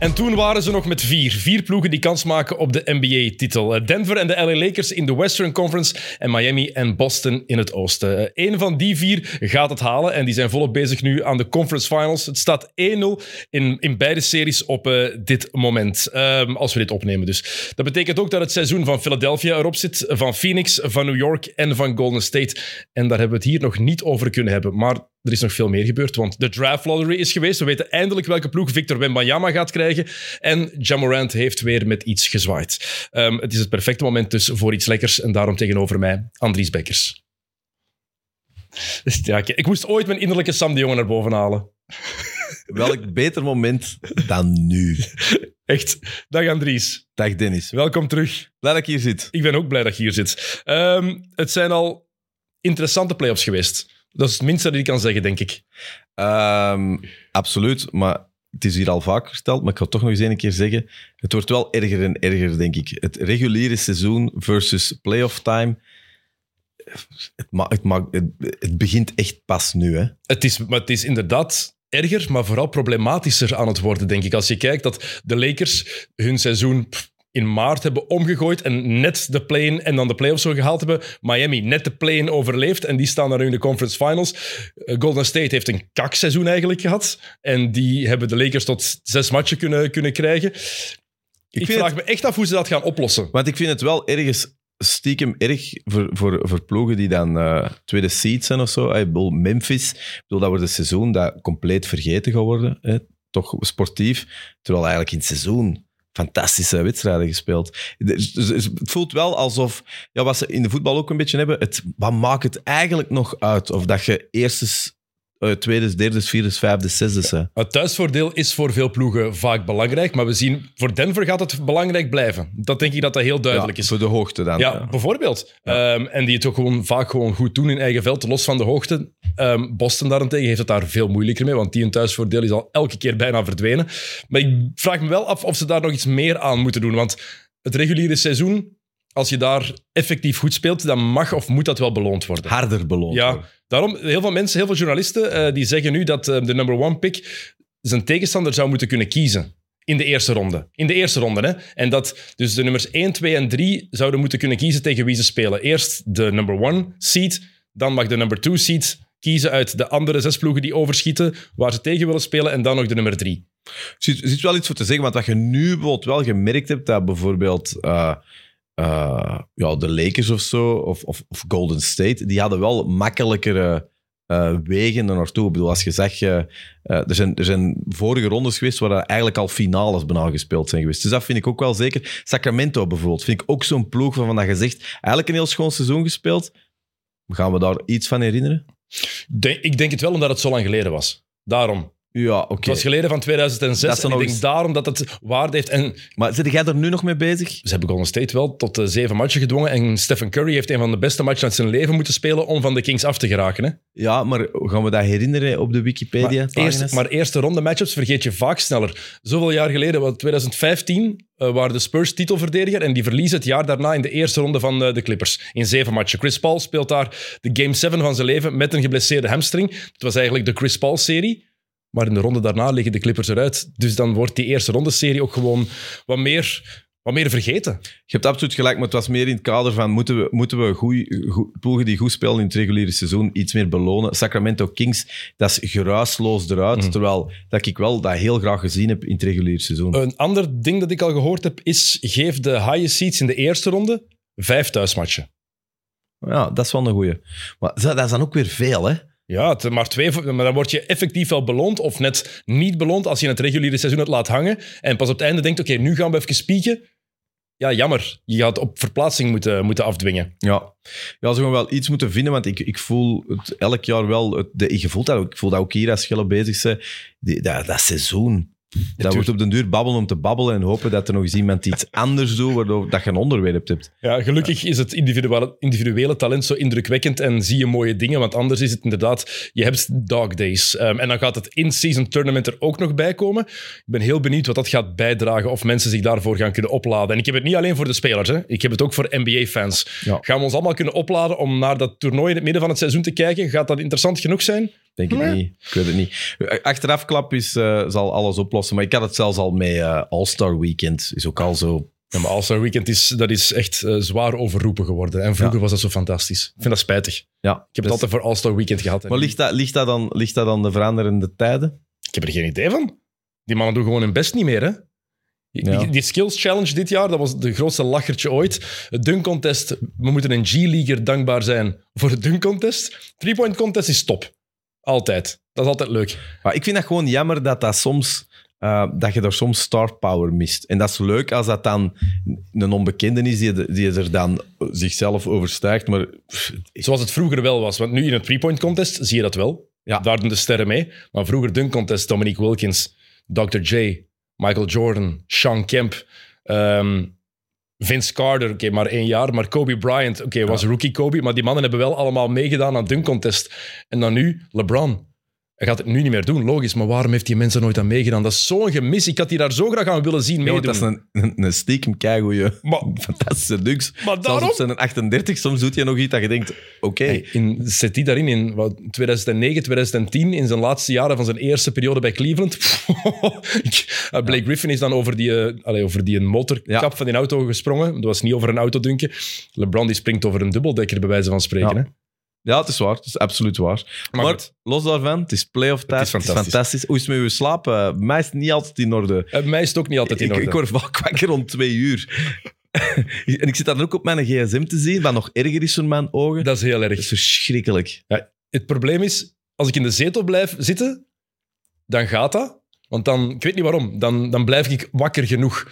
En toen waren ze nog met vier. Vier ploegen die kans maken op de NBA-titel. Denver en de LA Lakers in de Western Conference en Miami en Boston in het oosten. Eén van die vier gaat het halen en die zijn volop bezig nu aan de Conference Finals. Het staat 1-0 in, in beide series op uh, dit moment, um, als we dit opnemen dus. Dat betekent ook dat het seizoen van Philadelphia erop zit, van Phoenix, van New York en van Golden State. En daar hebben we het hier nog niet over kunnen hebben, maar er is nog veel meer gebeurd, want de draft lottery is geweest. We weten eindelijk welke ploeg Victor Wembanyama gaat krijgen. En Jamorant heeft weer met iets gezwaaid. Um, het is het perfecte moment dus voor iets lekkers. En daarom tegenover mij Andries Bekkers. Ja, ik moest ooit mijn innerlijke Sam de Jonge naar boven halen. Welk beter moment dan nu? Echt. Dag Andries. Dag Dennis. Welkom terug. Blij dat ik hier zit. Ik ben ook blij dat je hier zit. Um, het zijn al interessante playoffs geweest. Dat is het minste dat ik kan zeggen, denk ik. Um, absoluut, maar het is hier al vaak gesteld, maar ik ga het toch nog eens een keer zeggen. Het wordt wel erger en erger, denk ik. Het reguliere seizoen versus playoff time. Het, ma het, ma het, het begint echt pas nu. Hè? Het, is, maar het is inderdaad erger, maar vooral problematischer aan het worden, denk ik. Als je kijkt dat de Lakers hun seizoen in maart hebben omgegooid en net de play-in en dan de playoffs zo gehaald hebben. Miami net de play-in overleefd en die staan daar nu in de conference finals. Uh, Golden State heeft een kakseizoen eigenlijk gehad en die hebben de Lakers tot zes matchen kunnen, kunnen krijgen. Ik, ik vraag het, me echt af hoe ze dat gaan oplossen. Want ik vind het wel ergens stiekem erg voor, voor, voor ploegen die dan uh, tweede seed zijn of zo. Ik bedoel, Memphis, ik bedoel, dat wordt een seizoen dat compleet vergeten gaat worden. Hè? Toch sportief. Terwijl eigenlijk in het seizoen fantastische wedstrijden gespeeld. Dus, dus, het voelt wel alsof, ja, wat ze in de voetbal ook een beetje hebben, het, wat maakt het eigenlijk nog uit? Of dat je eerste, uh, tweede, derde, vierde, vijfde, zesde. Het thuisvoordeel is voor veel ploegen vaak belangrijk, maar we zien, voor Denver gaat het belangrijk blijven. Dat denk ik dat dat heel duidelijk ja, is. Voor de hoogte dan. Ja, ja. bijvoorbeeld. Um, en die het ook gewoon vaak gewoon goed doen in eigen veld, los van de hoogte. Um, Boston daarentegen heeft het daar veel moeilijker mee, want die een thuisvoordeel is al elke keer bijna verdwenen. Maar ik vraag me wel af of ze daar nog iets meer aan moeten doen, want het reguliere seizoen, als je daar effectief goed speelt, dan mag of moet dat wel beloond worden. Harder beloond ja, worden. Daarom, heel veel mensen, heel veel journalisten, uh, die zeggen nu dat uh, de number one pick zijn tegenstander zou moeten kunnen kiezen. In de eerste ronde. In de eerste ronde, hè. En dat dus de nummers 1, 2 en 3 zouden moeten kunnen kiezen tegen wie ze spelen. Eerst de number one seed, dan mag de number two seed kiezen uit de andere zes ploegen die overschieten, waar ze tegen willen spelen, en dan nog de nummer drie. Er zit, wel iets voor te zeggen, want wat je nu bijvoorbeeld wel gemerkt hebt, dat bijvoorbeeld uh, uh, ja, de Lakers of zo, of, of, of, Golden State, die hadden wel makkelijkere uh, wegen er naartoe. Ik bedoel, als je zegt, er, zijn, er zijn vorige rondes geweest waar eigenlijk al finales bijna gespeeld zijn geweest. Dus dat vind ik ook wel zeker. Sacramento bijvoorbeeld, vind ik ook zo'n ploeg waarvan dat zegt, eigenlijk een heel schoon seizoen gespeeld. Gaan we daar iets van herinneren? Ik denk het wel omdat het zo lang geleden was. Daarom. Ja, oké. Het was geleden van 2006 en ik denk eens... daarom dat het waarde heeft. En maar zit jij er nu nog mee bezig? Ze hebben Golden State wel tot uh, zeven matchen gedwongen en Stephen Curry heeft een van de beste matchen uit zijn leven moeten spelen om van de Kings af te geraken. Hè? Ja, maar gaan we dat herinneren op de Wikipedia? Maar, eerst, maar eerste ronde matchups vergeet je vaak sneller. Zoveel jaar geleden, wat 2015, uh, waren de Spurs titelverdediger en die verliezen het jaar daarna in de eerste ronde van uh, de Clippers. In zeven matchen. Chris Paul speelt daar de game 7 van zijn leven met een geblesseerde hamstring. Het was eigenlijk de Chris Paul-serie. Maar in de ronde daarna liggen de Clippers eruit. Dus dan wordt die eerste ronde-serie ook gewoon wat meer, wat meer vergeten. Je hebt absoluut gelijk, maar het was meer in het kader van moeten we, moeten we goeie, goeie, ploegen die goed spelen in het reguliere seizoen iets meer belonen. Sacramento Kings, dat is geruisloos eruit. Mm. Terwijl dat ik wel dat heel graag gezien heb in het reguliere seizoen. Een ander ding dat ik al gehoord heb is geef de highest seeds in de eerste ronde vijf thuismatchen. Ja, dat is wel een goeie. Maar dat is dan ook weer veel, hè? Ja, maar, twee, maar dan word je effectief wel beloond of net niet beloond als je het reguliere seizoen het laat hangen en pas op het einde denkt, oké, nu gaan we even spieken. Ja, jammer. Je gaat op verplaatsing moeten, moeten afdwingen. Ja. ja, ze gaan wel iets moeten vinden, want ik, ik voel het elk jaar wel... Het, de, je dat ik voel dat ook hier als Schelle bezig zijn. Dat seizoen, dat wordt op den duur babbelen om te babbelen en hopen dat er nog eens iemand iets anders doet, waardoor dat je een onderwerp hebt. Ja, gelukkig is het individuele, individuele talent zo indrukwekkend en zie je mooie dingen, want anders is het inderdaad, je hebt dog days. Ehm, en dan gaat het in-season tournament er ook nog bij komen. Ik ben heel benieuwd wat dat gaat bijdragen of mensen zich daarvoor gaan kunnen opladen. En ik heb het niet alleen voor de spelers, hè. ik heb het ook voor NBA-fans. Ja. Gaan we ons allemaal kunnen opladen om naar dat toernooi in het midden van het seizoen te kijken? Gaat dat interessant genoeg zijn? Denk niet. Ik weet het niet. Achterafklap is, eh, zal alles oplossen. Maar ik had het zelfs al met eh, All-Star Weekend. Is ook al zo. Ja, maar All-Star Weekend is, dat is echt eh, zwaar overroepen geworden. En vroeger Ja. was dat zo fantastisch. Ik vind dat spijtig. Ja, Ik heb het dus- altijd voor All-Star Weekend gehad. Maar ligt dat, ligt, dat dan, ligt dat dan de veranderende tijden? Ik heb er geen idee van. Die mannen doen gewoon hun best niet meer, hè? Die, Ja. die- die Skills Challenge dit jaar, dat was de grootste lachertje ooit. Het dunk contest, we moeten een G-leaguer dankbaar zijn voor het dunk contest. Three-point contest is top. Altijd. Dat is altijd leuk. Maar ik vind dat gewoon jammer dat, dat, soms, eh, dat je er soms star power mist. En dat is leuk als dat dan een onbekende is die, die er dan zichzelf overstijgt. Maar pff, Zoals het vroeger wel was. Want nu in het three-point contest zie je dat wel. Ja. Daar doen de sterren mee. Maar vroeger dunk contest, Dominique Wilkins, Dr. J, Michael Jordan, Sean Kemp, ehm, Vince Carter, oké, maar één jaar. Maar Kobe Bryant, oké, was rookie Kobe. Maar die mannen hebben wel allemaal meegedaan aan dunk contest. En dan nu, LeBron. Hij gaat het nu niet meer doen, logisch. Maar waarom heeft die mensen nooit aan meegedaan? Dat is zo'n gemis. Ik had die daar zo graag aan willen zien ja, meedoen. dat is een, een, een stiekem keigoeie, Maar- fantastische dunks. Maar Zelfs daarom... op zijn 38, soms doet hij nog iets dat je denkt, oké. In, zet die daarin in wat, 2009, 2010, in zijn laatste jaren van zijn eerste periode bij Cleveland. Uh, Blake Griffin is dan over die, eh, over die een motorkap Ja. van die auto gesprongen. Dat was niet over een autodunken. LeBron die springt over een dubbeldekker, bij wijze van spreken. Ja. Hè? Ja, het is waar. Het is absoluut waar. Maar Maar, goed. los daarvan, het is playoff tijd. Het is fantastisch. Hoe is het met uw slaap? Eh, mij is het niet altijd in orde. Eh, Bij mij is het ook niet altijd in Ik, orde. ik word vaak wakker rond twee uur. en ik zit dan ook op mijn gsm te zien, wat nog erger is voor mijn ogen. Dat is heel Dat erg. is verschrikkelijk. Het probleem is, als ik in de zetel blijf zitten, dan gaat dat. Want dan, ik weet niet waarom, dan, dan blijf ik wakker genoeg.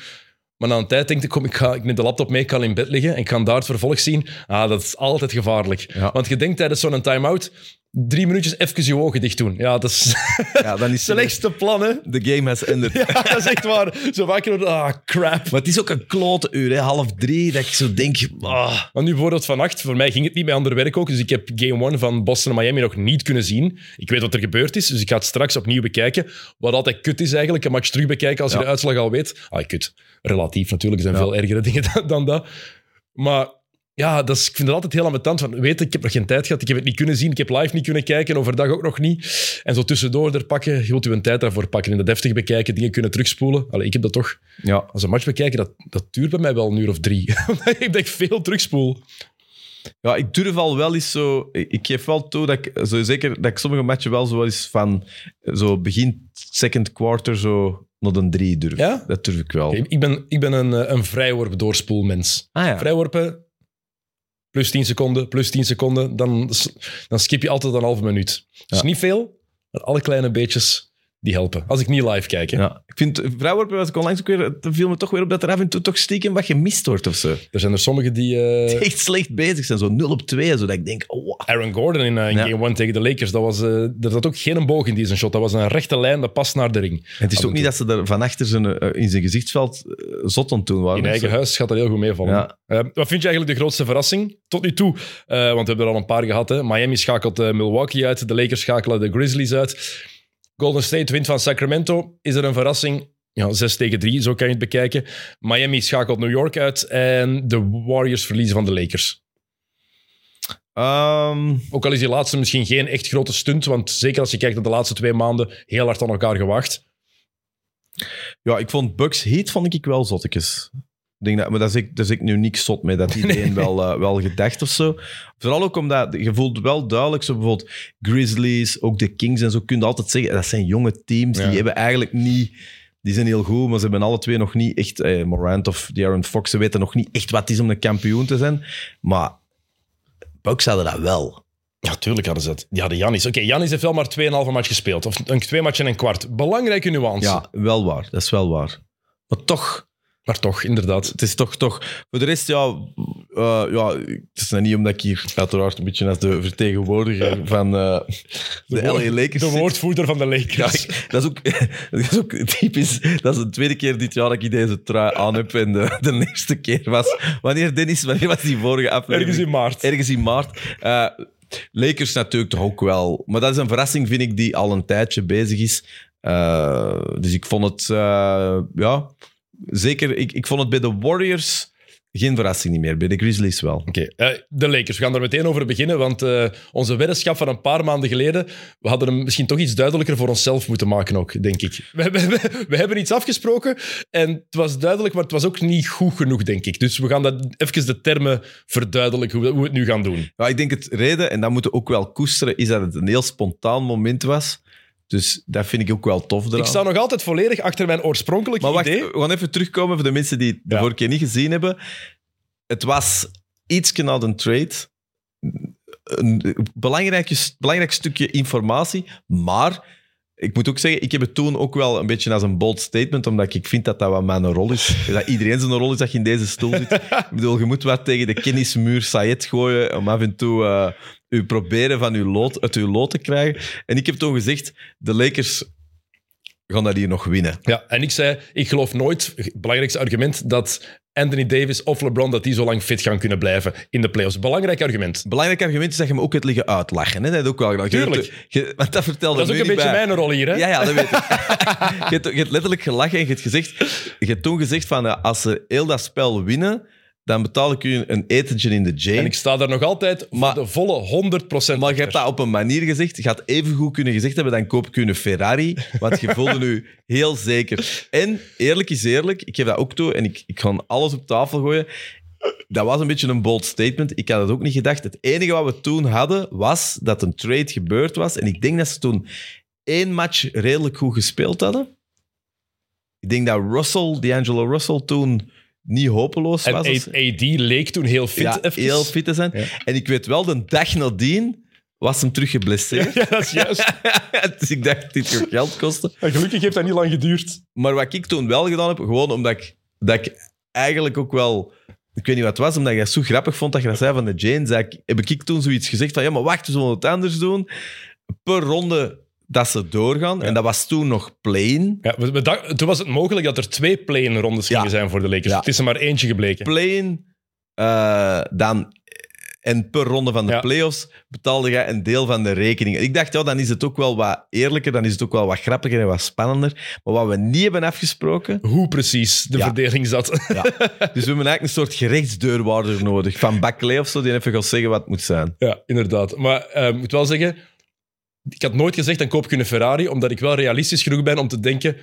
Maar na een tijd denk ik, kom, ik, ga, ik neem de laptop mee, ik ga in bed liggen en ik ga daar het vervolg zien. Ah, dat is altijd gevaarlijk. Ja. Want je denkt tijdens zo'n time-out, drie minuutjes even je ogen dicht doen. Ja, dat is Ja, dan is slechtste plan, hè. De game has ended. Ja, dat is echt waar. Zo worden, ah, crap. Maar het is ook een klote uur, hè, half drie, dat ik zo denk... ah. Maar nu bijvoorbeeld vannacht, voor mij ging het niet bij ander werk ook, dus ik heb Game 1 van Boston en Miami nog niet kunnen zien. Ik weet wat er gebeurd is, dus ik ga het straks opnieuw bekijken. Wat altijd kut is eigenlijk, een match terug bekijken als je de uitslag al weet. Ah, kut. Relatief natuurlijk, er zijn Ja. veel ergere dingen dan, dan dat. Maar ja, dat is, ik vind het altijd heel ambetant. Van, weet, ik heb nog geen tijd gehad, ik heb het niet kunnen zien, ik heb live niet kunnen kijken, overdag ook nog niet. En zo tussendoor er pakken, je wilt u een tijd daarvoor pakken, in de deftig bekijken, dingen kunnen terugspoelen. Allee, ik heb dat toch. Ja. Als een match bekijken, dat, dat duurt bij mij wel een uur of drie. ik denk veel terugspoel. ja, ik durf al wel eens zo... Ik geef wel toe dat ik, zo zeker, dat ik sommige matchen wel zo wel eens van zo begin second quarter zo naar een drie durf. Ja? Dat durf ik wel. Ik ben, ik ben een, eh, een vrijworp doorspoelmens. Ah ja. Vrijworpen, plus 10 seconden, plus 10 seconden, dan, dan skip je altijd een halve minuut. Dus Ja. niet veel, maar alle kleine beetjes die helpen. Als ik niet live kijk. Hè. Ja. Ik vind vrouwenworpen was ik onlangs ook weer... Viel me toch weer op dat er af en toe toch stiekem wat gemist wordt of zo. Er zijn er sommigen die... eh, Echt slecht bezig zijn, zo 0 op 2, zodat ik denk, oh, wow. Aaron Gordon in, eh, in Ja. Game 1 tegen de Lakers, dat was, eh, er zat ook geen boog in die zijn shot. Dat was een rechte lijn, dat past naar de ring. En het is ook niet dat ze er van achter zijn, eh, in zijn gezichtsveld eh, zot aan toen waren. In eigen huis gaat dat heel goed meevallen. Ja. Eh, wat vind je eigenlijk de grootste verrassing tot nu toe? Eh, want we hebben er al een paar gehad. Hè. Miami schakelt eh, Milwaukee uit, de Lakers schakelen de Grizzlies uit. Golden State wint van Sacramento. Is er een verrassing? Ja, 6 tegen 3, zo kan je het bekijken. Miami schakelt New York uit en de Warriors verliezen van de Lakers. Ehm, Ook al is die laatste misschien geen echt grote stunt, want zeker als je kijkt naar de laatste twee maanden, heel hard aan elkaar gewacht. ja, ik vond Bucks Heat vond ik wel zottekes. Denk dat, maar daar is ik, daar is ik nu niks zot mee, dat iedereen Nee. wel, eh, wel gedacht of zo. Vooral ook omdat je voelt wel duidelijk, zo bijvoorbeeld Grizzlies, ook de Kings en zo, kun je altijd zeggen, dat zijn jonge teams, Ja. die hebben eigenlijk niet... Die zijn heel goed, maar ze hebben alle twee nog niet echt... Eh, Morant of De'Aaron Fox, ze weten nog niet echt wat het is om een kampioen te zijn. Maar Bucks hadden dat wel. Ja, tuurlijk hadden ze dat. Die hadden Janis. Oké, Janis heeft wel maar 2,5 match gespeeld. Of een twee matchen en een kwart. Belangrijke nuance. Ja, wel waar. Dat is wel waar. Maar toch... Maar toch, inderdaad. Het is toch, toch... Voor de rest, ja... eh, ja het is nou niet omdat ik hier uiteraard een beetje als de vertegenwoordiger van eh, de, woord- LA Lakers De zit. woordvoerder van de Ja, Lakers. ik- dat, is ook, dat is ook typisch. Dat is de tweede keer dit jaar dat ik deze trui aan heb. En de, de eerste keer was... Wanneer, Dennis? Wanneer was die vorige aflevering? Ergens in maart. Ergens in maart. Lakers natuurlijk toch ook wel. Maar dat is een verrassing, vind ik, die al een tijdje bezig is. Dus ik vond het... ja, zeker... Ik, ik vond het bij de Warriors geen verrassing niet meer. Bij de Grizzlies wel. Oké, eh, de Lakers. We gaan er meteen over beginnen, want eh, onze weddenschap van een paar maanden geleden, we hadden hem misschien toch iets duidelijker voor onszelf moeten maken ook, denk ik. We, hebben- we, we hebben iets afgesproken en het was duidelijk, maar het was ook niet goed genoeg, denk ik. Dus we gaan dat, even de termen verduidelijken, hoe, we- hoe we het nu gaan doen. Ja, ik denk het reden, en dat moeten we ook wel koesteren, is dat het een heel spontaan moment was. Dus dat vind ik ook wel tof eraan. Ik sta nog altijd volledig achter mijn oorspronkelijke Maar wacht, idee. we gaan even terugkomen voor de mensen die het de vorige keer niet gezien hebben. Het was iets na een trade. Een belangrijk, belangrijk stukje informatie. Maar ik moet ook zeggen, ik heb het toen ook wel een beetje als een bold statement, omdat ik vind dat dat wat mijn rol is. Dat iedereen zijn rol is dat je in deze stoel zit. Ik bedoel, je moet wat tegen de kennismuur Sayed gooien om af en toe eh u proberen van uw lood, uit uw lood te krijgen. En ik heb toen gezegd, de Lakers gaan dat hier nog winnen. Ja, en ik zei, ik geloof nooit, het belangrijkste argument, dat Anthony Davis of LeBron dat die zo lang fit gaan kunnen blijven in de playoffs. Belangrijk argument. Belangrijk argument is dat je me ook het liggen uitlachen. Hè? Dat heb ook wel gedaan. Tuurlijk. je- want dat vertelde Dat is ook een beetje bij. mijn rol hier, hè? Ja, ja, dat weet ik. je, hebt, je hebt letterlijk gelachen en je hebt, gezegd, je hebt toen gezegd van ja, als ze heel dat spel winnen, dan betaal ik u een etentje in de En Jane. ik sta daar nog altijd voor Maar- de volle 100% Maar je hebt dat op een manier gezegd. Je had even goed kunnen gezegd hebben, dan koop ik u een Ferrari. Want je voelde nu heel zeker. En eerlijk is eerlijk, ik geef dat ook toe en ik, ik ga alles op tafel gooien. Dat was een beetje een bold statement. Ik had het ook niet gedacht. Het enige wat we toen hadden, was dat een trade gebeurd was. En ik denk dat ze toen één match redelijk goed gespeeld hadden. Ik denk dat Russell, D'Angelo Russell, toen niet hopeloos En was. of- AD leek toen heel fit. ja, heel fit te zijn. Ja. En ik weet wel, de dag nadien was hem terug geblesseerd. Ja, dat is juist. dus ik dacht, dit gaat geld kosten. En gelukkig heeft dat niet lang geduurd. Maar wat ik toen wel gedaan heb, gewoon omdat ik, dat ik eigenlijk ook wel... Ik weet niet wat het was, omdat ik dat zo grappig vond dat je dat zei van de Jane. Zei ik, heb ik toen zoiets gezegd van, ja, maar wacht, we zullen het anders doen. Per ronde dat ze doorgaan. En dat was toen nog play-in. Ja, we, toen was het mogelijk dat er twee play-in rondes gingen Ja. zijn voor de Lakers. Het is er maar eentje gebleken. Play-in, eh, dan... En per ronde van de playoffs betaalde jij een deel van de rekening. Ik dacht, ja, dan is het ook wel wat eerlijker, dan is het ook wel wat grappiger en wat spannender. Maar wat we niet hebben afgesproken, Hoe precies de verdeling zat. Ja. Dus we hebben eigenlijk een soort gerechtsdeurwaarder nodig. Van Bakley of zo, die even gaat zeggen wat het moet zijn. Ja, inderdaad. Maar eh, ik moet wel zeggen, ik had nooit gezegd dan koop ik een Ferrari, omdat ik wel realistisch genoeg ben om te denken,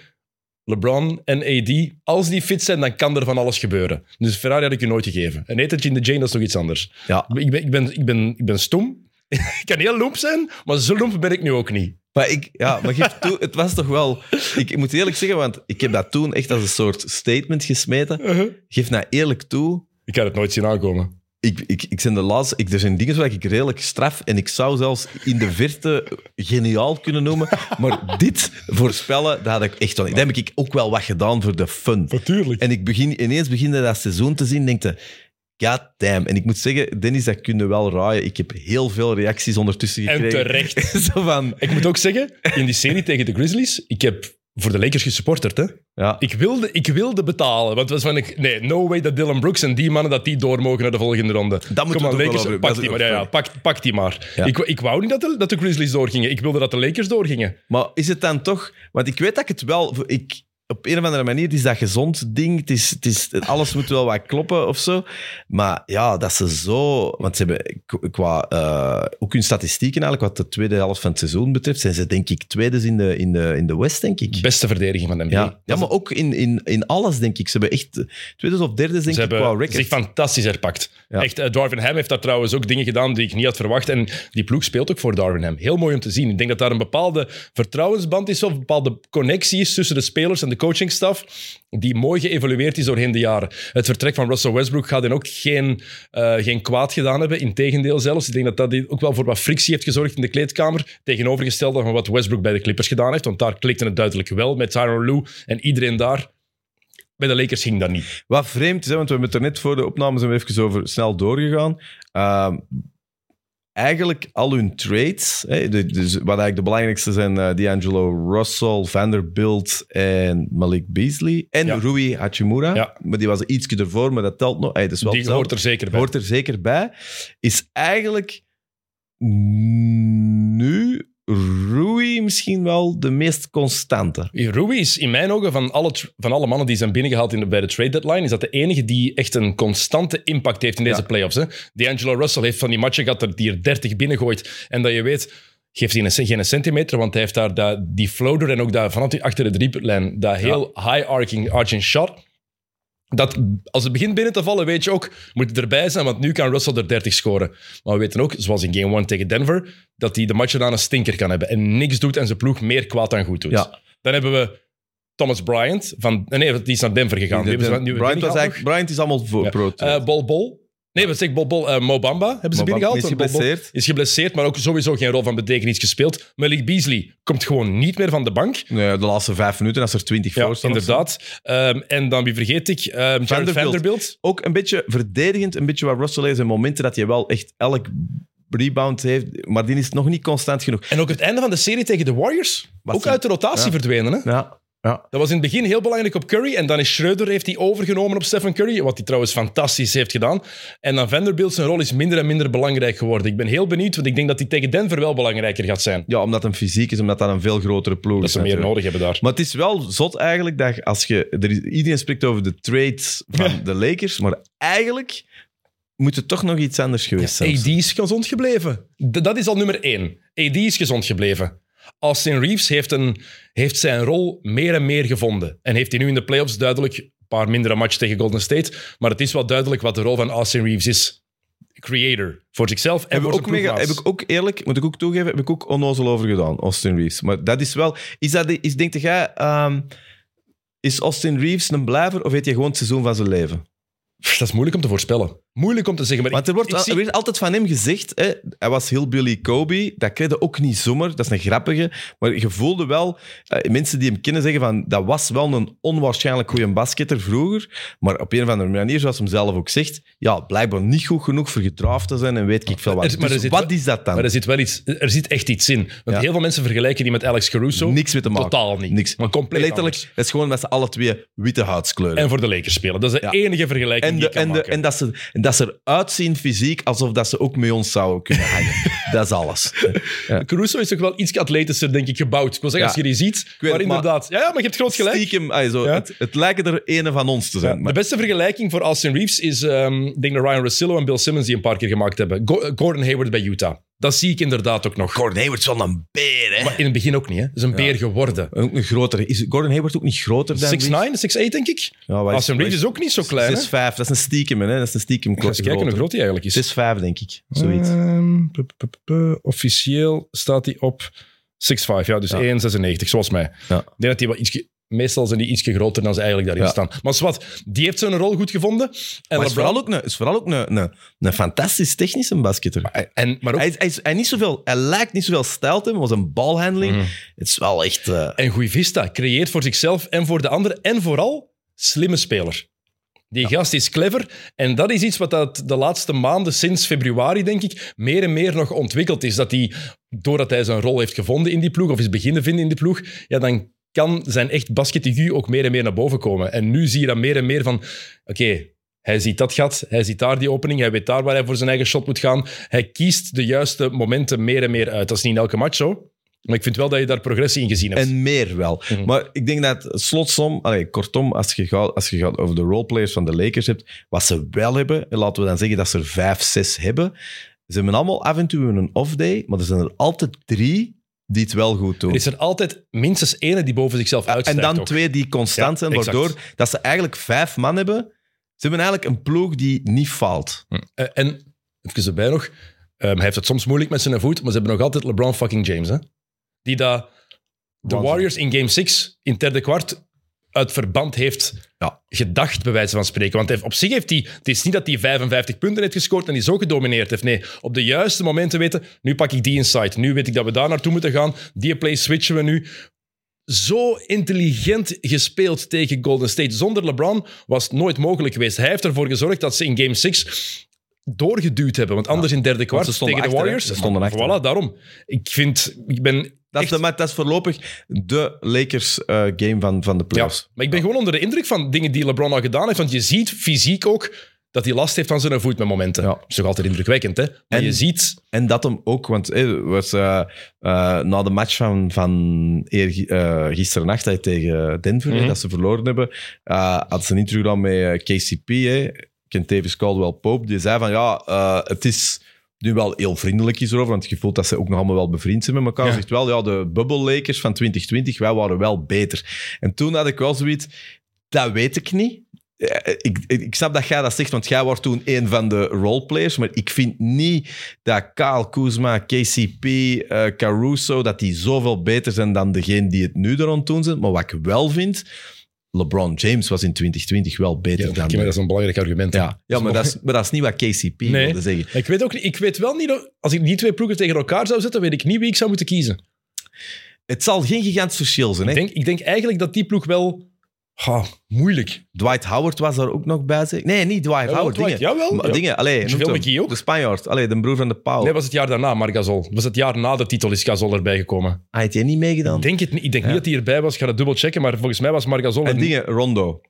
LeBron en AD, als die fit zijn, dan kan er van alles gebeuren. Dus Ferrari had ik je nooit gegeven. Een etentje in de Jane, dat is nog iets anders. Ja. Ik ben, ik ben, ik ben, ik ben stom. ik kan heel loemp zijn, maar zo loemp ben ik nu ook niet. Maar, ik, ja, maar geef toe, het was toch wel... Ik, ik moet eerlijk zeggen, want ik heb dat toen echt als een soort statement gesmeten. Geef nou eerlijk toe, Ik had het nooit zien aankomen. Ik, ik, ik zijn de laatste, ik, er zijn dingen waar ik redelijk straf en ik zou zelfs in de verte geniaal kunnen noemen. Maar dit voorspellen, dat had ik echt wel niet. Dat heb ik ook wel wat gedaan voor de fun. Natuurlijk. En ik begin, ineens beginde dat seizoen te zien, denk je, god damn. En ik moet zeggen, Dennis, dat kun je wel raaien. Ik heb heel veel reacties ondertussen En gekregen. terecht. Zo van, Ik moet ook zeggen, in die serie tegen de Grizzlies, ik heb voor de Lakers gesupporterd, hè. ja. Ik wilde, ik wilde betalen. Want was van, ik, nee, no way dat Dylan Brooks en die mannen dat die door mogen naar de volgende ronde. Dat moeten Kom aan, Lakers, wel pak die maar. Ja, ja, pak, pak die maar. Ja. Ik, ik wou niet dat de, dat de Grizzlies doorgingen. Ik wilde dat de Lakers doorgingen. Maar is het dan toch... Want ik weet dat ik het wel... Ik, op een of andere manier is dat gezond ding. Het is, het is, alles moet wel wat kloppen of zo. Maar ja, dat ze zo... Want ze hebben qua... eh, ook hun statistieken eigenlijk, wat de tweede helft van het seizoen betreft, zijn ze denk ik tweede in de, in de, in de West, denk ik. Beste verdediging van de NBA. Ja, ja maar ook in, in, in alles, denk ik. Ze hebben echt tweede of derde, denk Ze ik, hebben qua zich record. fantastisch herpakt. Ja. Echt, eh, Darvin Ham heeft daar trouwens ook dingen gedaan die ik niet had verwacht. En die ploeg speelt ook voor Darvin Ham. Heel mooi om te zien. Ik denk dat daar een bepaalde vertrouwensband is of een bepaalde connectie is tussen de spelers en de coachingstaf die mooi geëvolueerd is doorheen de jaren. Het vertrek van Russell Westbrook gaat hen ook geen, eh, geen kwaad gedaan hebben. Integendeel zelfs. Ik denk dat dat ook wel voor wat frictie heeft gezorgd in de kleedkamer. Tegenovergestelde van wat Westbrook bij de Clippers gedaan heeft. Want daar klikte het duidelijk wel met Tyronn Lue en iedereen daar Bij de Lakers ging dat niet. Wat vreemd is, want we hebben het er net voor de opname zijn we even over snel doorgegaan. Ehm, eigenlijk al hun trades, hè, dus wat eigenlijk de belangrijkste zijn, eh, D'Angelo Russell, Vanderbilt en Malik Beasley. En Ja. Rui Hachimura. Ja. Maar die was ietsje ervoor, maar dat telt nog. Hey, dat is wel Die hoort er zeker bij. hoort er zeker bij. Is eigenlijk nu Rui misschien wel de meest constante. Rui is in mijn ogen van alle, van alle mannen die zijn binnengehaald in de, bij de trade deadline, is dat de enige die echt een constante impact heeft in deze Ja. playoffs. Hè? D'Angelo Russell heeft van die matchen gehad dat hij er 30 binnengooit en dat je weet, geeft hij een, geen centimeter, want hij heeft daar dat, die floater en ook daar vanaf die, achter de driepuntlijn, dat heel high arcing, arching shot. Dat als het begint binnen te vallen, weet je ook, moet het erbij zijn, want nu kan Russell er 30 scoren. Maar we weten ook, zoals in game 1 tegen Denver, dat hij de matchen aan een stinker kan hebben en niks doet en zijn ploeg meer kwaad dan goed doet. Ja. Dan hebben we Thomas Bryant. Van, nee, die is naar Denver gegaan. Bryant, was binnengehaald eigenlijk, Bryant is allemaal voor Ja. Eh, Bol Bol. Nee, wat zeg Bol. Eh, Mo Bamba hebben ze Mo binnengehaald. is geblesseerd. Is geblesseerd, maar ook sowieso geen rol van betekenis gespeeld. Malik Beasley komt gewoon niet meer van de bank. Nee, de laatste vijf minuten, als er 20 Ja, voor staan inderdaad. Ehm, en dan, wie vergeet ik? Jared Vanderbilt. Vanderbilt. Ook een beetje verdedigend, een beetje wat Russell is in momenten dat je wel echt elk rebound heeft, maar die is nog niet constant genoeg. En ook het einde van de serie tegen de Warriors. Was ook uit de rotatie Ja. verdwenen. Hè? Ja, ja. Dat was in het begin heel belangrijk op Curry. En dan is Schreuder heeft hij overgenomen op Stephen Curry. Wat hij trouwens fantastisch heeft gedaan. En dan Vanderbilt zijn rol is minder en minder belangrijk geworden. Ik ben heel benieuwd, want ik denk dat hij tegen Denver wel belangrijker gaat zijn. ja, omdat hem fysiek is, omdat dat een veel grotere ploeg Dat is. ze meer nodig hebben daar. Maar het is wel zot eigenlijk dat als je... Er is, iedereen spreekt over de trades van de Lakers, maar eigenlijk moet het toch nog iets anders geweest zijn. AD is gezond gebleven. D- dat is al nummer één. AD is gezond gebleven. Austin Reeves heeft, een, heeft zijn rol meer en meer gevonden. En heeft hij nu in de playoffs duidelijk een paar mindere matchen tegen Golden State. Maar het is wel duidelijk wat de rol van Austin Reeves is. Creator. Voor zichzelf en Heb voor ook mega, heb ik ook eerlijk, moet ik ook toegeven, heb ik ook onnozel over gedaan, Austin Reeves. Maar dat is wel... Is dat, de- is, denk jij, ehm, is Austin Reeves een blijver of weet je gewoon het seizoen van zijn leven? Dat is moeilijk om te voorspellen. Moeilijk om te zeggen. Maar Want er ik- wordt, ik al- zie- er werd altijd van hem gezegd, hè, hij was heel Billy Kobe, dat kreeg je ook niet zomaar, dat is een grappige, maar je voelde wel, eh, mensen die hem kennen zeggen van, dat was wel een onwaarschijnlijk goede basketter vroeger, maar op een of andere manier, zoals hem zelf ook zegt, ja, blijkbaar niet goed genoeg voor gedraafd te zijn en weet ik veel wat. Er- maar er Dus zit wat is dat dan? Maar er zit wel iets, er zit echt iets in. Want Ja. heel veel mensen vergelijken die met Alex Caruso. Niks mee te maken. Totaal niet. Niks. Maar compleet Letterlijk, anders. het is gewoon met z'n alle twee witte huidskleuren. En voor de Lakers spelen. Dat is de Ja. enige vergelijking En, die ik kan en, de, maken. en, dat ze, en dat ze eruit zien fysiek alsof dat ze ook met ons zouden kunnen hangen. dat is alles. Caruso is toch wel iets atletischer, denk ik, gebouwd. Ik wil zeggen, Ja. als je die ziet. maar het, inderdaad. Ja, ja, maar je hebt groot gelijk. Stiekem, ay, zo, Ja. het, het lijken er ene van ons te zijn. De beste vergelijking voor Austin Reeves is, ehm, ik denk de Ryan Russillo en Bill Simmons die een paar keer gemaakt hebben. Go- Gordon Hayward bij Utah. Dat zie ik inderdaad ook nog. Gordon Hayward is wel een beer, hè? Maar in het begin ook niet. Hè. Is een beer geworden. Ook een grotere. Is Gordon Hayward ook niet groter dan 6'9, 6'8 denk ik. Ja, wat Austin Reeves is ook niet zo klein. hè. 6'5, dat is een stiekem, hè? Dat is een stiekem Ik ga eens kijken hoe groot hij eigenlijk is. 6'5, denk ik. Zoiets. Ehm, pu- pu- pu- pu- officieel staat hij op 6'5, ja, dus Ja. 1,96, zoals mij. Ja. Ik denk dat hij wel ietsje... Meestal zijn die ietsje groter dan ze eigenlijk daarin Ja. staan. Maar wat, die heeft zijn rol goed gevonden. En maar is vooral ook, een, is vooral ook een, een, een fantastisch technische basketter. En, maar ook, Hij, is, hij, is, hij, niet zoveel, hij lijkt niet zoveel stijl te hebben, maar zijn balhandling, Mhm. het is wel echt... eh, en goeie vista. Creëert voor zichzelf en voor de anderen. En vooral, slimme speler. Die gast is clever. En dat is iets wat dat de laatste maanden, sinds februari denk ik, meer en meer nog ontwikkeld is. Dat hij, doordat hij zijn rol heeft gevonden in die ploeg, of is beginnen vinden in die ploeg, ja, dan kan zijn echt basketigu ook meer en meer naar boven komen. En nu zie je dan meer en meer van, oké, hij ziet dat gat, hij ziet daar die opening, hij weet daar waar hij voor zijn eigen shot moet gaan. Hij kiest de juiste momenten meer en meer uit. Dat is niet in elke match zo. Maar ik vind wel dat je daar progressie in gezien hebt. En meer wel. Mhm. Maar ik denk dat slotsom, allee, kortom, als je, gaat, als je gaat over de roleplayers van de Lakers hebt, wat ze wel hebben, en laten we dan zeggen dat ze er vijf, zes hebben. Ze hebben allemaal af en toe een off-day, maar er zijn er altijd drie die het wel goed doen. Er is er altijd minstens ene die boven zichzelf en uitstijgt. dan ook. twee die constant zijn, exact. waardoor dat ze eigenlijk vijf man hebben. Ze hebben eigenlijk een ploeg die niet faalt. Eh, en, even erbij nog, ehm, hij heeft het soms moeilijk met zijn voet, maar ze hebben nog altijd LeBron fucking James. Hè? Die dat de. Warriors in game 6 in het derde kwart uit verband heeft Ja. gedacht, bij wijze van spreken. Want op zich heeft hij... Het is niet dat hij 55 punten heeft gescoord en die zo gedomineerd heeft. Nee, op de juiste momenten weten, nu pak ik die inside. Nu weet ik dat we daar naartoe moeten gaan. Die play switchen we nu. zo intelligent gespeeld tegen Golden State. Zonder LeBron was het nooit mogelijk geweest. Hij heeft ervoor gezorgd dat ze in Game 6 doorgeduwd hebben. Want anders in derde kwart tegen de achter. Warriors... Ze stonden achter. Voilà, daarom. Ik vind... Ik ben Dat is, de, maar dat is voorlopig de Lakers-game van, van de Ja, playoffs. maar ik ben gewoon onder de indruk van dingen die LeBron al gedaan heeft. Want je ziet fysiek ook dat hij last heeft van zijn voet met momenten. Ja. Dat is toch altijd indrukwekkend, hè? Maar En- je ziet... En dat hem ook, want eh, was, eh, eh, na de match van, van eer, eh, hè, tegen Denver, Mhm. dat ze verloren hebben, uh, had ze een interview dan met eh, KCP, hè, Kentavious Caldwell Pope, die zei van ja, eh, het is nu wel heel vriendelijk is erover, want je voelt dat ze ook nog allemaal wel bevriend zijn met elkaar. Ja. Zegt wel, ja, de bubble Lakers van 2020, wij waren wel beter. En toen had ik wel zoiets, dat weet ik niet. Eh, Ik, ik, ik snap dat jij dat zegt, want jij was toen een van de roleplayers, maar ik vind niet dat Kyle Kuzma, KCP, eh, Caruso, dat die zoveel beter zijn dan degene die het nu er aan doen zijn. Maar wat ik wel vind, LeBron James was in 2020 wel beter Ja, dan... dat is een belangrijk argument. ja, ja maar, dat is, maar dat is niet wat KCP Nee. wilde zeggen. Ik weet, ook ik weet wel niet... Als ik die twee ploegen tegen elkaar zou zetten, weet ik niet wie ik zou moeten kiezen. Het zal geen gigantisch verschil zijn. Ik Hè? denk, ik denk eigenlijk dat die ploeg wel... Ha, moeilijk. Dwight Howard was daar ook nog bij. zeg. Nee, niet Dwight Howard. Dwight, dingen. jawel, ja. dingen. Allee, hem. Ook. De Spanjaard. Allee, de broer van de Pauw. Nee, was het jaar daarna, Margasol. Was het jaar na de titel is Gasol erbij gekomen. Hij heeft hij niet meegedaan. Ik denk, het, niet- ik denk Ja. niet dat hij erbij was. Ik ga het dubbel checken, maar volgens mij was Margasol... en dingen, Rondo.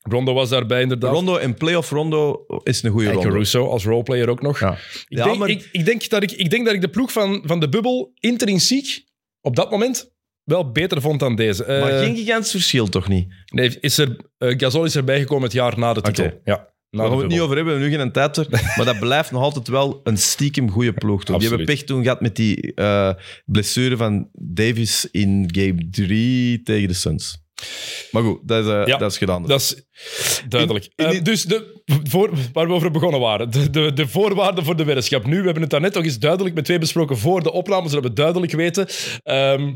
Rondo was daarbij inderdaad. Rondo en playoff Rondo is een goede En Rondo. Caruso als roleplayer ook nog. Ja. Ik, denk, maar- ik, ik, denk dat ik, ik denk dat ik de ploeg van, van de bubbel intrinsiek op dat moment wel beter vond dan deze. Eh, Maar geen gigantisch verschil toch niet? nee, is er, eh, Gasol is erbij gekomen het jaar na de titel. Oké. Ja, Daar na gaan de we het niet over hebben, we hebben nu geen tijd er. Maar dat blijft nog altijd wel een stiekem goede ploeg. Toch? Die hebben Absoluut. pech toen gehad met die eh, blessure van Davis in game 3 tegen de Suns. Maar goed, dat is, eh, Ja. dat is gedaan. Dat is duidelijk. In- in Eh, die- dus de, voor, waar we over begonnen waren, de, de, de voorwaarden voor de weddenschap. Nu, we hebben het daarnet nog eens duidelijk met twee besproken voor de opname, zodat we duidelijk weten. Ehm,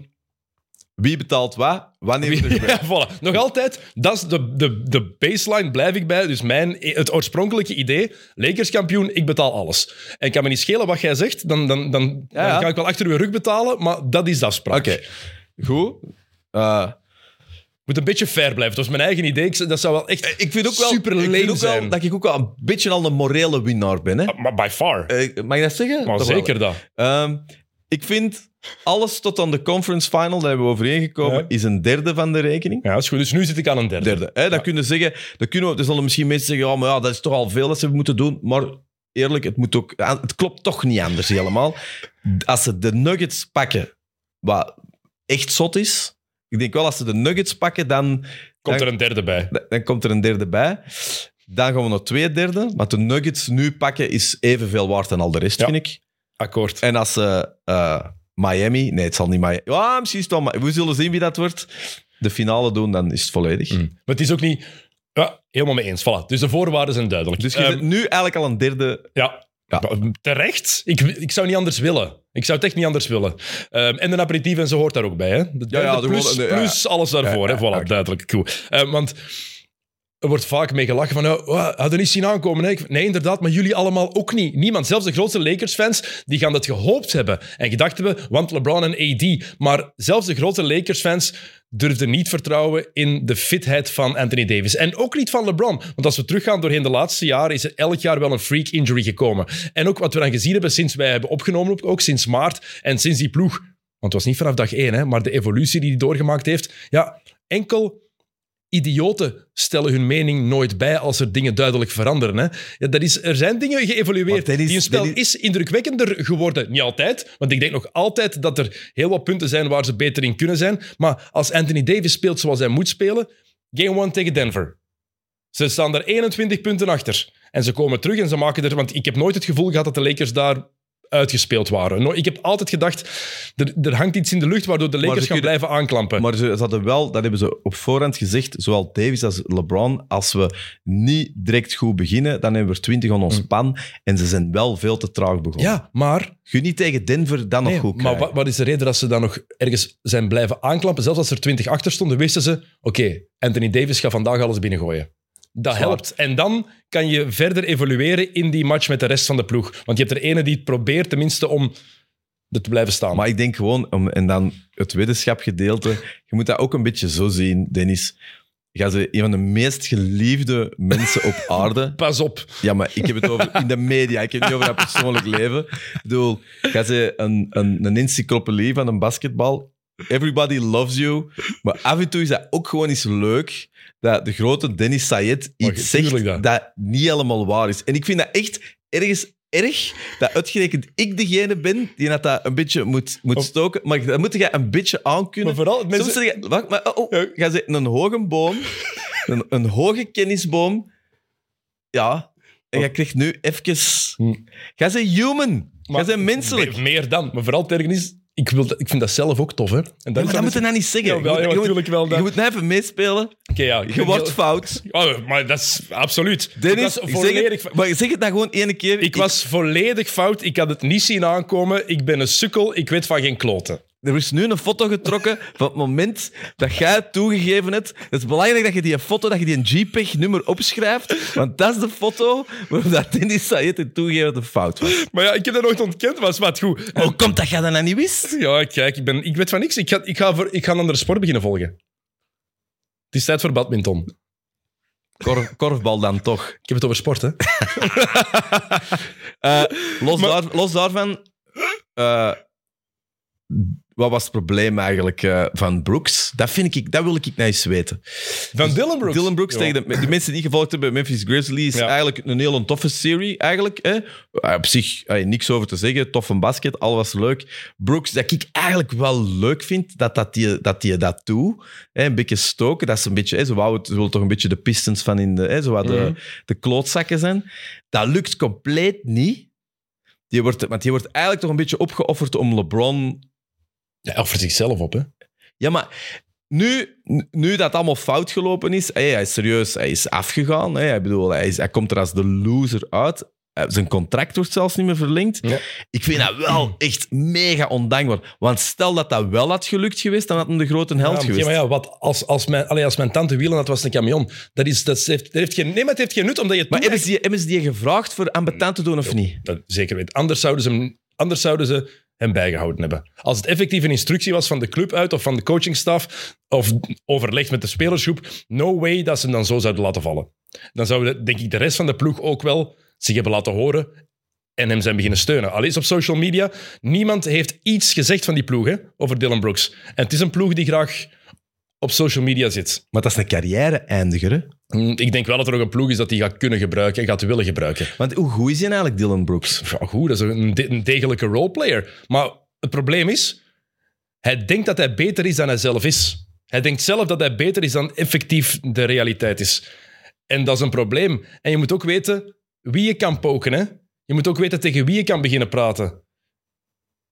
Wie betaalt wat? Wanneer er ja, voilà. Nog altijd, dat is de, de, de baseline, blijf ik bij. Dus mijn, het oorspronkelijke idee, Lakers kampioen, ik betaal alles. En ik kan me niet schelen wat jij zegt, dan, dan, dan, Ja, ja. dan ga ik wel achter uw rug betalen, maar dat is de afspraak. Oké, goed. Eh, moet een beetje fair blijven. Dat was mijn eigen idee. Ik- Dat zou wel echt ik vind ook wel, super ik vind ook wel dat ik ook wel een beetje al een morele winnaar ben. Hè? Maar by far. Eh, mag je dat zeggen? maar Toch wel, zeker dat. Ehm, ik vind alles tot aan de conference final, daar hebben we overeengekomen, Ja. is een derde van de rekening. Ja, dat is goed. Dus nu zit ik aan een derde. Derde. Hè? Dat kunnen zeggen, dat kunnen we, er zullen misschien mensen zeggen, ja, maar ja, dat is toch al veel dat ze moeten doen. Maar eerlijk, het, moet ook, het klopt toch niet anders helemaal. Als ze de Nuggets pakken, wat echt zot is, ik denk wel als ze de Nuggets pakken, dan, Komt er een derde bij. dan, dan komt er een derde bij. Dan gaan we nog twee derde. Maar de Nuggets nu pakken is evenveel waard dan al de rest, Ja. vind ik. Akkoord. En als ze eh, Miami... Nee, het zal niet Miami... Ja, misschien is het wel... Ma- We zullen zien wie dat wordt. De finale doen, dan is het volledig. Mm. Maar het is ook niet... Ja, helemaal mee eens. Voilà. Dus de voorwaarden zijn duidelijk. Dus je zit nu eigenlijk al een derde... Ja. Ja. Terecht. Ik, ik zou niet anders willen. Ik zou het echt niet anders willen. Ehm, en een aperitief en zo hoort daar ook bij. Hè? De ja, plus, de- plus alles daarvoor. Hè? Voilà, duidelijk. Cool. Ehm, want er wordt vaak mee gelachen van... Oh, oh, hadden niet zien aankomen. Hè? Nee, inderdaad. Maar jullie allemaal ook niet. Niemand. Zelfs de grootste Lakers-fans, die gaan dat gehoopt hebben. En gedacht hebben, want LeBron en AD. Maar zelfs de grootste Lakers-fans durfden niet vertrouwen in de fitheid van Anthony Davis. En ook niet van LeBron. Want als we teruggaan doorheen de laatste jaren, is er elk jaar wel een freak injury gekomen. En ook wat we dan gezien hebben sinds wij hebben opgenomen, ook sinds maart en sinds die ploeg. Want het was niet vanaf dag één, hè, maar de evolutie die hij doorgemaakt heeft. Ja, enkel idioten stellen hun mening nooit bij als er dingen duidelijk veranderen. Hè. Ja, dat is, er zijn dingen geëvolueerd. is- die een spel dat is... indrukwekkender geworden. Niet altijd, want ik denk nog altijd dat er heel wat punten zijn waar ze beter in kunnen zijn. Maar als Anthony Davis speelt zoals hij moet spelen, game 1 tegen Denver. Ze staan er 21 punten achter. En ze komen terug en ze maken er... Want ik heb nooit het gevoel gehad dat de Lakers daar uitgespeeld waren. No- Ik heb altijd gedacht, er, er hangt iets in de lucht waardoor de Lakers gaan kunnen- blijven aanklampen. Maar ze, hadden wel, dat hebben ze op voorhand gezegd, zowel Davis als LeBron, als we niet direct goed beginnen, dan hebben we er 20 aan ons pan. En ze zijn wel veel te traag begonnen. ja, maar Kun je niet tegen Denver dan nog goed maar wat, wat is de reden dat ze dan nog ergens zijn blijven aanklampen? Zelfs als er 20 achter stonden, wisten ze: oké, Anthony Davis gaat vandaag alles binnengooien. Dat Zwaar. helpt. En dan kan je verder evolueren in die match met de rest van de ploeg. Want je hebt er ene die het probeert, tenminste, om te blijven staan. Maar ik denk gewoon, om, en dan het wetenschapgedeelte, je moet dat ook een beetje zo zien, Dennis. Ga ze een van de meest geliefde mensen op aarde. Pas op. Ja, maar ik heb het over in de media. Ik heb het niet over dat persoonlijk leven. Ik bedoel, ga ze een, een, een encyclopedie van een basketbal. Everybody loves you. Maar af en toe is dat ook gewoon eens leuk dat de grote Dennis Sayed iets zegt dat. dat. niet helemaal waar is. En ik vind dat echt ergens erg dat uitgerekend ik degene ben die dat, dat een beetje moet, moet Of- stoken. Maar dat moet je een beetje aankunnen. Maar vooral mensen... Soms zeg je, wacht, maar, oh, oh, Ja. ga ze een hoge boom, een, een hoge kennisboom. Ja, en je krijgt nu even. Hm. Ga ze human. Ga ze menselijk. Me- meer dan. Maar vooral het ergernis is, ik, wil dat, ik vind dat zelf ook tof, hè. En Ja, maar is dat dan moet je nou niet zeggen. Je, ja, moet, je, moet, wel. je Dat... moet nou even meespelen. Oké, ja. ik Je ben wordt heel- fout. Oh, maar dat is absoluut. Dennis, ik was zeg volledig... het, maar zeg het nou gewoon één keer. Ik was volledig fout. Ik had het niet zien aankomen. Ik ben een sukkel. Ik weet van geen kloten. Er is nu een foto getrokken van het moment dat jij het toegegeven hebt. Het is belangrijk dat je die foto, dat je die een JPEG-nummer opschrijft. Want dat is de foto waarop dat Dennis Sayed het toegegeven dat het fout was. Maar ja, ik heb dat nooit ontkend. Was wat goed. Hoe komt dat jij dat nou niet wist? Ja, kijk, ik, ben, ik weet van niks. Ik ga, ik, ga voor, ik ga een andere sport beginnen volgen. Het is tijd voor badminton. Korf, korfbal dan toch. Ik heb het over sport, hè. Eh, los, Maar- daar, los daarvan, eh, wat was het probleem eigenlijk eh, van Brooks? Dat, vind ik, dat wil ik nou eens weten. Van Dylan Brooks. Dylan Brooks tegen de, de mensen die gevolgd hebben, Memphis Grizzlies, Ja. eigenlijk een hele toffe serie. Eigenlijk, hè? Eh, Op zich eh, niks over te zeggen. Toffe basket, al was leuk. Brooks, dat ik eigenlijk wel leuk vind dat dat die dat, die dat doet. Hè? Een beetje stoken. Dat is een beetje, hè? Ze wou ze willen toch een beetje de pistons van in de, hè? Zo wat de, de klootzakken zijn. Dat lukt compleet niet. Die wordt, want die wordt eigenlijk toch een beetje opgeofferd om LeBron Ja, hij offert zichzelf op, hè. ja, maar nu, nu dat allemaal fout gelopen is, hé, hij is serieus, hij is afgegaan. Hè, ik bedoel, hij, is, hij komt er als de loser uit. Eh, Zijn contract wordt zelfs niet meer verlengd. Ja. Ik vind dat wel echt mega ondankbaar. Want stel dat dat wel had gelukt geweest, dan had hem de grote held Ja, geweest. ja, maar ja, wat, als, als, mijn, allee, als mijn tante wielen had, was een camion. Dat, is, dat heeft, dat heeft geen, nee, maar het heeft geen nut, omdat je het Maar hebben ze, die, hebben ze die gevraagd voor ambetant te doen of niet? Dat zeker weet. Anders zouden, ze anders zouden ze hem bijgehouden hebben. Als het effectief een instructie was van de club uit of van de coachingstaf of overlegd met de spelersgroep, no way dat ze hem dan zo zouden laten vallen. Dan zouden, denk ik, de rest van de ploeg ook wel zich hebben laten horen en hem zijn beginnen steunen. Al is op social media, niemand heeft iets gezegd van die ploeg over Dylan Brooks. En het is een ploeg die graag op social media zit. Maar dat is een carrière-eindiger, Ik denk wel dat er ook een ploeg is dat die gaat kunnen gebruiken en gaat willen gebruiken. Want hoe goed is hij eigenlijk, Dylan Brooks? Ja, goed, dat is een, de- een degelijke roleplayer. Maar het probleem is, hij denkt dat hij beter is dan hij zelf is. Hij denkt zelf dat hij beter is dan effectief de realiteit is. En dat is een probleem. En je moet ook weten wie je kan poken. Hè? Je moet ook weten tegen wie je kan beginnen praten.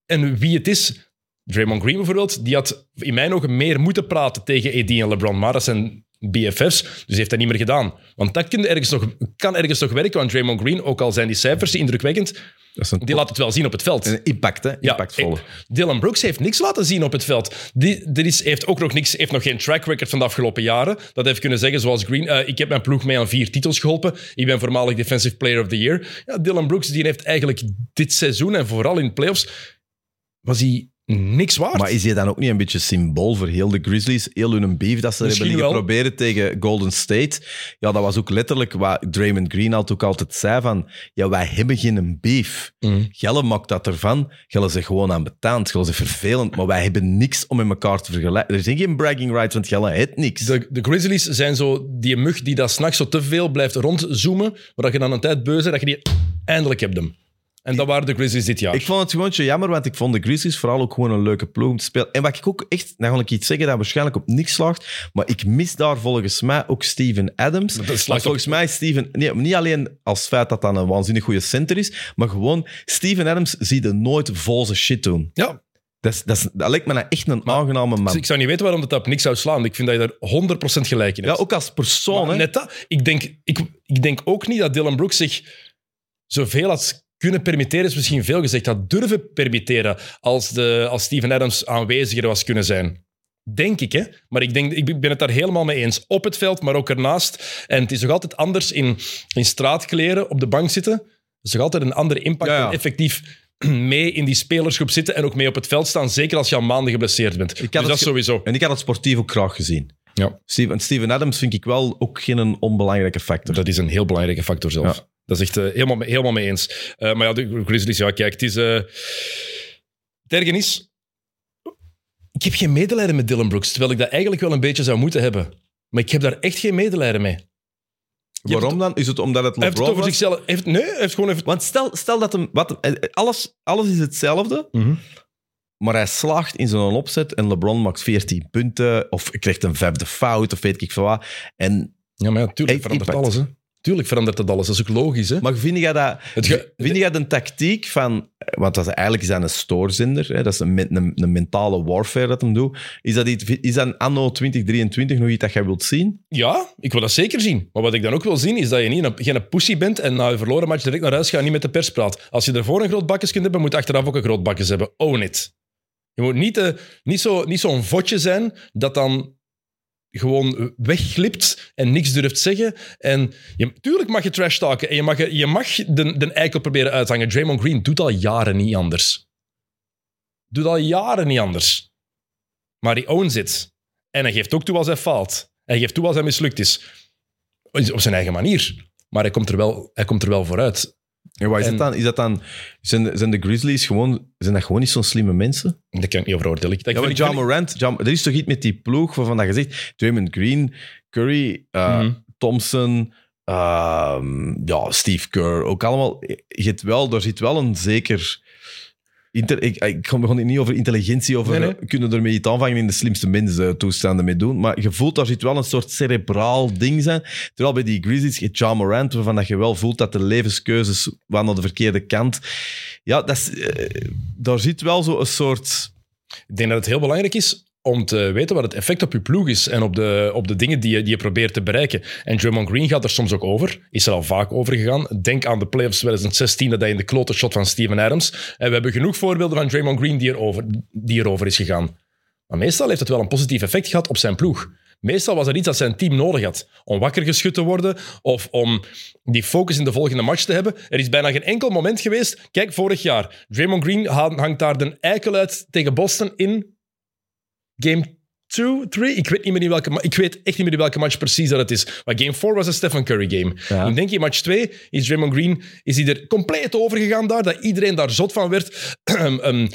En wie het is. Draymond Green bijvoorbeeld, die had in mijn ogen meer moeten praten tegen AD en LeBron. Maar dat zijn BFF's, dus heeft hij niet meer gedaan. Want dat kan ergens nog, kan ergens nog werken, want Draymond Green, ook al zijn die cijfers indrukwekkend, Dat die laat het wel zien op het veld. een impact, hè? Impactvolle. eh, Dylan Brooks heeft niks laten zien op het veld. Die, er is, heeft ook nog niks, heeft nog geen track record van de afgelopen jaren. Dat heeft kunnen zeggen, zoals Green, eh, ik heb mijn ploeg mee aan vier titels geholpen. Ik ben voormalig Defensive Player of the Year. Ja, Dylan Brooks die heeft eigenlijk dit seizoen en vooral in de playoffs was hij niks waard. Maar is hij dan ook niet een beetje symbool voor heel de Grizzlies? Heel hun beef dat ze Misschien hebben wel. geprobeerd tegen Golden State. Ja, dat was ook letterlijk wat Draymond Green altijd ook altijd zei van ja, wij hebben geen beef. Mm. Gelle maakt dat ervan. Gelle zegt gewoon aan betaald. Gelle zegt vervelend, maar wij hebben niks om met elkaar te vergelijken. Er zijn geen bragging rights, want Gelle heeft niks. De, de Grizzlies zijn zo die mug die dat s'nachts zo te veel blijft rondzoomen, maar dat je dan een tijd beu bent, dat je die eindelijk hebt hem. En dat waren de Grizzlies dit jaar. Ik vond het gewoon jammer, want ik vond de Grizzlies vooral ook gewoon een leuke ploeg om te spelen. En wat ik ook echt, nou ga ik iets zeggen dat waarschijnlijk op niks slaagt, maar ik mis daar volgens mij ook Steven Adams. Volgens mij is Steven, nee, niet alleen als feit dat dat een waanzinnig goede center is, maar gewoon Steven Adams zie je nooit vol zijn shit doen. ja, Dat, is, dat, is, dat lijkt me nou echt een aangename dus man. ik zou niet weten waarom dat op niks zou slaan. Ik vind dat je daar 100% gelijk in Ja, hebt. ook als persoon. Maar hè. net dat. Ik denk, ik, ik denk ook niet dat Dylan Brooks zich zoveel had kunnen permitteren, is misschien veel gezegd, had durven permitteren als, de, als Steven Adams aanweziger was kunnen zijn. Denk ik, hè? Maar ik, denk, ik ben het daar helemaal mee eens. Op het veld, maar ook ernaast. En het is nog altijd anders in, in straatkleren op de bank zitten. Het is nog altijd een andere impact Ja, ja. dan effectief mee in die spelersgroep zitten en ook mee op het veld staan, zeker als je al maanden geblesseerd bent. Dus het dat sowieso. En ik had het sportief ook graag gezien. Ja. Steven, Steven Adams vind ik wel ook geen onbelangrijke factor. Dat is een heel belangrijke factor zelf. Ja. Dat is echt eh, helemaal, mee- helemaal mee eens. Eh, maar ja, de Grizzlies, ja, kijk, het is... het is... Ik heb geen medelijden met Dylan Brooks, terwijl ik dat eigenlijk wel een beetje zou moeten hebben. Maar ik heb daar echt geen medelijden mee. Je Waarom dan? Is het omdat het Hij heeft LeBron het over zichzelf... Heeft, nee, heeft gewoon even... Want stel, stel dat hem... Wat, alles, alles is hetzelfde, Mhm. Maar hij slaagt in zijn opzet en LeBron maakt 14 punten of krijgt een vijfde fout of weet ik veel wat. En, Ja, maar ja, tuurlijk Heeft verandert impact. alles, hè. Tuurlijk verandert dat alles. Dat is ook logisch, hè. maar vind jij dat... Ge- Vind jij de tactiek van... Want dat is eigenlijk is dat een stoorzender. Hè? Dat is een, me- een, een mentale warfare dat hem doet. Is dat, iets, is dat anno 2023 nog iets dat jij wilt zien? Ja, ik wil dat zeker zien. Maar wat ik dan ook wil zien, is dat je niet een, geen pussy bent en na je verloren match direct naar huis gaat en niet met de pers praat. Als je ervoor een groot bakjes kunt hebben, moet je achteraf ook een groot bakjes hebben. Own it. Je moet niet, eh, niet zo'n niet zo'n vodje zijn dat dan gewoon wegglipt en niks durft zeggen. En je, tuurlijk mag je trash talken en je mag, je mag de, de eikel proberen uithangen. Draymond Green doet al jaren niet anders. Doet al jaren niet anders. Maar hij owns it. En hij geeft ook toe als hij faalt. Hij geeft toe als hij mislukt is. Op zijn eigen manier. Maar hij komt er wel, hij komt er wel vooruit. En wat is En- dat dan? Is dat dan zijn, de- zijn de Grizzlies gewoon, zijn dat gewoon niet zo'n slimme mensen? Daar kan ik niet over oordelen. Ik, Ja, maar John Morant, John, er is toch iets met die ploeg waarvan dat je zegt, Draymond Green, Curry, uh. Thompson, ehm, ja, Steve Kerr, ook allemaal. Je wel, er zit wel een zeker... Inter, ik, gewoon niet over intelligentie, over Nee, nee. kunnen ermee iets aanvangen in de slimste mensen toestanden mee doen. Maar je voelt, daar zit wel een soort cerebraal ding zijn. Terwijl bij die Grizzlies, je John Morant, waarvan dat je wel voelt dat de levenskeuzes waren naar de verkeerde kant. Ja, dat is, eh, daar zit wel zo een soort... Ik denk dat het heel belangrijk is om te weten wat het effect op je ploeg is en op de, op de dingen die je, die je probeert te bereiken. En Draymond Green gaat er soms ook over, is er al vaak over gegaan. Denk aan de playoffs 2016, dat hij in de klote shot van Steven Adams. En we hebben genoeg voorbeelden van Draymond Green die, erover, die erover is gegaan. Maar meestal heeft het wel een positief effect gehad op zijn ploeg. Meestal was er iets dat zijn team nodig had. Om wakker geschud te worden of om die focus in de volgende match te hebben. Er is bijna geen enkel moment geweest. Kijk, vorig jaar. Draymond Green ha- hangt daar de eikel uit tegen Boston in game 2, 3. Ik weet, niet meer in welke, ik weet echt niet meer in welke match precies dat het is. Maar game 4 was een Stephen Curry game. Ja. Ik denk in match 2 is Draymond Green is hij er compleet over gegaan daar. Dat iedereen daar zot van werd. um,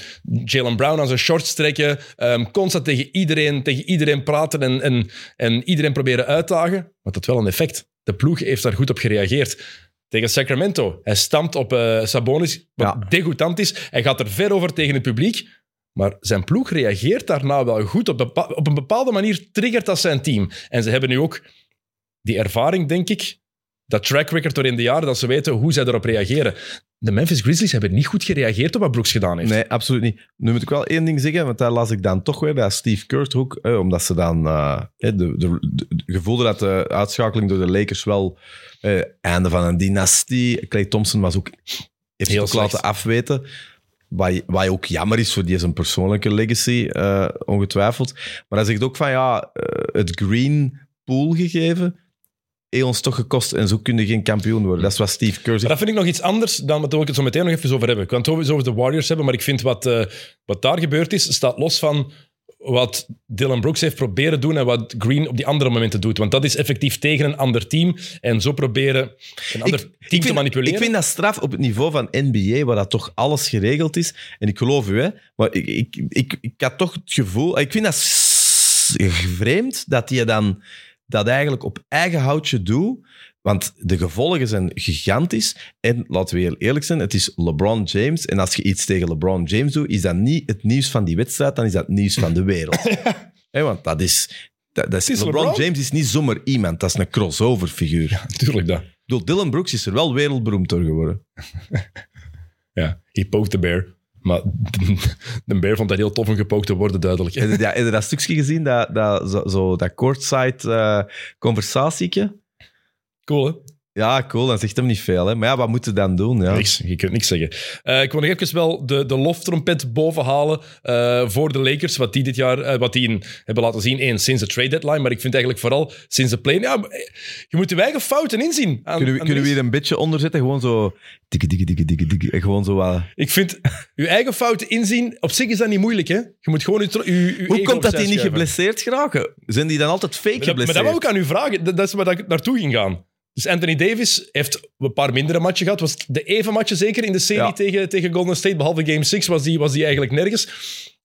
Jalen Brown aan zijn shorts trekken. um, constant tegen iedereen, tegen iedereen praten en, en, en iedereen proberen uitdagen. Maar dat had wel een effect. De ploeg heeft daar goed op gereageerd. Tegen Sacramento. Hij stampt op eh, Sabonis, wat Ja. degoutant is. Hij gaat er ver over tegen het publiek. Maar zijn ploeg reageert daarna wel goed. Op, bepa- op een bepaalde manier triggert dat zijn team. En ze hebben nu ook die ervaring, denk ik, dat track record door in de jaren, dat ze weten hoe zij erop reageren. De Memphis Grizzlies hebben niet goed gereageerd op wat Brooks gedaan heeft. Nee, absoluut niet. Nu moet ik wel één ding zeggen, want daar las ik dan toch weer bij Steve Kerr ook, eh, omdat ze dan eh, de, de, de, de- gevoelde dat de uitschakeling door de Lakers wel eh, einde van een dynastie. Clay Thompson was ook, heeft Heel zich ook laten afweten. Wat, ook jammer is voor die zijn persoonlijke legacy, eh, ongetwijfeld. Maar hij zegt ook van ja, eh, het green pool gegeven, heeft ons toch gekost en zo kun je geen kampioen worden. Dat is wat Steve Kerr dat vind ik nog iets anders dan wat we het zo meteen nog even over hebben. Ik kan het over de Warriors hebben, maar ik vind wat, eh, wat daar gebeurd is, staat los van wat Dylan Brooks heeft proberen doen en wat Green op die andere momenten doet. Want dat is effectief tegen een ander team en zo proberen een ander team te vind, manipuleren. Ik vind dat straf op het niveau van NBA, waar dat toch alles geregeld is. En ik geloof u, hè, maar ik, ik, ik, ik had toch het gevoel... Ik vind dat vreemd dat je dan dat eigenlijk op eigen houtje doet. Want de gevolgen zijn gigantisch. En laten we heel eerlijk zijn, het is LeBron James. En als je iets tegen LeBron James doet, is dat niet het nieuws van die wedstrijd, dan is dat het nieuws van de wereld. Want dat is... Dat, dat is, LeBron, LeBron. James is niet zomaar iemand, dat is een crossover figuur. Tuurlijk dat. Ik bedoel, Dylan Brooks is er wel wereldberoemd door geworden. Ja, he poked the bear. Maar de, de bear vond dat heel tof om gepookt te worden, duidelijk. Ja, heb je dat stukje gezien, dat, dat, zo, dat courtside eh conversatieke? Cool, hè? Ja, cool. Dan zegt hem niet veel. Hè. Maar ja, wat moet je dan doen? Ja. Niks, je kunt niks zeggen. Eh, ik wil nog even wel de, de loftrompet bovenhalen uh, voor de Lakers, wat die dit jaar uh, wat die in, hebben laten zien. Eén, sinds de trade deadline, maar ik vind eigenlijk vooral sinds de play. Ja, je moet je eigen fouten inzien. Aan, kunnen we, aan kunnen we hier een beetje onder zetten? Gewoon zo... Dikke, dikke, dikke, dikke, dikke. Gewoon zo. Ik vind, je eigen fouten inzien, op zich is dat niet moeilijk. Hè? Je moet gewoon je, je, je Hoe komt dat die niet geblesseerd geraken? Zijn die dan altijd fake maar dat, geblesseerd? Maar dat wou ik aan u vragen. Dat, dat is waar ik naartoe ging gaan. Dus Anthony Davis heeft een paar mindere matchen gehad. Was de even matchen zeker in de serie ja. tegen, tegen Golden State. Behalve Game 6 was die, was die eigenlijk nergens.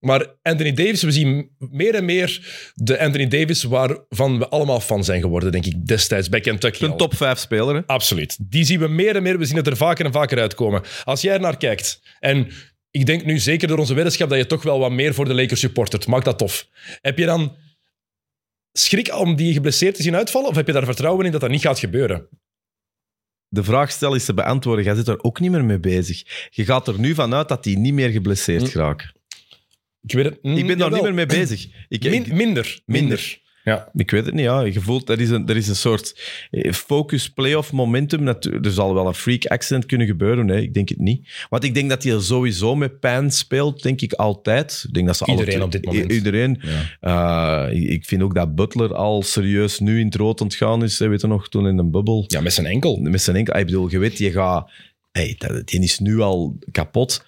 Maar Anthony Davis, we zien meer en meer de Anthony Davis waarvan we allemaal fan zijn geworden, denk ik, destijds bij Kentucky. Een top 5 speler. Hè? Absoluut. Die zien we meer en meer. We zien het er vaker en vaker uitkomen. Als jij er naar kijkt en ik denk nu zeker door onze weddenschap dat je toch wel wat meer voor de Lakers supportert. Maakt dat tof. Heb je dan schrik om die geblesseerd te zien uitvallen? Of heb je daar vertrouwen in dat dat niet gaat gebeuren? De vraag stel is te beantwoorden. Jij zit er ook niet meer mee bezig. Je gaat er nu vanuit dat die niet meer geblesseerd hm. raakt. Ik, weet het, hm, ik ben daar niet meer mee bezig. Ik, Min, minder, minder. minder. Ja. Ik weet het niet, ja. Je voelt, er is een, er is een soort eh, focus playoff momentum. Er zal wel een freak accident kunnen gebeuren, nee, ik denk het niet. Want ik denk dat hij sowieso met pijn speelt, denk ik altijd. Ik denk dat ze iedereen alle, op dit moment. Iedereen. Ja. Uh, ik vind ook dat Butler al serieus nu in het rood ontgaan is. Weet je nog, toen in een bubbel. Ja, met zijn enkel. Met zijn enkel. Ik bedoel, je weet, je gaat... Hey, die is nu al kapot.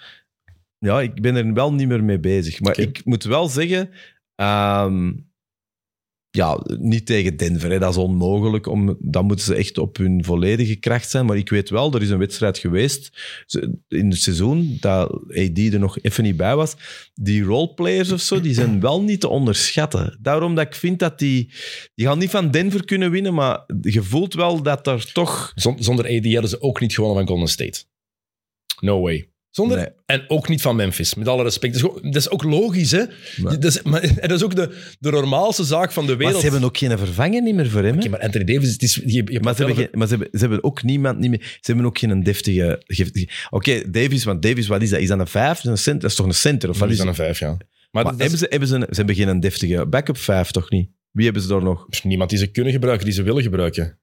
Ja, ik ben er wel niet meer mee bezig. Maar okay. ik moet wel zeggen... Um, ja, niet tegen Denver. Hè. Dat is onmogelijk. Om, dan moeten ze echt op hun volledige kracht zijn. Maar ik weet wel, er is een wedstrijd geweest in het seizoen dat AD er nog even niet bij was. Die roleplayers of zo, die zijn wel niet te onderschatten. Daarom dat ik vind dat die... Die gaan niet van Denver kunnen winnen, maar je voelt wel dat er toch... Zonder AD hadden ze ook niet gewonnen van Golden State. No way. Zonder, nee. En ook niet van Memphis, met alle respect. Dat is, dat is ook logisch, hè? Nee. Dat, is, maar, dat is ook de, de normaalste zaak van de wereld. Maar ze hebben ook geen vervanger niet meer voor hem. Okay, maar Anthony Davis, het is, je, je maar, ze hebben, geen, maar ze, hebben, ze hebben ook niemand niet meer. Ze hebben ook geen deftige. Oké, okay, Davis, want Davis, wat is dat? Is dat een vijf? Dat is, een dat is toch een center? Of wat is dat een vijf, ja. Maar, maar hebben, ze, hebben ze, ze hebben geen deftige backup vijf, toch niet? Wie hebben ze daar nog? Niemand die ze kunnen gebruiken, die ze willen gebruiken.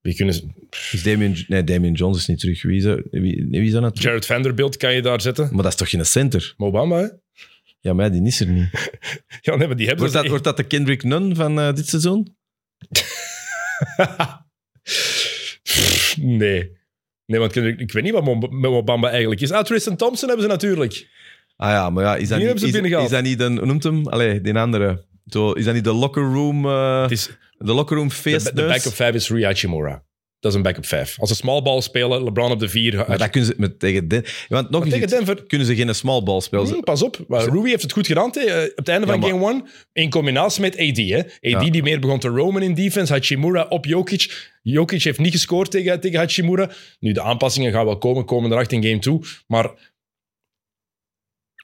Wie kunnen ze... Is Damian, nee, Damian Jones is niet terug. Wie is dat, wie, wie is dat nou Jared Vanderbilt kan je daar zetten. Maar dat is toch geen center? Mobamba, hè? Ja, maar die is er niet. ja, nee, maar die hebben wordt, dat, wordt dat de Kendrick Nunn van uh, dit seizoen? nee. Nee, want ik weet niet wat Mobamba eigenlijk is. Ah, Tristan Thompson hebben ze natuurlijk. Ah ja, maar ja, is dat, die niet, is, is, dat niet een, noemt hem? Allee, die andere. Zo, is dat niet de locker room... Uh, het is, de locker room feest. De, de backup 5 is Rui Hachimura. Dat is een backup 5. Als ze small ball spelen, LeBron op de 4. Maar dat kunnen ze met, tegen, Den Want nog tegen Denver kunnen ze geen small ball spelen. Mm, pas op. Rui heeft het goed gedaan te, uh, op het einde ja, van game 1. In combinatie met AD. Hè. AD ja. die meer begon te roamen in defense. Hachimura op Jokic. Jokic heeft niet gescoord tegen, tegen Hachimura. Nu, de aanpassingen gaan wel komen. Komen erachter in game 2. Maar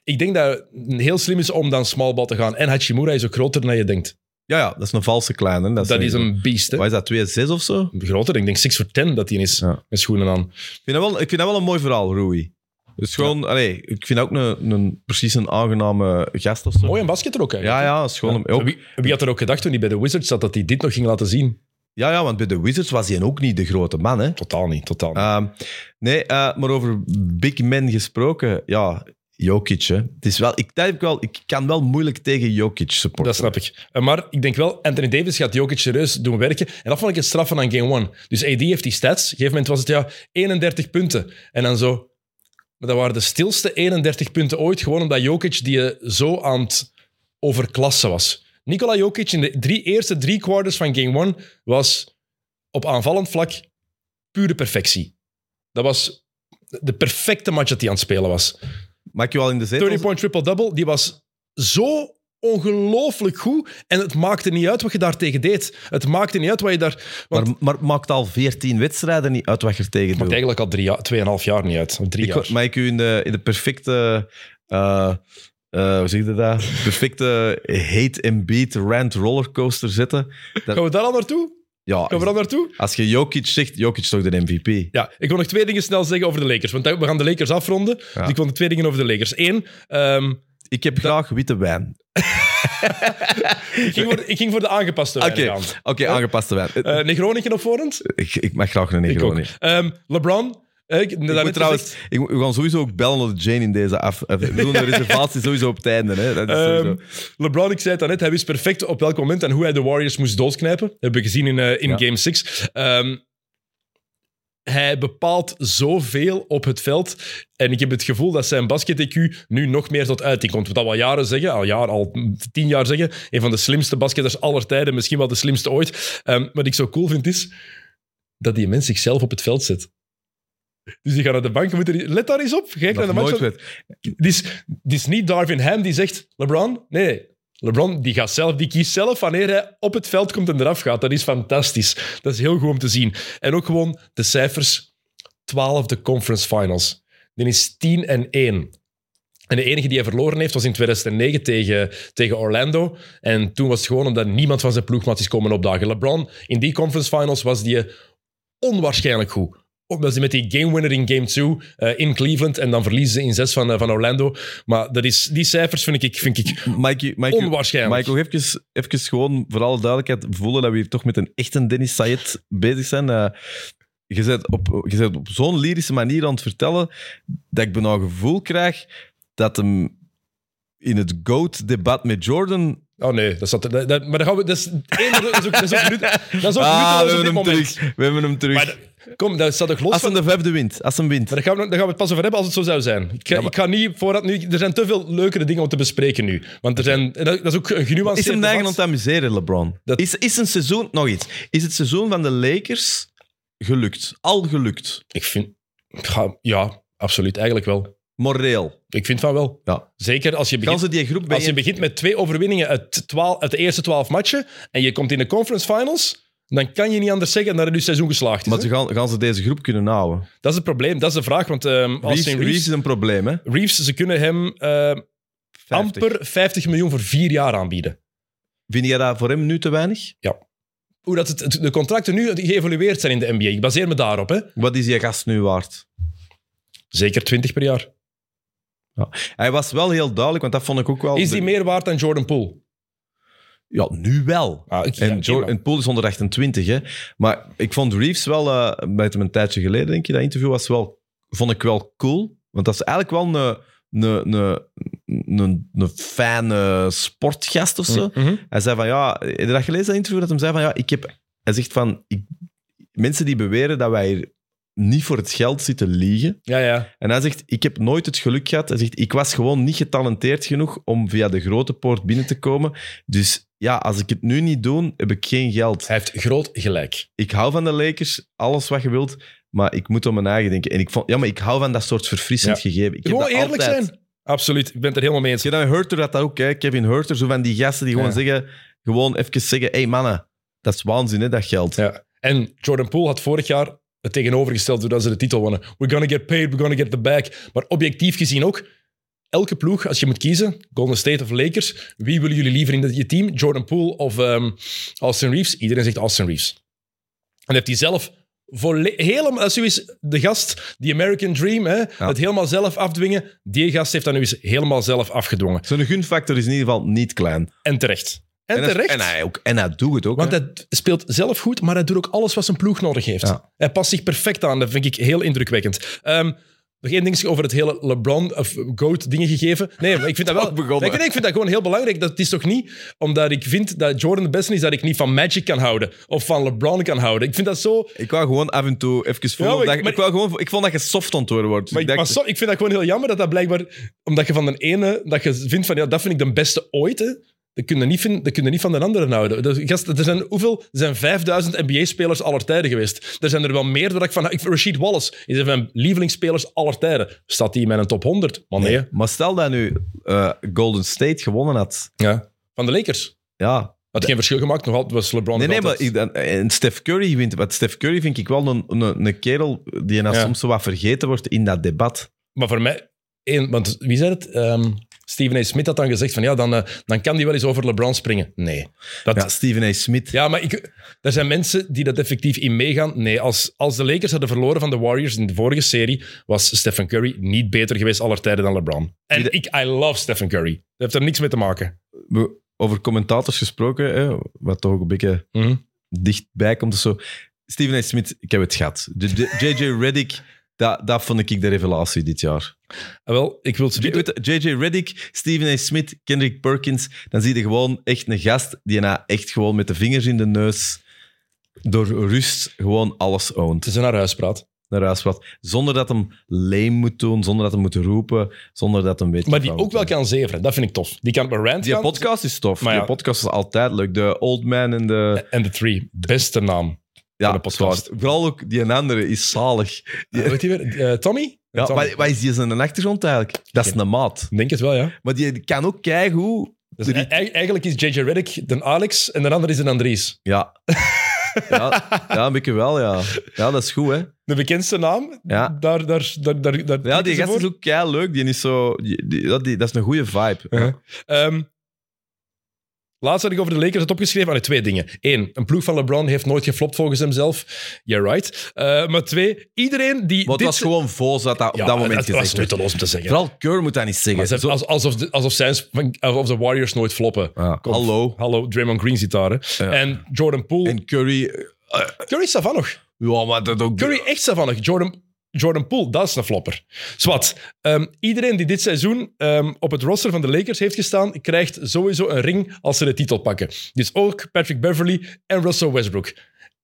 ik denk dat het heel slim is om dan small ball te gaan. En Hachimura is ook groter dan je denkt. Ja, ja, dat is een valse kleine. Dat, dat is een beest. Hè? Wat is dat, 2,6 of zo? Groter, ik denk 6 voor 10 dat hij is ja. met schoenen aan. Ik vind, dat wel, ik vind dat wel een mooi verhaal, Rui. Dus gewoon, ja. allee, ik vind ook een, een, precies een aangename gast of zo. Mooi een basket er ook eigenlijk. Ja, ja, is gewoon ja. Wie, wie, had er ook gedacht toen hij bij de Wizards zat dat hij dit nog ging laten zien? Ja, ja, want bij de Wizards was hij ook niet de grote man. Hè? Totaal niet, totaal niet. Uh, nee, uh, maar over big men gesproken, ja, Jokic, hè. Het is wel, ik, heb wel, ik kan wel moeilijk tegen Jokic supporten. Dat snap ik. Maar ik denk wel, Anthony Davis gaat Jokic serieus doen werken. En dat vond ik het straffen aan game one. Dus AD heeft die stats. Op een gegeven moment was het ja 31 punten. En dan zo... Maar dat waren de stilste 31 punten ooit, gewoon omdat Jokic die zo aan het overklassen was. Nikola Jokic in de drie, eerste drie quarters van game one was op aanvallend vlak pure perfectie. Dat was de perfecte match dat hij aan het spelen was. Maak je wel in de zetel? 30-point triple-double, die was zo ongelooflijk goed. En het maakte niet uit wat je daar tegen deed. Het maakte niet uit wat je daar... Want... Maar, maar het maakt al 14 wedstrijden niet uit wat je er tegen doet. Het maakt eigenlijk al drie jaar, tweeënhalf jaar niet uit. Drie ik, jaar. Maar ik u in de, in de perfecte... Uh, uh, hoe zeg je dat? Perfecte hate and beat rant rollercoaster zetten. Dat... Gaan we daar al naartoe? Ja, Gaan we dan naartoe? Als je Jokic zegt, Jokic is toch de MVP? Ja, ik wil nog twee dingen snel zeggen over de Lakers. Want we gaan de Lakers afronden. Ja. Dus ik wil nog twee dingen over de Lakers. Eén, um, Ik heb graag witte wijn. Ik ging voor, ik ging voor de aangepaste wijn Oké, oké, aangepaste wijn. Eh Negroniken op voorhand? ik, ik mag graag een Negroni. Ehm, LeBron. Ik, Ik moet trouwens, ik, we gaan sowieso ook bellen op Jane in deze af. We doen een reservatie sowieso op het einde. Hè. Dat is ehm. LeBron, ik zei het daarnet, hij wist perfect op welk moment en hoe hij de Warriors moest doosknijpen. Dat hebben we gezien in, eh, in Ja. Game 6. Ehm, hij bepaalt zoveel op het veld. En ik heb het gevoel dat zijn basket-EQ nu nog meer tot uiting komt. Wat al jaren zeggen, al, jaar, al tien jaar zeggen. Een van de slimste basketters aller tijden, misschien wel de slimste ooit. Ehm, wat ik zo cool vind is dat die mens zichzelf op het veld zet. Dus die gaan naar de bank. Moet er, let daar eens op. Kijk naar de match. het is, het is niet Darvin Ham die zegt, LeBron, nee, nee. LeBron die gaat zelf, die kiest zelf wanneer hij op het veld komt en eraf gaat. Dat is fantastisch. Dat is heel goed om te zien. En ook gewoon de cijfers. 12e conference finals. Die is 10 en 1. En de enige die hij verloren heeft was in 2009 tegen, tegen Orlando. En toen was het gewoon omdat niemand van zijn ploegmaat is komen opdagen. LeBron, in die conference finals was die onwaarschijnlijk goed. Omdat ze met die game winner in game 2 eh, in Cleveland en dan verliezen ze in 6 van, eh, van Orlando. Maar dat is, die cijfers vind ik, vind ik Mikey, Mikey, onwaarschijnlijk. Nog even, even gewoon, voor alle duidelijkheid, voelen dat we hier toch met een echte Dennis Sayed bezig zijn. Eh, je bent op, je bent op zo'n lyrische manier aan het vertellen dat ik bijna een gevoel krijg dat hem in het GOAT-debat met Jordan... Oh nee, dat zat, er- dat, dat- maar dat, gaan we, dat is, één, dat is ook, dat is ook, nut- dat is ook Ah, we nutteloos op hebben dit hem moment. terug. We hebben hem terug. Maar dat- kom, dat staat toch los als van... hem de vijfde wint. Als hem wint. Maar daar gaan, we, daar gaan we het pas over hebben als het zo zou zijn. Ik ga, ik ga niet vooruit nu... Er zijn te veel leukere dingen om te bespreken nu. Want er zijn... en Dat, dat is ook een genuanceerd Is hem eigen debat. het amuseren, LeBron? Dat- Is, is een seizoen... Nog iets. Is het seizoen van de Lakers gelukt? Al gelukt? Ik vind... Ja, ja, absoluut. Eigenlijk wel. Moreel? Ik vind van wel. Ja. Zeker als je begint... die groep Als je begint met twee overwinningen uit, twaalf, uit de eerste twaalf matchen en je komt in de conference finals, dan kan je niet anders zeggen dat het je seizoen geslaagd is. Maar ze gaan, gaan ze deze groep kunnen houden? Dat is het probleem, dat is de vraag. Want ehm Reeves, Reeves, Reeves is een probleem, hè? Reeves, ze kunnen hem eh, 50. amper 50 miljoen voor vier jaar aanbieden. Vind jij dat voor hem nu te weinig? Hoe dat het, het- de contracten nu geëvolueerd zijn in de NBA, ik baseer me daarop. Hè. Wat is die gast nu waard? Zeker 20 per jaar. Hij was wel heel duidelijk, want dat vond ik ook wel... Is die meer waard dan Jordan Poole? Ja, nu wel. Ah, ik, En, ja, en Poole is 128, hè. Maar ik vond Reeves wel, eh bij hem een tijdje geleden, denk je, dat interview was wel, vond ik wel cool. Want dat is eigenlijk wel een, een, een, een, een fijne sportgast of zo. maar- Mhm. Hij zei van, ja, heb je dat gelezen, dat interview? Dat hem zei van, ja, ik heb... Hij zegt van, ik, mensen die beweren dat wij hier niet voor het geld zitten liegen. Ja, ja. En hij zegt, ik heb nooit het geluk gehad. Hij zegt, ik was gewoon niet getalenteerd genoeg om via de grote poort binnen te komen. Dus ja, als ik het nu niet doe, heb ik geen geld. Hij heeft groot gelijk. Ik hou van de Lakers, alles wat je wilt, maar ik moet om mijn eigen denken. En ik vond, ja, maar ik hou van dat soort verfrissend Ja. gegeven. Ik Gewoon eerlijk altijd. zijn. Absoluut, ik ben het er helemaal mee eens. Dan Hurter dat ook, hè? Kevin Hurter, zo van die gasten die gewoon zeggen, gewoon even zeggen, hé hey, mannen, dat is waanzin, hè, dat geld. Ja. En Jordan Poole had vorig jaar het tegenovergesteld doordat ze de titel wonnen. We're gonna get paid, we're gonna get the bag. Maar objectief gezien ook, elke ploeg, als je moet kiezen, Golden State of Lakers, wie willen jullie liever in dat- je team? Jordan Poole of ehm, Austin Reeves? Iedereen zegt Austin Reeves. En heeft hij zelf helemaal, dat is zoiets de gast, die American Dream, hè, het helemaal zelf afdwingen, die gast heeft dat nu eens helemaal zelf afgedwongen. Zijn gunfactor is in ieder geval niet klein. En terecht. En, En, terecht. en, hij, ook, en hij doet het ook. Want hè. hij speelt zelf goed, maar hij doet ook alles wat zijn ploeg nodig heeft. Ja. Hij past zich perfect aan. Dat vind ik heel indrukwekkend. Ehm nog één dingetje over het hele LeBron of GOAT dingen gegeven. Nee, maar ik vind dat wel. Begonnen. Nee, ik vind dat gewoon heel belangrijk. Dat is toch niet omdat ik vind dat Jordan de beste is, dat ik niet van Magic kan houden of van LeBron kan houden. Ik vind dat zo. Ik wou gewoon af en toe even voelen. Ja, maar dat, ik- ik, wou gewoon, ik vond dat je soft antwoorden wordt. Maar, ik, ik maar dacht, so- ik vind dat gewoon heel jammer dat dat blijkbaar, omdat je van de ene, dat je vindt van ja, dat vind ik de beste ooit. Hè. Dat kun je niet, vinden, dat kun je niet van de andere houden. Dat, gast, er zijn hoeveel? Er zijn 5000 NBA-spelers aller tijden geweest. Er zijn er wel meer dat ik van. Ik, Rashid Wallace is een van mijn lievelingsspelers aller tijden. Staat die in mijn top 100? Maar nee. Maar stel dat nu eh, Golden State gewonnen had. Ja. Van de Lakers. Ja. Had geen verschil gemaakt. Nog altijd was LeBron. Nee, nee, maar ik, en Steph Curry wint. Want Steph Curry vind ik wel een, een, een kerel die nou Ja. soms zo wat vergeten wordt in dat debat. Maar voor mij. één, want wie zei het? Ehm, Stephen A. Smith had dan gezegd van ja, dan, eh, dan kan die wel eens over LeBron springen. Nee. Dat, Ja, ja. Steven A. Smith. maar ik, er zijn mensen die dat effectief in meegaan. Nee, als, als de Lakers hadden verloren van de Warriors in de vorige serie, was Stephen Curry niet beter geweest aller tijden dan LeBron. En de- ik, I love Stephen Curry. Dat heeft er niks mee te maken. Over commentators gesproken, hè, wat toch ook een beetje Mhm. dichtbij komt. of Zo. Steven A. Smith, ik heb het gehad. J.J. Reddick, dat, dat vond ik de revelatie dit jaar. Ah, wel, ik wil weet je, J.J. Reddick, Steven A. Smith, Kendrick Perkins, dan zie je gewoon echt een gast die na echt gewoon met de vingers in de neus door rust gewoon alles Het oont. is een naar huis praat. Naar huis praat. Zonder dat hem lame moet doen, zonder dat hem moet roepen, zonder dat hem weet... Maar die ook wel kan zeveren. Dat vind ik tof. Die kan rant Die gaan. podcast is tof. Maar die podcast is altijd leuk. De Old Man en de... En de Three. Beste naam. Ja, de podcast. Vooral ook die andere is zalig. Hoe heet die weer? Eh, Tommy? Ja, Tommy. wat, wat is die zijn achtergrond eigenlijk? Dat is een maat. Ik denk het wel, ja. Maar die kan ook kijken hoe... Dus e- eigenlijk is JJ Reddick de Alex en de andere is de Andries. Ja. ja, ja, een beetje wel, ja. Ja, dat is goed, hè. De bekendste naam, Ja. daar, daar, daar, daar, daar Ja, die gast is ook kei leuk. Die is zo... Die, die- dat, die- dat is een goede vibe. Uh-huh. Ehm, laatst had ik over de Lakers het opgeschreven. Ah, twee dingen. Eén, een ploeg van LeBron heeft nooit geflopt volgens hemzelf. Yeah, right. Eh, maar twee, iedereen die Maar het dit... was gewoon vol dat dat op Ja, dat moment was gezegd werd. nutteloos om te zeggen. Vooral Keur moet dat niet zeggen. Ze- Zo- alsof, de, alsof, de Warriors nooit floppen. Kom. hallo. Hallo, Draymond Green zit daar. Ja. En Jordan Poole. En Curry... Curry is nog. Ja, maar dat ook... Curry echt nog. Jordan, Jordan Poole, dat is een flopper. Zwat. Ehm, iedereen die dit seizoen ehm, op het roster van de Lakers heeft gestaan, krijgt sowieso een ring als ze de titel pakken. Dus ook Patrick Beverly en Russell Westbrook.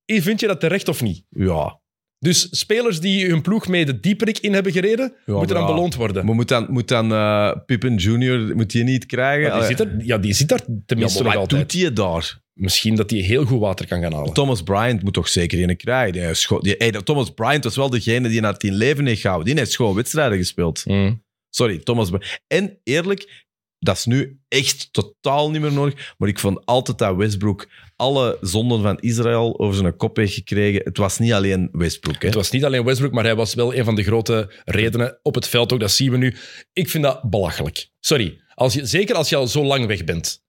Vind je dat terecht of niet? Ja. Dus spelers die hun ploeg mee de dieperik in hebben gereden, moeten dan maar ja. beloond worden. Maar moet dan, moet dan eh, Pippen Jr. moet die niet krijgen? Ja, die, zit er, ja, die zit daar Ja, tenminste maar nog wat altijd. doet hij daar? Misschien dat hij heel goed water kan gaan halen. Thomas Bryant moet toch zeker een krijgen? Die scho- die, hey, Thomas Bryant was wel degene die naar tien leven heeft gehouden. Die heeft gewoon wedstrijden gespeeld. Mm. Sorry, Thomas Bryant. En eerlijk, dat is nu echt totaal niet meer nodig. Maar ik vond altijd dat Westbrook alle zonden van Israël over zijn kop heeft gekregen. Het was niet alleen Westbrook. Hè? Het was niet alleen Westbrook, maar hij was wel een van de grote redenen op het veld ook. Dat zien we nu. Ik vind dat belachelijk. Sorry. Als je, zeker als je al zo lang weg bent.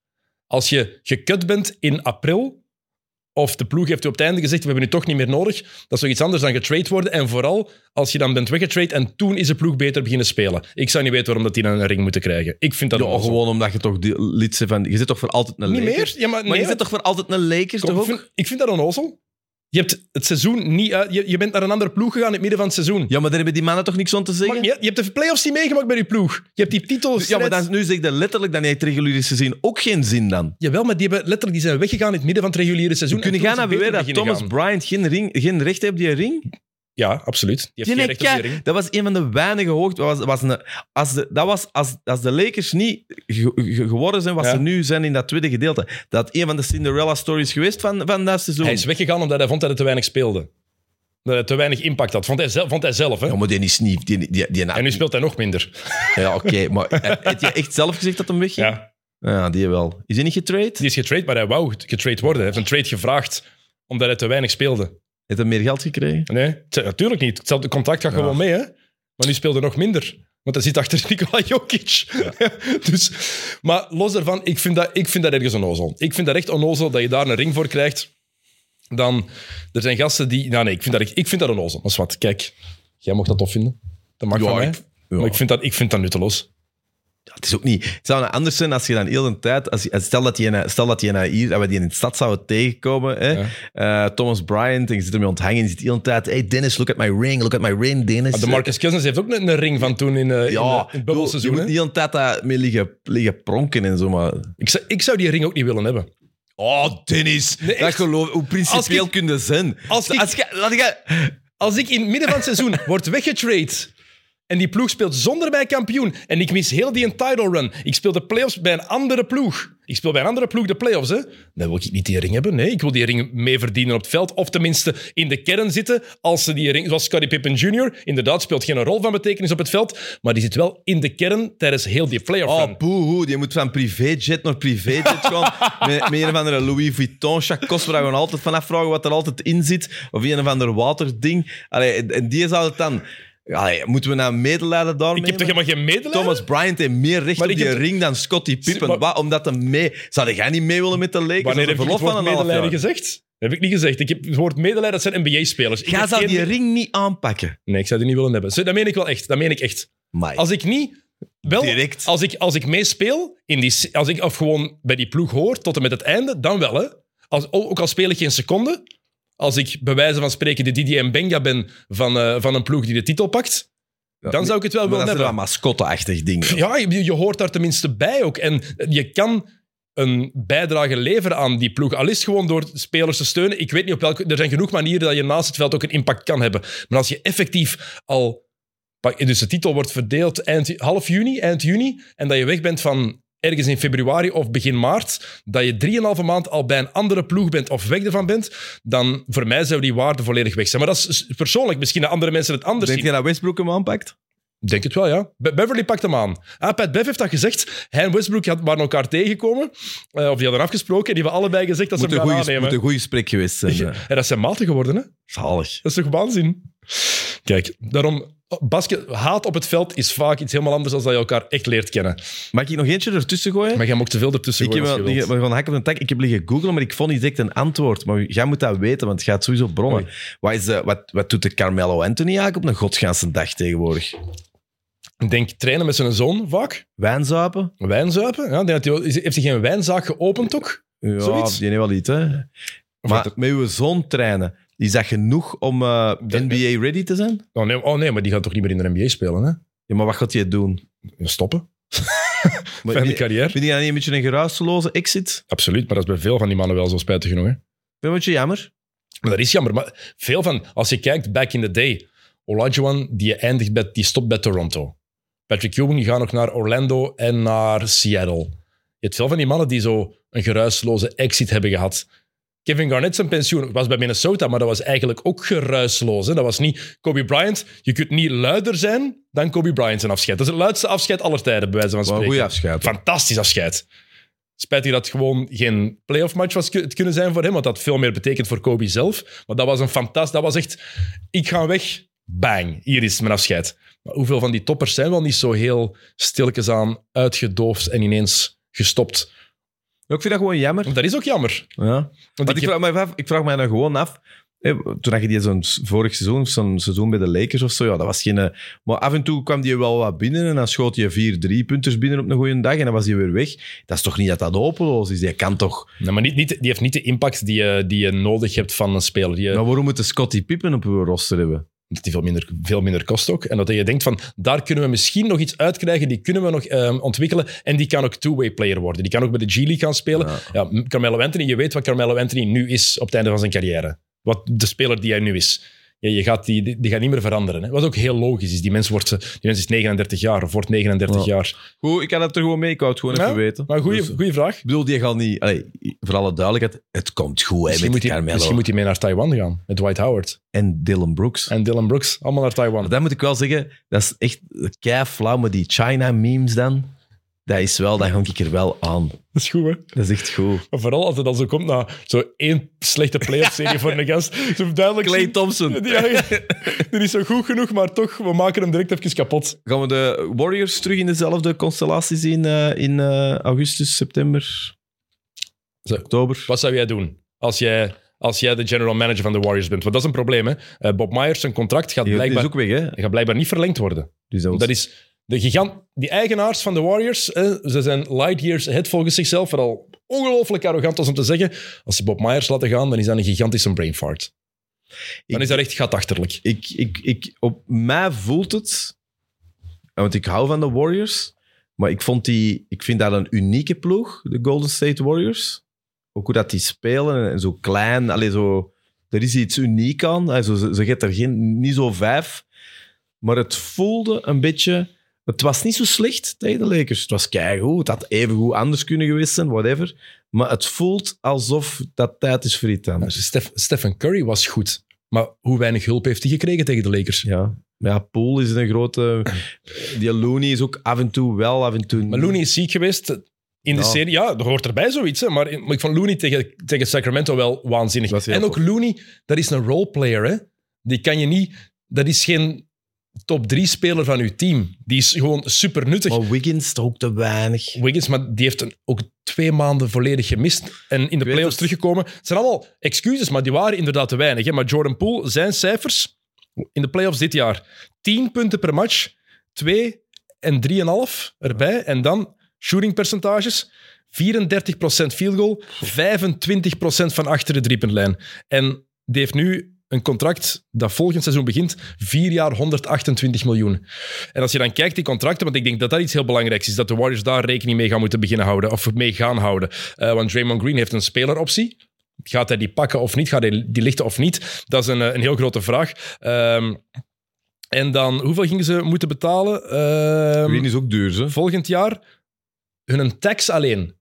Als je gekut bent in april, of de ploeg heeft u op het einde gezegd, we hebben u toch niet meer nodig, dat is iets anders dan getrade worden. En vooral als je dan bent weggetrade en toen is de ploeg beter beginnen spelen. Ik zou niet weten waarom dat die dan een ring moeten krijgen. Ik vind dat Ja, gewoon omdat je toch die bent van... Je zit toch voor altijd een Niet Lakers? meer? Ja, maar, Maar nee, je zit toch voor altijd een Lakers, Kom, toch ik, ook? vind, ik vind dat onnozel. Je hebt het seizoen niet uit... Je, je bent naar een andere ploeg gegaan in het midden van het seizoen. Ja, maar daar hebben die mannen toch niks aan te zeggen? Maar je, je hebt de playoffs niet meegemaakt bij je ploeg. Je hebt die titels. Ja, maar dan, nu zeg je letterlijk, dan heeft het reguliere seizoen ook geen zin dan. Jawel, maar die, hebben letterlijk, die zijn weggegaan in het midden van het reguliere seizoen. Kun je En toen gaan naar beweren dat Thomas Bryant geen, ring, geen recht heeft op die ring? Ja, absoluut. Die heeft Die geen recht dat was een van de weinige hoogte. Was, was een, als, de, dat was, als, als de Lakers niet ge- ge- geworden zijn wat Ja. ze nu zijn in dat tweede gedeelte, dat een van de Cinderella stories geweest van, van dat seizoen. Hij is weggegaan omdat hij vond dat hij te weinig speelde. Dat hij te weinig impact had. Vond hij zelf, vond hij zelf hè? Ja, maar die is niet... Die, die, die, En nu speelt hij nog minder. Ja, oké. maar heb je echt zelf gezegd dat hem wegging? Ja. Ja, die wel. Is hij niet getrade? Die is getrade, maar hij wou getrade worden. Hij heeft een trade gevraagd omdat hij te weinig speelde. Heeft hij meer geld gekregen? Nee, natuurlijk niet. Hetzelfde contract gaat Ja. gewoon mee, hè? Maar nu speelde nog minder. Want hij zit achter Nikola Jokic. dus, maar los daarvan, ik vind, dat, ik vind dat ergens onnozel. Ik vind dat echt onnozel dat je daar een ring voor krijgt. Dan, er zijn gasten die... Nou nee, ik vind dat, ik vind dat onnozel. Dat is wat. Kijk, jij mocht dat tof vinden. Dat mag Ja, van mij. ik- ja. Maar ik vind, dat, ik vind dat nutteloos. Het is ook niet. Het zou anders zijn als je dan heel de tijd. Als je, stel dat je, stel dat je hier, dat we die in de stad zouden tegenkomen. Hè, eh, Thomas Bryant, en je zit ermee onthangen. En je zit heel de tijd. Hey Dennis, look at my ring, look at my ring, Dennis. Maar de Marcus Cousins heeft ook een, een ring van toen in, in, ja, eh, in het bubbelseizoen. Je moet niet de tijd daar mee liggen, liggen pronken en zo. Maar... Ik, zou, ik zou die ring ook niet willen hebben. Oh, Dennis. Nee, dat geloof Hoe principieel Als ik- kun je zijn? als ik- je, laat ik, Als ik in het midden van het seizoen word weggetrade en die ploeg speelt zonder mij kampioen en ik mis heel die title run, ik speel de playoffs bij een andere ploeg. Ik speel bij een andere ploeg de playoffs, hè. Dan wil ik niet die ring hebben. Nee, ik wil die ring mee verdienen op het veld. Of tenminste in de kern zitten als ze die ring... Zoals Scottie Pippen Jr. Inderdaad, speelt geen rol van betekenis op het veld, maar die zit wel in de kern tijdens heel die playoff run. Oh, boehoe. Je moet van privéjet naar privéjet gaan. met, met een of andere Louis Vuitton chacos, waar gewoon altijd vanaf vragen wat er altijd in zit. Of een of ander waterding. Allee, en- en die zou het dan... Allee, moeten we nou medelijden daarmee? Ik heb toch helemaal geen medelijden? Thomas Bryant heeft meer recht Maar op ik die heb- ring dan Scottie Pippen. Maar- Wat? Omdat hij mee... Zou jij niet mee willen met de Lakers? Wanneer heb ik het woord medelijden gezegd? Heb ik niet gezegd. Ik heb het woord medelijden, dat zijn NBA-spelers. Ik Jij heb zou geen- die ring niet aanpakken. Nee, ik zou die niet willen hebben. Zo, Dat meen ik wel echt. Dat meen ik echt. Als ik niet... Wel, Direct. Als ik, als ik meespeel, in die, als ik of gewoon bij die ploeg hoor tot en met het einde, dan wel. Hè. Als, ook al speel ik geen seconde, als ik bij wijze van spreken de Didier Benga ben van, eh, van een ploeg die de titel pakt, dan zou ik het wel willen dat is hebben. een mascotte-achtig ding. Ja, je, je hoort daar tenminste bij ook. En je kan een bijdrage leveren aan die ploeg. Al is het gewoon door spelers te steunen. Ik weet niet op welke... Er zijn genoeg manieren dat je naast het veld ook een impact kan hebben. Maar als je effectief al... Dus de titel wordt verdeeld eind, half juni, eind juni. En dat je weg bent van ergens in februari of begin maart. Dat je 3,5 maand al bij een andere ploeg bent of weg ervan bent. Dan voor mij zou die waarde volledig weg zijn. Maar dat is persoonlijk. Misschien dat andere mensen het anders Denk zien. je dat Westbrook hem aanpakt? Denk het wel, ja. Be- Beverly pakt hem aan. Ah, Pat Bev heeft dat gezegd. Hij en Westbrook waren elkaar tegengekomen. Eh, of die hadden afgesproken. En die hebben allebei gezegd dat ze hem gaan goeie- aannemen. moet een goede gesprek geweest zijn. En dat zijn maten geworden, hè? Zalig. Dat is toch waanzin? Kijk, daarom... Basket, haat op het veld is vaak iets helemaal anders dan dat je elkaar echt leert kennen. Mag ik nog eentje ertussen gooien? Maar jij mag te veel ertussen Ik heb, gooien wel, als je wilt. we gaan hakken op een tak. Ik heb liggen googlen, maar ik vond niet direct een antwoord. Maar jij moet dat weten, want het gaat sowieso bronnen. Wat, is, de- wat, wat doet de Carmelo Anthony eigenlijk op een godsganse dag tegenwoordig? Ik denk trainen met zijn zoon vaak. Wijnzuipen? Wijnzuipen. Ja, denk dat hij, is- heeft hij geen wijnzaak geopend ook? Ja, Zoiets? die wel iets, hè. Maar met uw zoon trainen, is dat genoeg om eh, Dat- NBA ready te zijn? Oh nee, oh nee, maar die gaat toch niet meer in de NBA spelen, hè? Ja, maar wat gaat hij doen? Stoppen. Maar, Fijne vind carrière. je dat niet een beetje een geruisloze exit? Absoluut, maar dat is bij veel van die mannen wel zo spijtig genoeg, hè? Vind je een beetje jammer? Maar dat is jammer. Maar veel van, als je kijkt, back in the day, Olajuwon, die, eindigt bij, die stopt bij Toronto. Patrick Ewing die gaat nog naar Orlando en naar Seattle. Je hebt veel van die mannen die zo een geruisloze exit hebben gehad. Kevin Garnett zijn pensioen was bij Minnesota, maar dat was eigenlijk ook geruisloos. Hè? Dat was niet Kobe Bryant. Je kunt niet luider zijn dan Kobe Bryant zijn afscheid. Dat is het luidste afscheid aller tijden, bij wijze van spreken. goede afscheid. Fantastisch afscheid. Spijtig dat het gewoon geen playoff match was het kunnen zijn voor hem, want dat had veel meer betekend voor Kobe zelf. Maar dat was een fantastisch... Dat was echt... Ik ga weg, bang, hier is mijn afscheid. Maar hoeveel van die toppers zijn wel niet zo heel stilletjes aan uitgedoofd en ineens gestopt? Ik vind dat gewoon jammer. Dat is ook jammer. Ja. Want ik vraag, me af, ik vraag mij dan gewoon af. toen had je die zo'n vorig seizoen, zo'n seizoen bij de Lakers of zo, ja, dat was geen... eh, Maar af en toe kwam die wel wat binnen en dan schoot je vier drie-punters binnen op een goede dag en dan was hij weer weg. Dat is toch niet dat dat hopeloos is? Die kan toch... Nee, maar niet, niet, die heeft niet de impact die je, die je nodig hebt van een speler. Die, je- Maar waarom moet de Scottie Pippen op uw roster hebben? Dat die veel minder, veel minder kost ook. En dat je denkt van, daar kunnen we misschien nog iets uitkrijgen, die kunnen we nog ehm, ontwikkelen. En die kan ook two-way player worden. Die kan ook bij de G-League gaan spelen. Ja. Ja. Carmelo Anthony, je weet wat Carmelo Anthony nu is op het einde van zijn carrière. Wat de speler die hij nu is. Ja, je gaat die, die, die gaat niet meer veranderen. Hè. Wat ook heel logisch is. Die mens, wordt, die mens is 39 jaar of wordt 39 Ja. jaar. Goed, ik kan het er gewoon mee. Ik wou het gewoon Ja, even weten. Maar goede Dus, goeie vraag. ik bedoel, die gaat niet... Allee, voor alle duidelijkheid, het komt goed hè, met moet, hij, Carmelo. misschien moet hij mee naar Taiwan gaan. Met Dwight Howard En Dylan Brooks. en Dylan Brooks. Allemaal naar Taiwan. Maar dat moet ik wel zeggen, dat is echt kei flauw, maar die China-memes dan, dat is wel, dat hang ik er wel aan. Dat is goed, hè? Dat is echt goed. Maar vooral als het dan zo komt na zo één slechte playoff-serie voor een gast. Zo duidelijk Clay Thompson. Die is zo goed genoeg, maar toch, we maken hem direct even kapot. Gaan we de Warriors terug in dezelfde constellatie zien eh, in eh, augustus, september, Zo. oktober? Wat zou jij doen als jij, als jij de general manager van de Warriors bent? Want dat is een probleem, hè? Eh, Bob Myers, zijn contract gaat blijkbaar, ook weg, gaat blijkbaar niet verlengd worden. Dus dat was- Dat is de gigant, die eigenaars van de Warriors, ze zijn light years ahead volgens zichzelf, vooral ongelooflijk arrogant als om te zeggen, als ze Bob Myers laten gaan, dan is dat een gigantische brain fart. Dan is dat echt gatachterlijk. ik, ik, ik, op mij voelt het, want ik hou van de Warriors, maar ik, vond die, ik vind dat een unieke ploeg, de Golden State Warriors. Ook hoe dat die spelen en zo klein, allee, zo, er is iets uniek aan. Ze, geeft er geen, niet zo vijf, maar het voelde een beetje... Het was niet zo slecht tegen de Lakers. Het was keigoed. Het had even goed anders kunnen geweest zijn, whatever. Maar het voelt alsof dat tijd is voor iets anders. Steph, Stephen Curry was goed, maar hoe weinig hulp heeft hij gekregen tegen de Lakers? Ja, maar ja, Poole is een grote... Die Looney is ook af en toe wel, af en toe... Maar Looney is ziek geweest in de Ja. serie. Ja, er hoort erbij zoiets. Hè. Maar, maar ik vond Looney tegen, tegen Sacramento wel waanzinnig. En ook tof. Looney, dat is een roleplayer. Hè. Die kan je niet... Dat is geen top drie speler van uw team. Die is gewoon super nuttig. Maar Wiggins toch ook te weinig. Wiggins, maar die heeft een, ook twee maanden volledig gemist. En in de playoffs teruggekomen. Het zijn allemaal excuses, maar die waren inderdaad te weinig. Hè. Maar Jordan Poole, zijn cijfers in de playoffs dit jaar: 10 punten per match, 2 en 3,5 erbij. En dan shooting percentages. 34% field goal, 25% van achter de driepuntlijn. En die heeft nu een contract dat volgend seizoen begint, vier jaar 128 miljoen. En als je dan kijkt die contracten, want ik denk dat dat iets heel belangrijks is, dat de Warriors daar rekening mee gaan moeten beginnen houden, of mee gaan houden. Eh, want Draymond Green heeft een speleroptie. Gaat hij die pakken of niet? Gaat hij die lichten of niet? Dat is een, eh, een heel grote vraag. Ehm, en dan, hoeveel gingen ze moeten betalen? Ehm, Green is ook duur, ze. volgend jaar hun tax alleen.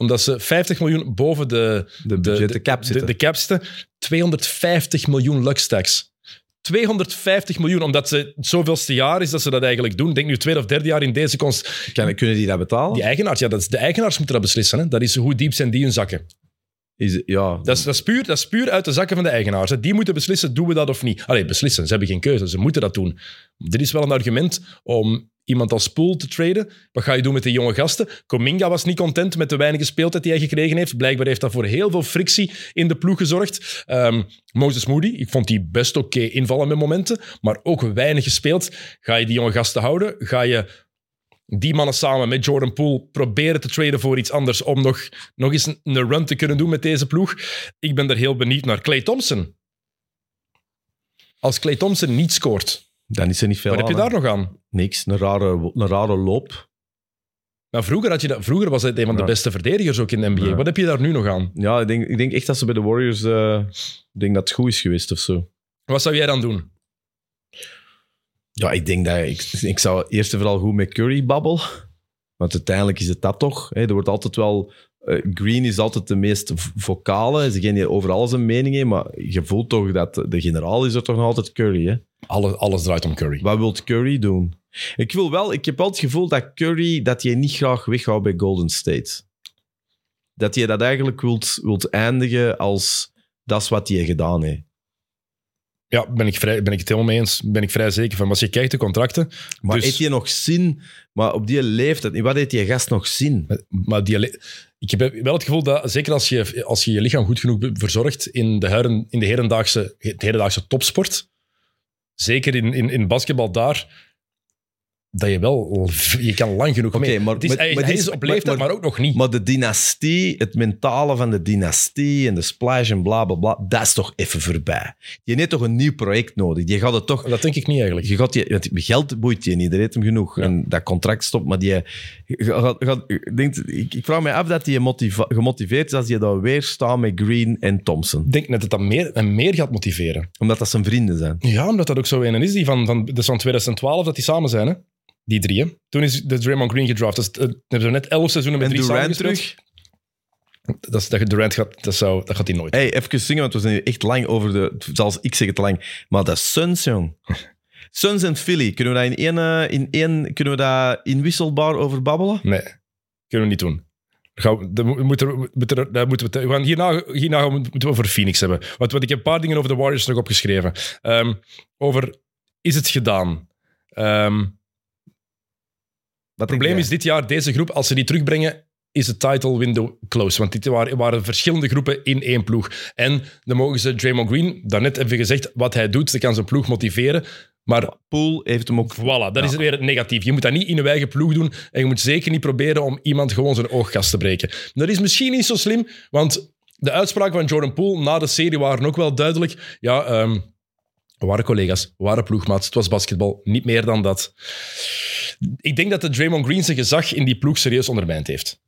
Omdat ze 50 miljoen boven de, De de, cap zitten. de cap zitten. 250 miljoen lux tax. 250 miljoen, omdat ze het zoveelste jaar is dat ze dat eigenlijk doen. Ik denk nu tweede of derde jaar in deze konst. Kan, kunnen die dat betalen? Die eigenaars, ja, dat is, de eigenaars moeten dat beslissen. Hè. Dat is hoe diep zijn die hun zakken. Is, ja, Dat is, dat, is puur, dat is puur uit de zakken van de eigenaars. hè. Die moeten beslissen, doen we dat of niet. Allee, beslissen. Ze hebben geen keuze. Ze moeten dat doen. Dit is wel een argument om iemand als Poel te traden. Wat ga je doen met de jonge gasten? Cominga was niet content met de weinige speeltijd die hij gekregen heeft. Blijkbaar heeft dat voor heel veel frictie in de ploeg gezorgd. Ehm, Moses Moody, ik vond die best oké invallen met momenten, maar ook weinig gespeeld. Ga je die jonge gasten houden? Ga je die mannen samen met Jordan Poole proberen te traden voor iets anders om nog, nog eens een, een run te kunnen doen met deze ploeg. Ik ben er heel benieuwd naar. Clay Thompson. Als Clay Thompson niet scoort, dan is er niet veel wat heb je daar hè. nog aan? Niks, een rare, een rare loop. Maar vroeger, had je dat, vroeger was hij een van de Ja. beste verdedigers ook in de NBA. Ja. Wat heb je daar nu nog aan? Ja, ik denk, ik denk echt dat ze bij de Warriors... eh, ik denk dat het goed is geweest of zo. Wat zou jij dan doen? Ja, ik denk dat... Ik, ik zou eerst en vooral goed met Curry babbelen. Want uiteindelijk is het dat toch. Hè? Er wordt altijd wel... eh, Green is altijd de meest vocale. Is degene die over alles een mening heeft. Maar je voelt toch dat de generaal is er toch nog altijd Curry, hè? Alles, alles draait om Curry. Wat wil Curry doen? Ik wil wel... Ik heb wel het gevoel dat Curry... Dat je niet graag weghoudt bij Golden State. Dat je dat eigenlijk wilt, wilt eindigen als... Dat is wat hij gedaan heeft. Ja, ben ik, vrij, ben ik het helemaal mee eens. Ben ik vrij zeker van. Maar als je kijkt de contracten... Maar Dus- heeft hij nog zin? Maar op die leeftijd, wat heeft die gast nog zin? Maar die, ik heb wel het gevoel dat, zeker als je als je, je lichaam goed genoeg verzorgt in de, heren, in de herendaagse, de herendaagse topsport, zeker in, in, in basketbal daar, dat je wel... Je kan lang genoeg Oké, mee. maar- Het is, maar- hij, maar hij is op leeftijd, maar, maar- ook nog niet. Maar de dynastie, het mentale van de dynastie en de splash en bla bla bla, dat is toch even voorbij. Je hebt toch een nieuw project nodig. Je gaat het toch. dat denk ik niet eigenlijk. Je gaat je, geld boeit je niet, er heeft hem genoeg. Ja. En dat contract stopt, maar die, je gaat, gaat- ik denkt, ik, ik vraag me af dat hij gemotiveerd is als je daar weer staat met Green en Thompson. Ik denk net dat dat meer en meer gaat motiveren. Omdat dat zijn vrienden zijn. Ja, omdat dat ook zo een is, die van, van, dat is van 2012 dat die samen zijn, hè? Die drie, hè? Toen is de Draymond Green gedraft. Dus, eh, hebben ze net elf seizoenen met En drie Durant terug. Dat, is- dat je Durant gaat, dat, zou, dat gaat hij nooit. Hey, even zingen, want we zijn echt lang over de... Zelfs ik zeg het lang. Maar de Suns, jong. Suns en Philly, kunnen we daar in één, eh, in één kunnen we daar inwisselbaar over babbelen? Nee, kunnen we niet doen. Gaan we, moeten we, moeten we, daar moeten we, gaan hierna, hierna moeten we over Phoenix hebben. Want, want ik heb een paar dingen over de Warriors nog opgeschreven. Ehm, over, is het gedaan? Ehm, Wat Het probleem is dit jaar, deze groep, als ze die terugbrengen, is het title window close. Want dit waren, waren verschillende groepen in één ploeg. En dan mogen ze Draymond Green, daarnet hebben we gezegd, wat hij doet, dat kan zijn ploeg motiveren. Maar Poel heeft hem ook... voilà, dat is weer het negatief. Je moet dat niet in je eigen ploeg doen. En je moet zeker niet proberen om iemand gewoon zijn oogkast te breken. Dat is misschien niet zo slim, want de uitspraken van Jordan Poole na de serie waren ook wel duidelijk. Ja, ehm, waren collega's, waren ploegmaats, het was basketbal, niet meer dan dat. Ik denk dat de Draymond Green zijn gezag in die ploeg serieus ondermijnd heeft.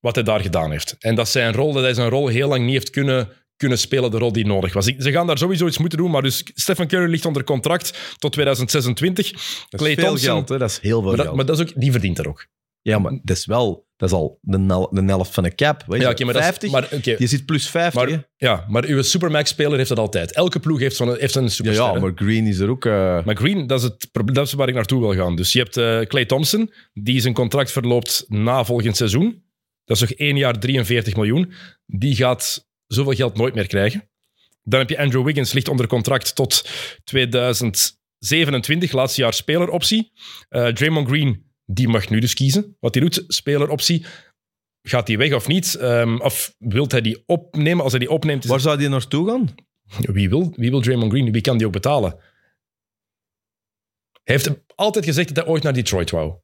Wat hij daar gedaan heeft. En dat, zijn rol, dat hij zijn rol heel lang niet heeft kunnen, kunnen spelen, de rol die nodig was. Ze gaan daar sowieso iets moeten doen, maar dus Stephen Curry ligt onder contract tot 2026. Dat Clay is veel Thompson- geld, hè? Dat is heel veel Maar, dat, geld. maar dat is ook, die verdient er ook. Ja, maar dat is wel... Dat is al de, de helft van een cap. Weet je, Ja, maar dat is- 50? maar, oké, Je zit plus 50, hè? maar, ja, maar uw Supermax-speler heeft dat altijd. Elke ploeg heeft, zo'n heeft een superster. ja, maar Green is er ook... eh, Maar Green, dat is, het, dat is waar ik naartoe wil gaan. Dus je hebt eh Clay Thompson, die zijn contract verloopt na volgend seizoen. Dat is nog één jaar 43 miljoen. Die gaat zoveel geld nooit meer krijgen. Dan heb je Andrew Wiggins, ligt onder contract tot 27, laatste jaar speleroptie. Eh Draymond Green, die mag nu dus kiezen wat hij doet. Speleroptie. Gaat hij weg of niet? Ehm, of wil hij die opnemen? Als hij die opneemt, is Waar zou die naartoe gaan? wie wil, wie wil Draymond Green? Wie kan die ook betalen? Hij heeft altijd gezegd dat hij ooit naar Detroit wou.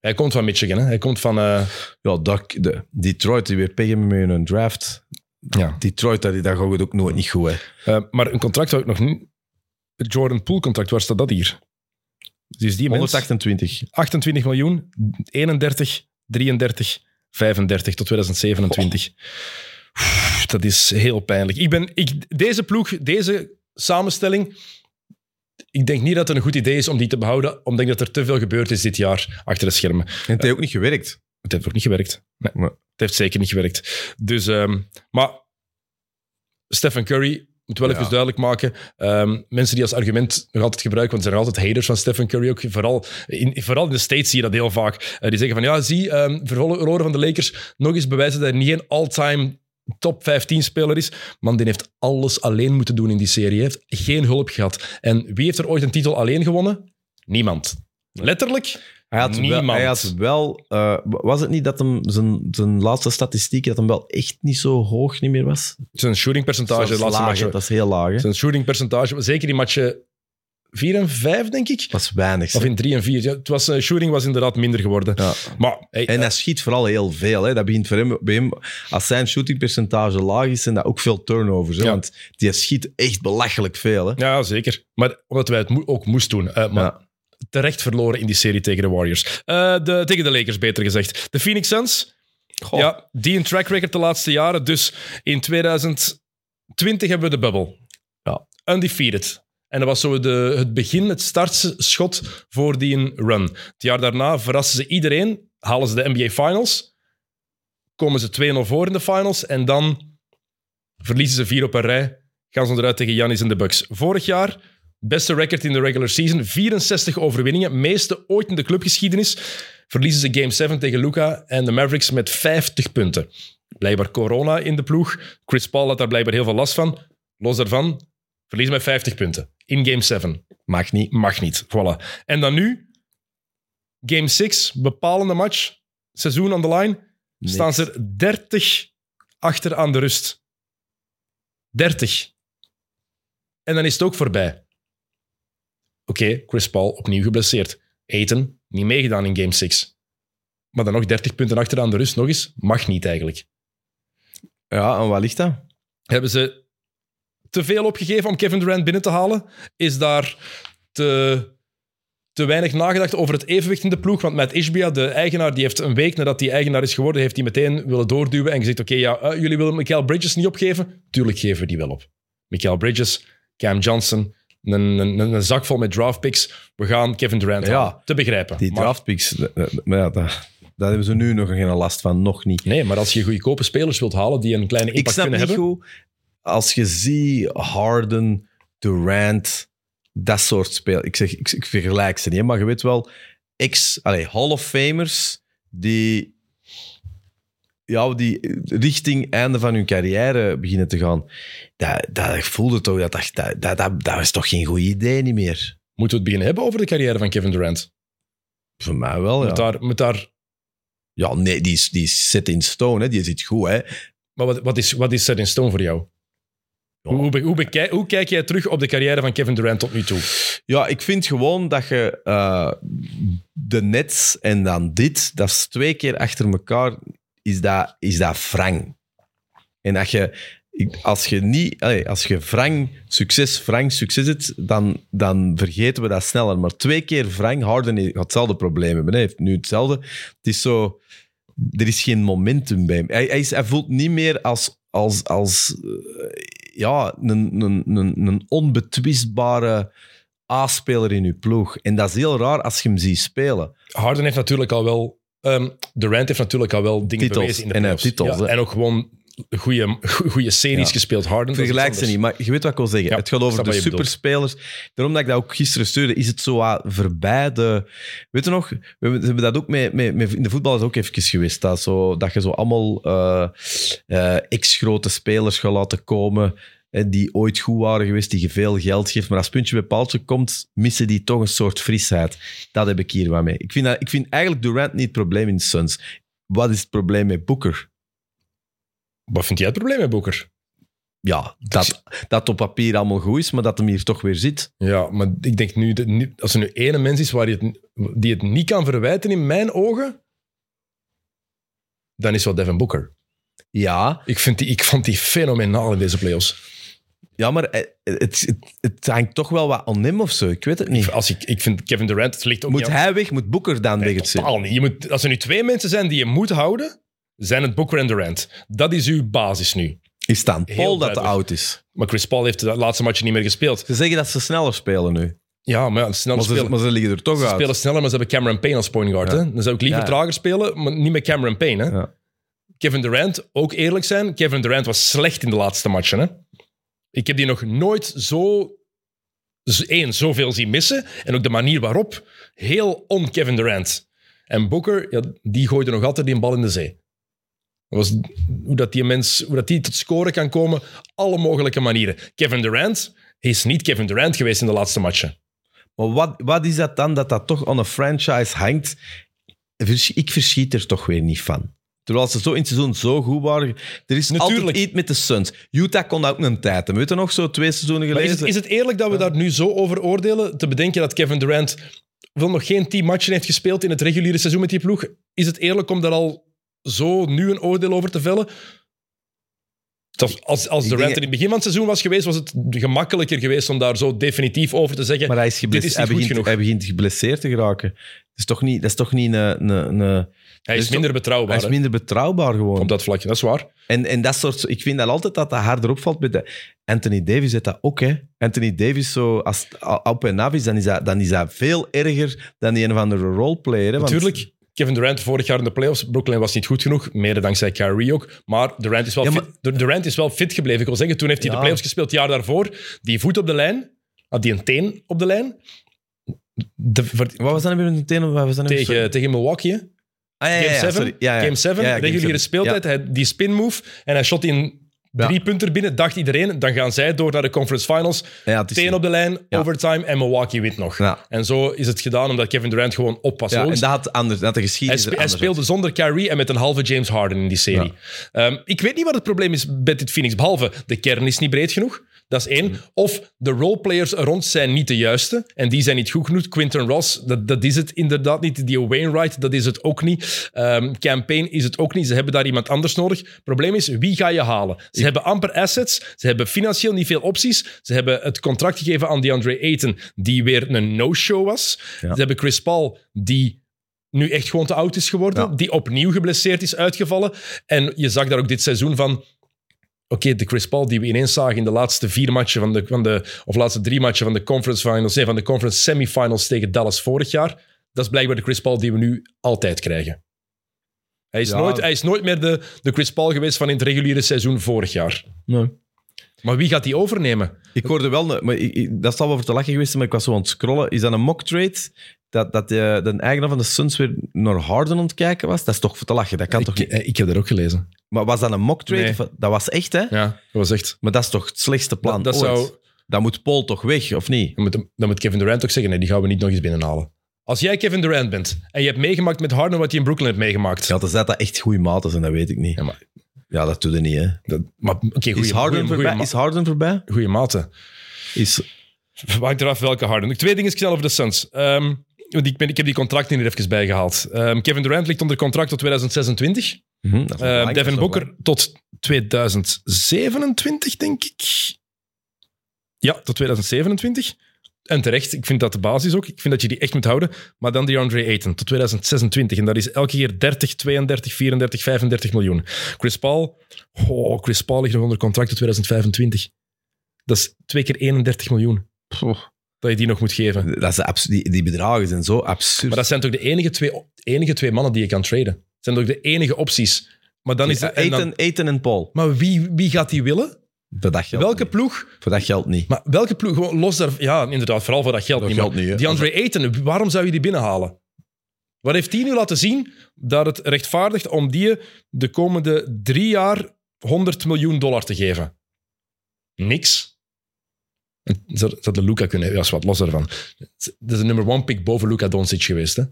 Hij komt van Michigan, hè? hij komt van... eh, Ja, dat, de, Detroit, die weer peggen met een draft. ja. Detroit, dat, dat gaat ook nooit niet goed. Hè. Eh, maar een contract zou ik nog niet... Het Jordan Poole contract, waar staat dat hier? Dus die mens, 128. 28 miljoen, 31, 33, 35 tot 2027. Oef, Dat is heel pijnlijk. Ik ben, ik, deze ploeg, deze samenstelling, ik denk niet dat het een goed idee is om die te behouden, omdat ik dat er te veel gebeurd is dit jaar achter de schermen. En het heeft ook niet gewerkt. Het heeft ook niet gewerkt. Nee, Nee. het heeft zeker niet gewerkt. Dus, ehm, maar Stephen Curry, moet wel Ja. even duidelijk maken. ehm, mensen die als argument nog altijd gebruiken, want er zijn altijd haters van Stephen Curry ook. Vooral in, vooral in de States zie je dat heel vaak. Eh, die zeggen van, ja, zie, um, verloren van de Lakers, nog eens bewijzen dat hij niet een all-time top 15 speler is. Man, die heeft alles alleen moeten doen in die serie. Hij heeft geen hulp gehad. En wie heeft er ooit een titel alleen gewonnen? Niemand. Letterlijk Hij had, wel, Niemand. hij had wel... eh, was het niet dat hem zijn, zijn laatste statistiek dat hem wel echt niet zo hoog niet meer was? zijn shootingpercentage de laatste matchen. dat is heel laag. Hè? Zijn shootingpercentage, zeker die matchen 4 en 5, denk ik. Dat is weinig. Of in 3 en 4. Ja, het was, eh, shooting was inderdaad minder geworden. Ja. Maar hey, En eh, hij schiet vooral heel veel. Hè. Dat begint voor hem, bij hem, als zijn shootingpercentage laag is, zijn dat ook veel turnovers. Hè. Ja. Want die schiet echt belachelijk veel. Hè. ja, zeker. Maar omdat wij het ook moesten doen. Eh, maar Ja. Terecht verloren in die serie tegen de Warriors. Eh, de, tegen de Lakers, beter gezegd. De Phoenix Suns, Goh. ja, die een track record de laatste jaren. Dus in 2020 hebben we de bubble. Ja. Undefeated. En dat was zo de, het begin, het startschot voor die run. Het jaar daarna verrassen ze iedereen, halen ze de NBA Finals, komen ze 2-0 voor in de finals en dan verliezen ze vier op een rij, gaan ze eruit tegen Giannis en de Bucks. Vorig jaar, beste record in de regular season, 64 overwinningen, meeste ooit in de clubgeschiedenis. Verliezen ze Game 7 tegen Luca en de Mavericks met 50 punten. Blijkbaar corona in de ploeg. Chris Paul had daar blijkbaar heel veel last van. Los daarvan, verliezen met 50 punten. In Game 7. Mag niet. Mag niet. Voilà. En dan nu, Game 6, bepalende match, seizoen on the line, staan ze er 30 achter aan de rust. 30. En dan is het ook voorbij. Oké, Chris Paul opnieuw geblesseerd. Aiton, niet meegedaan in Game 6. Maar dan nog 30 punten achter aan de rust, nog eens, mag niet eigenlijk. Ja, en waar ligt dat? Hebben ze te veel opgegeven om Kevin Durant binnen te halen? Is daar te, te weinig nagedacht over het evenwicht in de ploeg? Want met Ishbia, de eigenaar, die heeft een week nadat hij eigenaar is geworden, heeft hij meteen willen doorduwen en gezegd, oké, ja, eh, jullie willen Michael Bridges niet opgeven? Tuurlijk geven we die wel op. Michael Bridges, Cam Johnson, een, een, een zak vol met draftpicks. We gaan Kevin Durant Ja, halen. Te begrijpen. Die Maar- draftpicks, dat- dat- maar ja, dat, daar hebben ze nu nog geen last van. Nog niet. Nee, maar als je goedkope spelers wilt halen die een kleine Ik impact snap kunnen niet hebben... hoe, als je ziet Harden, Durant, dat soort spelers. Ik, zeg, ik, ik vergelijk ze niet, maar je weet wel, ex, allez, Hall of Famers die, ja, die richting einde van hun carrière beginnen te gaan. Dat, dat voelde toch dat dat, dat, dat, is toch geen goed idee niet meer. Moeten we het beginnen hebben over de carrière van Kevin Durant? Voor mij wel, ja. daar, moet daar Ja, nee, die is, die is set in stone, hè. die zit goed. Hè. Maar wat, wat, is, wat is set in stone voor jou? Ja. Hoe, hoe, bekij- hoe kijk jij terug op de carrière van Kevin Durant tot nu toe? Ja, ik vind gewoon dat je eh, de Nets en dan dit, dat is twee keer achter elkaar, is dat, is dat wrang. En dat je, als je niet, als je wrang, succes, wrang, succes hebt, dan, dan vergeten we dat sneller. Maar twee keer wrang, Harden gaat hetzelfde probleem hebben. Hij heeft nu hetzelfde. Het is zo, er is geen momentum bij hem. Hij, hij, is, voelt niet meer als, als, als eh, ja, een, een, een, onbetwistbare A-speler in je ploeg. En dat is heel raar als je hem ziet spelen. Harden heeft natuurlijk al wel... ehm, Durant heeft natuurlijk al wel dingen Titels. bewezen in de En playoffs. titels, Ja, en ook gewoon goede, goede series Ja. gespeeld. Harden, Vergelijk ze niet, maar je weet wat ik wil zeggen. Ja, het gaat over de bedoelt. superspelers. Daarom dat ik dat ook gisteren stuurde, is het zo wat voorbij de... Weet je nog, we hebben, dat ook met, met, met... In de voetbal is ook even geweest, dat, zo, dat je zo allemaal eh, eh, ex-grote spelers gaat laten komen die ooit goed waren geweest, die je veel geld geeft. Maar als puntje bij paaltje komt, missen die toch een soort frisheid. Dat heb ik hier wel mee. Ik vind, dat, ik vind eigenlijk Durant niet het probleem in de Suns. Wat is het probleem met Booker? Wat vind jij het probleem met Boeker? Ja, dat, dat op papier allemaal goed is, maar dat hem hier toch weer zit. Ja, maar ik denk nu, dat als er nu ene mens is waar je het, die het niet kan verwijten in mijn ogen, dan is wel Devin Booker. Ja, Ik, vind die, ik vond die fenomenaal in deze playoffs. Ja maar het, het, het, het hangt toch wel wat aan hem of zo. Ik weet het niet. Als ik, ik vind Kevin Durant, het ligt ook Moet hij weg? Moet Booker dan weg Nee, het zitten? totaal niet. Je moet, als er nu twee mensen zijn die je moet houden, zijn het Booker en Durant. Dat is uw basis nu. Is het Heel Paul dat te oud is? Maar Chris Paul heeft de laatste match niet meer gespeeld. Ze zeggen dat ze sneller spelen nu. Ja, maar ja, snel Maar ze, spelen. maar ze liggen er toch Ze uit. spelen sneller, maar ze hebben Cameron Payne als point guard. Ja. Hè? Dan zou ik liever Ja. trager spelen, maar niet met Cameron Payne. Hè? Kevin Durant, ook eerlijk zijn, Kevin Durant was slecht in de laatste matchen. Hè? Ik heb die nog nooit zo... één, zoveel zien missen. En ook de manier waarop. Heel on-Kevin Durant. En Booker, die gooide nog altijd die bal in de zee. Was hoe dat die mens, hoe dat die tot scoren kan komen, alle mogelijke manieren. Kevin Durant is niet Kevin Durant geweest in de laatste matchen. Maar wat, wat is dat dan dat dat toch aan een franchise hangt? Ik verschiet er toch weer niet van. Terwijl ze zo in het seizoen zo goed waren. Er is Natuurlijk. altijd iets met de Suns. Utah kon dat ook een tijd. hebben. Weet je nog, zo twee seizoenen Maar is, geleden? het, is het eerlijk dat we daar nu zo over oordelen? Te bedenken dat Kevin Durant wel nog geen tien matchen heeft gespeeld in het reguliere seizoen met die ploeg. Is het eerlijk om daar al zo nu een oordeel over te vellen? Als, als Durant er in het begin van het seizoen was geweest, was het gemakkelijker geweest om daar zo definitief over te zeggen. Maar hij is, dit geblesseerd, is hij, begint, genoeg. hij begint geblesseerd te geraken. Dat is toch niet, dat is toch niet een... een, een hij is dus minder betrouwbaar hij is hè, minder betrouwbaar gewoon. op dat vlak. Dat is waar. En, en dat soort... Ik vind dat altijd dat dat harder opvalt. Bij de, Anthony Davis heeft dat ook, hè. Anthony Davis, zo, als op en af is, dan is, dat, dan is dat veel erger dan die een of andere roleplayer. Hè, want- Natuurlijk, Kevin Durant vorig jaar in de playoffs. Brooklyn was niet goed genoeg, mede dankzij Kyrie ook. Maar Durant is wel, Ja, maar- fit, Durant is wel fit gebleven. Ik wil zeggen, toen heeft hij Ja. de playoffs gespeeld het jaar daarvoor. Die voet op de lijn, had die een teen op de lijn. De, Wat was dat nu weer meteen? Wat was? Sorry. tegen, tegen Milwaukee? Ah, ja, ja, Game ja, 7, sorry. Ja, ja. Game 7 Ja, ja, game reguliere speeltijd. Hij, die spin move en hij shot in drie punten binnen. Dacht iedereen, dan gaan zij door naar de conference finals. Ja, Teen op de lijn, overtime en Milwaukee wint nog. En zo is het gedaan omdat Kevin Durant gewoon oppas. Ja, en dat had, anders, dat had de hij, geschiedenis spe- hij anders speelde zonder Kyrie en met een halve James Harden in die serie. Ehm, ik weet niet wat het probleem is met dit Phoenix, behalve de kern is niet breed genoeg. Dat is één. Of de roleplayers er rond zijn niet de juiste. En die zijn niet goed genoeg. Quinton Ross, dat, dat is het inderdaad niet. Die Wainwright, dat is het ook niet. Ehm Campaign is het ook niet. Ze hebben daar iemand anders nodig. Het probleem is, wie ga je halen? Ze hebben amper assets. Ze hebben financieel niet veel opties. Ze hebben het contract gegeven aan DeAndre Ayton, die weer een no-show was. Ja. Ze hebben Chris Paul, die nu echt gewoon te oud is geworden. Ja. Die opnieuw geblesseerd is uitgevallen. En je zag daar ook dit seizoen van... Oké, de Chris Paul die we ineens zagen in de laatste vier matchen van de, van de... Of laatste drie matchen van de conference finals... Nee, van de conference semifinals tegen Dallas vorig jaar. Dat is blijkbaar de Chris Paul die we nu altijd krijgen. Hij is, Ja. nooit, hij is nooit meer de, de Chris Paul geweest van in het reguliere seizoen vorig jaar. Nee. Maar wie gaat die overnemen? Ik hoorde wel, maar ik, ik- dat zal wel voor te lachen geweest maar ik was zo aan het scrollen. Is dat een mock trade? Dat, dat de, de eigenaar van de Suns weer naar Harden aan het kijken was? Dat is toch voor te lachen? Dat kan toch niet? ik, ik heb dat ook gelezen. Maar was dat een mock trade? Nee. Of- Dat was echt, hè? Ja, dat was echt... Maar dat is toch het slechtste plan Dat, dat ooit? zou... Dan moet Paul toch weg, of niet? Dan moet, dan moet Kevin Durant ook zeggen, nee, die gaan we niet nog eens binnenhalen. Als jij Kevin Durant bent en je hebt meegemaakt met Harden wat hij in Brooklyn heeft meegemaakt. Ja, dan zijn dat echt goede maten en dat weet ik niet. Ja, maar, Ja, dat doet er niet, hè? dat, maar oké, Is Harden goeie, voorbij? goeie, Is Harden voorbij? goeie maten. Is... Hangt eraf welke Harden. Twee dingen snel over de Suns. Ehm, want ik, ben, ik heb die contracten hier even bijgehaald. Ehm, Kevin Durant ligt onder contract tot 2026. Mhm, Ehm, Devin Booker tot 2027, denk ik. Ja, tot 2027. En terecht, ik vind dat de basis ook. Ik vind dat je die echt moet houden. Maar dan DeAndre Ayton tot 2026. En dat is elke keer 30, 32, 34, 35 miljoen. Chris Paul, oh, Chris Paul ligt nog onder contract tot 2025. Dat is twee keer 31 miljoen. Dat je die nog moet geven. Dat is abs- die, die bedragen zijn zo absurd. Maar dat zijn toch de enige twee, enige twee mannen die je kan traden? Dat zijn toch de enige opties? Maar dan is het... en dan- Eten, eten en Paul. maar wie, wie gaat die willen? Voor dat geld Welke niet. ploeg? Voor dat geld niet. Maar welke ploeg? Gewoon los daar... Ja, inderdaad, vooral voor dat geld Dat niet. geld maar niet, hè. DeAndre Ayton, waarom zou je die binnenhalen? Wat heeft hij nu laten zien dat het rechtvaardigt om die de komende drie jaar 100 miljoen dollar te geven? Niks. Zou de Luca kunnen... Ja, is wat los daarvan. Dat is een nummer one pick boven Luca Doncic geweest, hè?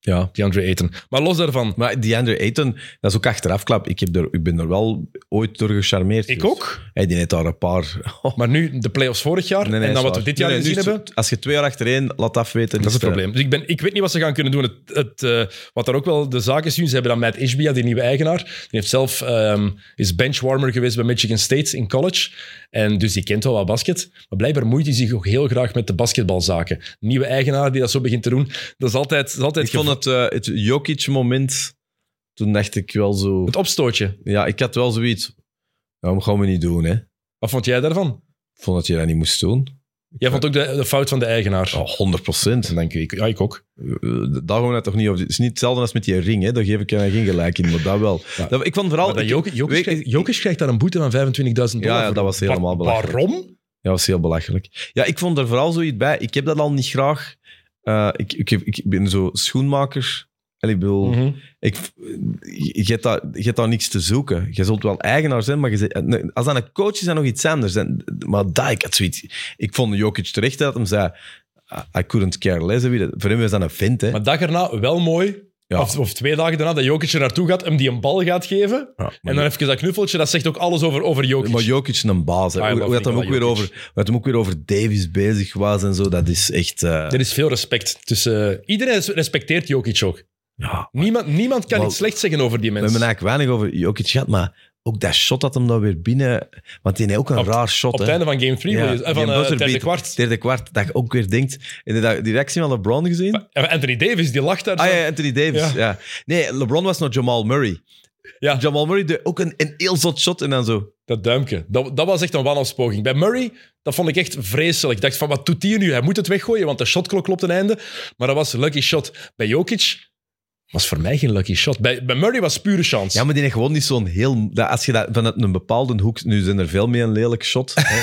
Ja. Die Andre Ayton. Maar los daarvan, Maar DeAndre Ayton, dat is ook achterafklap. Ik, heb er, ik ben er wel ooit door gecharmeerd. ik ook. Hij die net daar een paar... Oh, Maar nu de playoffs vorig jaar nee, nee, en dan wat we dit jaar Nee, gezien hebben... Als je twee jaar achtereen laat afweten... Dat is het eh, probleem. Dus ik, ben, ik weet niet wat ze gaan kunnen doen. Het, het, eh, wat daar ook wel de zaak is nu, ze hebben dan Matt Ishbia, die nieuwe eigenaar. Die heeft zelf, ehm, is benchwarmer geweest bij Michigan State in college. En dus die kent wel wat basket. Maar blijkbaar moeit hij zich ook heel graag met de basketbalzaken. Nieuwe eigenaar die dat zo begint te doen. Dat is altijd, dat is altijd Ik het, eh, het Jokic-moment... Toen dacht ik wel zo... het opstootje. Ja, ik had wel zoiets... Waarom gaan we niet doen, hè? Ik Wat vond jij daarvan? vond dat je dat niet moest doen. Jij vond ook de, de fout van de eigenaar. Oh, 100 procent. Denk ik. Ja, ik ook. Daar gaan we het toch niet over. Het is niet hetzelfde als met die ring, hè? daar geef ik je geen gelijk in, maar dat wel. Ja. Dat, ik vond vooral... Ik- Jokic, krijgt, daar een boete van 25.000 dollar. Ja, ja, dat was helemaal Wa- belachelijk. Waarom? Ja, dat was heel belachelijk. Ja, ik vond er vooral zoiets bij. Ik heb dat al niet graag. Eh, ik, ik, ik ben zo schoenmaker. En ik bedoel, Mhm. ik, je, hebt daar, je hebt daar niks te zoeken. Je zult wel eigenaar zijn, maar je, nee, als dat een coach is, dan nog iets anders. En, maar dat, ik had zoiets... Ik vond Jokic terecht dat hem zei... I couldn't care less. Voor hem is dat een vent, hè. Maar dag erna wel mooi. Ja. Of, of twee dagen daarna dat Jokic er naartoe gaat, hem die een bal gaat geven. Ja, En dan even dat knuffeltje, dat zegt ook alles over, over Jokic. Maar Jokic is een baas. hè. I Hoe dat hem ook weer over, hem ook weer over Davis bezig was en zo, dat is echt... eh, Er is veel respect tussen... iedereen respecteert Jokic ook. ja, Niemand, niemand kan iets slecht zeggen over die we mensen. hebben eigenlijk weinig over Jokic gehad, maar ook dat shot dat hem dan weer binnen... Want die heeft ook een Op- raar shot, Op het hè. einde van game 3, Ja, van uh, van het derde kwart. Derde kwart, dat je ook weer denkt... Dat- die reactie van LeBron gezien? Eh, Anthony Davis, die lacht daar Ah zo. ja, Anthony Davis. Ja. Ja. Nee, LeBron was nog Jamal Murray. Ja. Jamal Murray deed ook een, een heel zot shot en dan zo... Dat duimpje. Dat, dat was echt een wanhoopspoging. Bij Murray, dat vond ik echt vreselijk. Ik dacht van, wat doet hij nu? Hij moet het weggooien, want de shotklok klopt een einde. Maar dat was een lucky shot. Bij Jokic was voor mij geen lucky shot. Bij, bij Murray was pure chance. Ja, maar die heeft gewoon niet zo'n heel... Dat, als je dat vanuit een bepaalde hoek... Nu zijn er veel meer een lelijk shot. hè.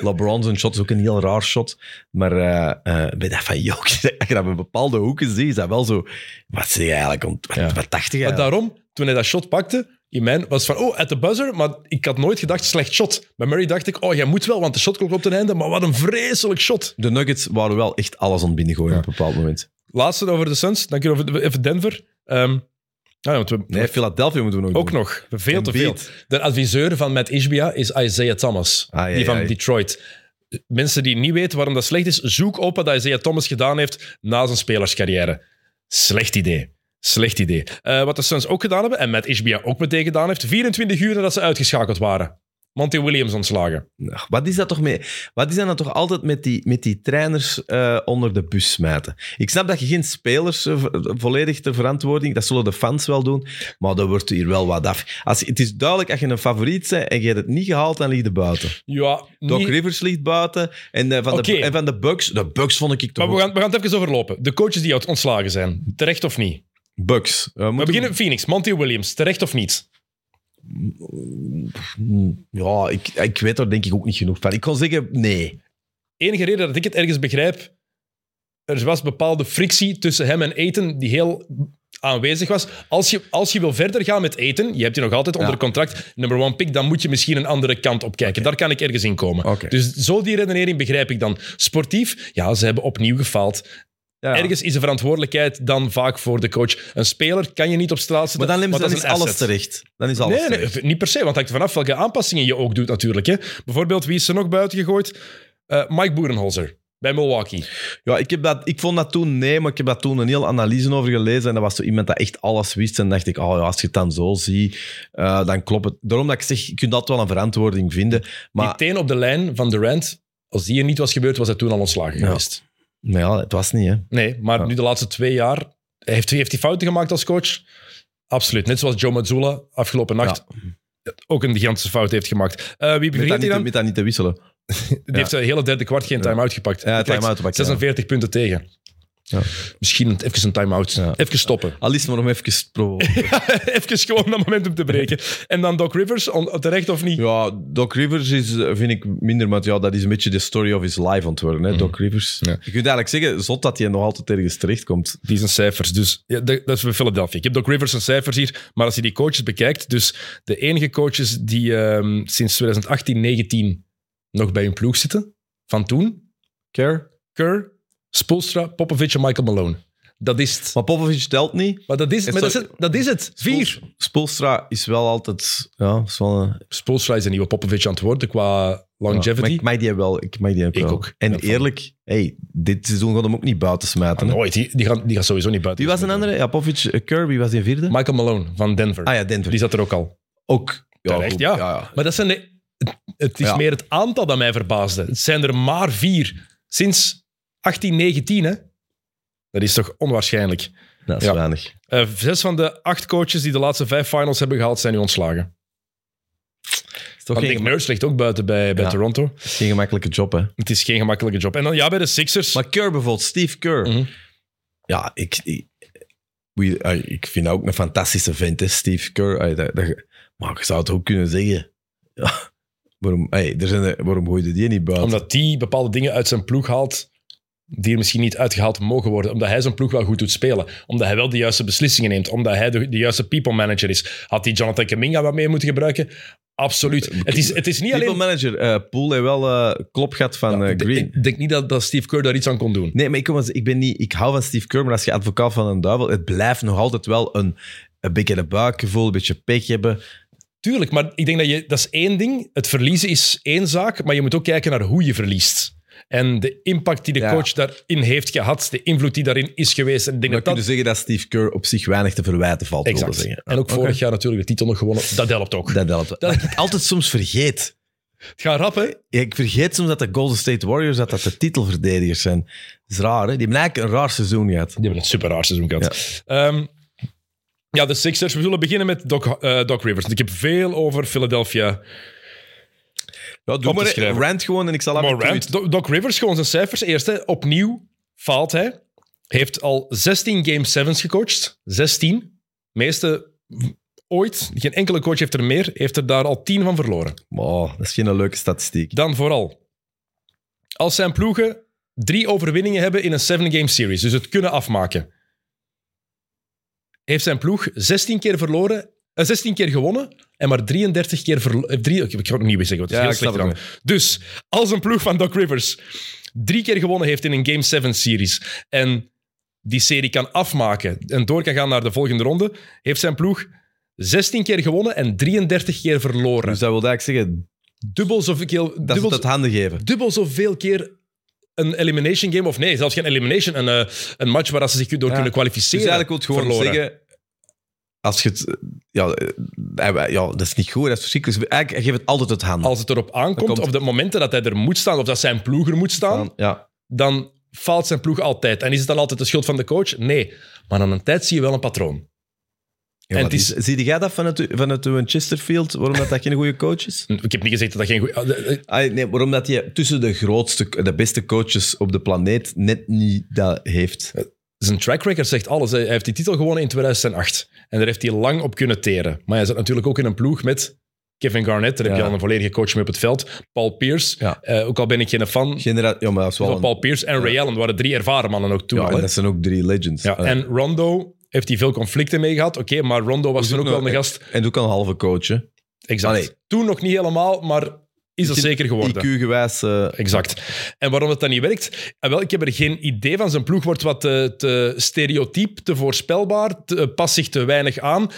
LeBron zijn shot is ook een heel raar shot. Maar eh eh, bij dat van Jokic, als je dat bij bepaalde hoeken ziet, is dat wel zo... Wat zeg je eigenlijk? Wat, Ja. wat dacht je Maar daarom, toen hij dat shot pakte, in mijn was van, oh, at the buzzer. Maar ik had nooit gedacht, slecht shot. Bij Murray dacht ik, oh, jij moet wel, want de shotklok klopt een einde. Maar wat een vreselijk shot. De Nuggets waren wel echt alles aan het binnengooien op een bepaald moment. Laatste over de Suns. Dan kunnen we over even Denver. Ehm ja, want we, Nee, Philadelphia moeten we nog Ook doen. nog. Veel te veel. De adviseur van Matt Ishbia is Isaiah Thomas. Ai, die van. Detroit. Mensen die niet weten waarom dat slecht is, zoek op wat Isaiah Thomas gedaan heeft na zijn spelerscarrière. Slecht idee. Slecht idee. Eh, wat de Suns ook gedaan hebben, en Matt Ishbia ook meteen gedaan heeft, 24 uur nadat ze uitgeschakeld waren. Monty Williams ontslagen. Wat is dat toch mee? Wat is dat nou toch altijd met die, met die trainers eh, onder de bus smijten? Ik snap dat je geen spelers eh, vo- volledig ter verantwoording, dat zullen de fans wel doen, maar dat wordt hier wel wat af. Als, het is duidelijk, als je een favoriet bent en je hebt het niet gehaald, dan lig je buiten. Ja, Doc niet- Rivers ligt buiten en, eh, van de, en van de Bucks, de Bucks vond ik toch Maar we gaan, we gaan het even overlopen. De coaches die ontslagen zijn, terecht of niet? Bucks. We beginnen Phoenix, Monty Williams, terecht of niet? Ja, ik, ik weet er denk ik ook niet genoeg van. Ik kon zeggen, nee. enige reden dat ik het ergens begrijp, er was bepaalde frictie tussen hem en Eten die heel aanwezig was. Als je, als je wil verder gaan met Eten, je hebt je nog altijd onder Ja. contract, number one pick, dan moet je misschien een andere kant op kijken. Daar kan ik ergens in komen. Dus zo die redenering begrijp ik dan. Sportief, ja, ze hebben opnieuw gefaald. Ja. Ergens is de verantwoordelijkheid dan vaak voor de coach. Een speler kan je niet op straat zetten, maar dan, nemen ze- want dan dat is alles asset. terecht. Dan is alles Nee, nee, niet per se, want het hangt vanaf welke aanpassingen je ook doet natuurlijk. Hè. Bijvoorbeeld, wie is er nog buiten gegooid? Eh, Mike Boerenholzer bij Milwaukee. Ja, ik, heb dat, ik vond dat toen nee, maar ik heb daar toen een heel analyse over gelezen. En dat was zo iemand dat echt alles wist. En dacht ik, oh ja, als je het dan zo ziet, eh, dan klopt het. Daarom dat ik zeg, je kunt dat wel een verantwoording vinden. Maar, Meteen op de lijn van Durant. Als die er niet was gebeurd, was hij toen al ontslagen Ja. geweest. Maar ja, het was niet, hè. Nee, maar Ja. nu de laatste twee jaar... Heeft, heeft hij fouten gemaakt als coach? Absoluut. Net zoals Joe Mazzulla afgelopen nacht ook een gigantische fout heeft gemaakt. Eh, wie niet, hij dan? met dat niet te wisselen. Die heeft de hele derde kwart geen time-out gepakt. Ja, time-out gepakt, ja. 46 punten tegen. Ja. Misschien even een time-out. Ja. Even stoppen. Al is het maar om even te provoceren. even gewoon dat momentum te breken. En dan Doc Rivers, on- terecht of niet? Ja, Doc Rivers is, vind ik minder, maar ja, dat is een beetje de story of his life aan het worden, hè, Doc Rivers. Ja. Je kunt eigenlijk zeggen, zot dat hij nog altijd ergens terechtkomt. Die zijn cijfers. Dus ja, dat dat is bij Philadelphia. Ik heb Doc Rivers zijn cijfers hier, maar als je die coaches bekijkt, dus de enige coaches die ehm, sinds 2018, 19 nog bij hun ploeg zitten. Van toen. Kerr. Kerr, Spoelstra, Popovic en Michael Malone. Dat is het. Maar Popovic telt niet. Maar dat is, maar dat is, het, dat is het. Vier. Spoelstra is wel altijd... Ja, is wel een, Spoelstra is een nieuwe Popovic aan het worden qua ja. longevity. Maar ik mag die wel. Ik mag die ook Ik wel. ook. En Ja, eerlijk, hey, dit seizoen gaat hem ook niet buiten smijten. hè. Nooit. Die, die, gaat, die gaat sowieso niet buiten. Wie was een andere? Ja, Popovic, eh, wie was die vierde? Michael Malone van Denver. ah ja, Denver. Die zat er ook al. ook... Terecht, goed. ja. ja. Maar dat zijn de, het, het is Ja. meer het aantal dat mij verbaasde. Het zijn er maar vier. Sinds 1819, hè? Dat is toch onwaarschijnlijk. Dat is Ja. weinig. Eh, zes van de acht coaches die de laatste vijf finals hebben gehaald, zijn nu ontslagen. is toch Want geen, ligt ook buiten bij, bij Ja. Toronto. geen gemakkelijke job, hè. Het is geen gemakkelijke job. En dan ja, bij de Sixers. Maar Kerr bijvoorbeeld, Steve Kerr. Mhm. Ja, ik, ik, wie- eh, ik vind dat ook een fantastische vent, hè, Steve Kerr. Dat, dat- maar je zou het ook kunnen zeggen. Ja, waarom, hey, er zijn, er- waarom gooi je die niet buiten? Omdat die bepaalde dingen uit zijn ploeg haalt die er misschien niet uitgehaald mogen worden. Omdat hij zijn ploeg wel goed doet spelen. Omdat hij wel de juiste beslissingen neemt. Omdat hij de, de juiste people manager is. Had die Jonathan Kaminga wat mee moeten gebruiken? Absoluut. Het is, het is niet People alleen... manager, eh Poel heeft wel eh klop gehad van eh, Green. ik denk niet dat, dat Steve Kerr daar iets aan kon doen. Nee, maar ik, kom ik, ben niet, ik hou van Steve Kerr, maar als je advocaat van een duivel, het blijft nog altijd wel een, een beetje een buikgevoel, een beetje pech hebben. Tuurlijk, maar ik denk dat je... Dat is één ding. Het verliezen is één zaak. Maar je moet ook kijken naar hoe je verliest. En de impact die de Ja. coach daarin heeft gehad. De invloed die daarin is geweest. En ik denk dat je dat... zeggen dat Steve Kerr op zich weinig te verwijten valt. Exact. Zeggen. En ook Oké. vorig jaar natuurlijk de titel nog gewonnen. Dat helpt ook. Dat helpt. Dat- Dat ik altijd soms vergeet. Het gaat rap, hè? Ja, Ik vergeet soms dat de Golden State Warriors dat dat de titelverdedigers zijn. Dat is raar, hè? Die hebben eigenlijk een raar seizoen gehad. Die hebben een super raar seizoen gehad. Ja, ja de Sixers. We zullen beginnen met Doc, eh, Doc Rivers. Ik heb veel over Philadelphia. Ja, doe te maar schrijven. rant gewoon en ik zal en Maar Rand, Doc, Doc Rivers, gewoon zijn cijfers. Eerst, hè, opnieuw faalt hij. Heeft al 16 Game 7's gecoacht. 16. Meeste ooit. Geen enkele coach heeft er meer. Heeft er daar al 10 van verloren. Oh, dat is geen leuke statistiek. Dan vooral. Als zijn ploegen drie overwinningen hebben in een 7-game series, dus het kunnen afmaken, heeft zijn ploeg 16 keer verloren, 16 keer gewonnen en maar 33 keer verloren. Drie, ik ga het nog niet weer zeggen, want het is Ja, heel slecht. Dus als een ploeg van Doc Rivers drie keer gewonnen heeft in een Game 7 series en die serie kan afmaken en door kan gaan naar de volgende ronde, heeft zijn ploeg 16 keer gewonnen en 33 keer verloren. Dus dat wil eigenlijk zeggen dubbel zoveel, dat dubbel, het handen geven. dubbel zoveel keer een elimination game, of nee, zelfs geen elimination, een, eh, een match waar ze zich door Ja. kunnen Dus kwalificeren. eigenlijk wil het gewoon verloren. zeggen... Als je het... Ja, eh, ja, dat is niet goed, dat is verschrikkelijk. Dus Eigenlijk geef het altijd het handen. Als het erop aankomt, komt- op de momenten dat hij er moet staan, of dat zijn ploeg er moet staan, Ja. dan faalt zijn ploeg altijd. En is het dan altijd de schuld van de coach? Nee. Maar aan een tijd zie je wel een patroon. Ja, En wat het is- is... Zie jij dat vanuit, vanuit uw Chesterfield, waarom dat, dat geen goede coach is? Ik heb niet gezegd dat dat geen goede... Ah, nee, waarom dat je tussen de grootste, de beste coaches op de planeet net niet dat heeft. Zijn track record zegt alles. Hij heeft die titel gewonnen in 2008. En daar heeft hij lang op kunnen teren. Maar hij zat natuurlijk ook in een ploeg met Kevin Garnett. Daar heb je al een volledige coach mee op het veld. Paul Pierce. Ja. Eh, ook al ben ik geen fan Genera ja, maar dat is wel van een- Paul Pierce en Ray Allen waren drie ervaren mannen ook toen ja, al. en dat zijn ook drie legends. Ja, en Rondo heeft hij veel conflicten mee gehad. Oké, maar Rondo was toen ook ook wel nog- een gast. En ook een halve coach, hè. Exact. Allee. Toen nog niet helemaal, maar is dat zeker geworden. IQ-gewijs... eh, Exact. En waarom het dan niet werkt? Wel, ik heb er geen idee van. Zijn ploeg wordt wat te, te stereotyp, te voorspelbaar, te, past zich te weinig aan.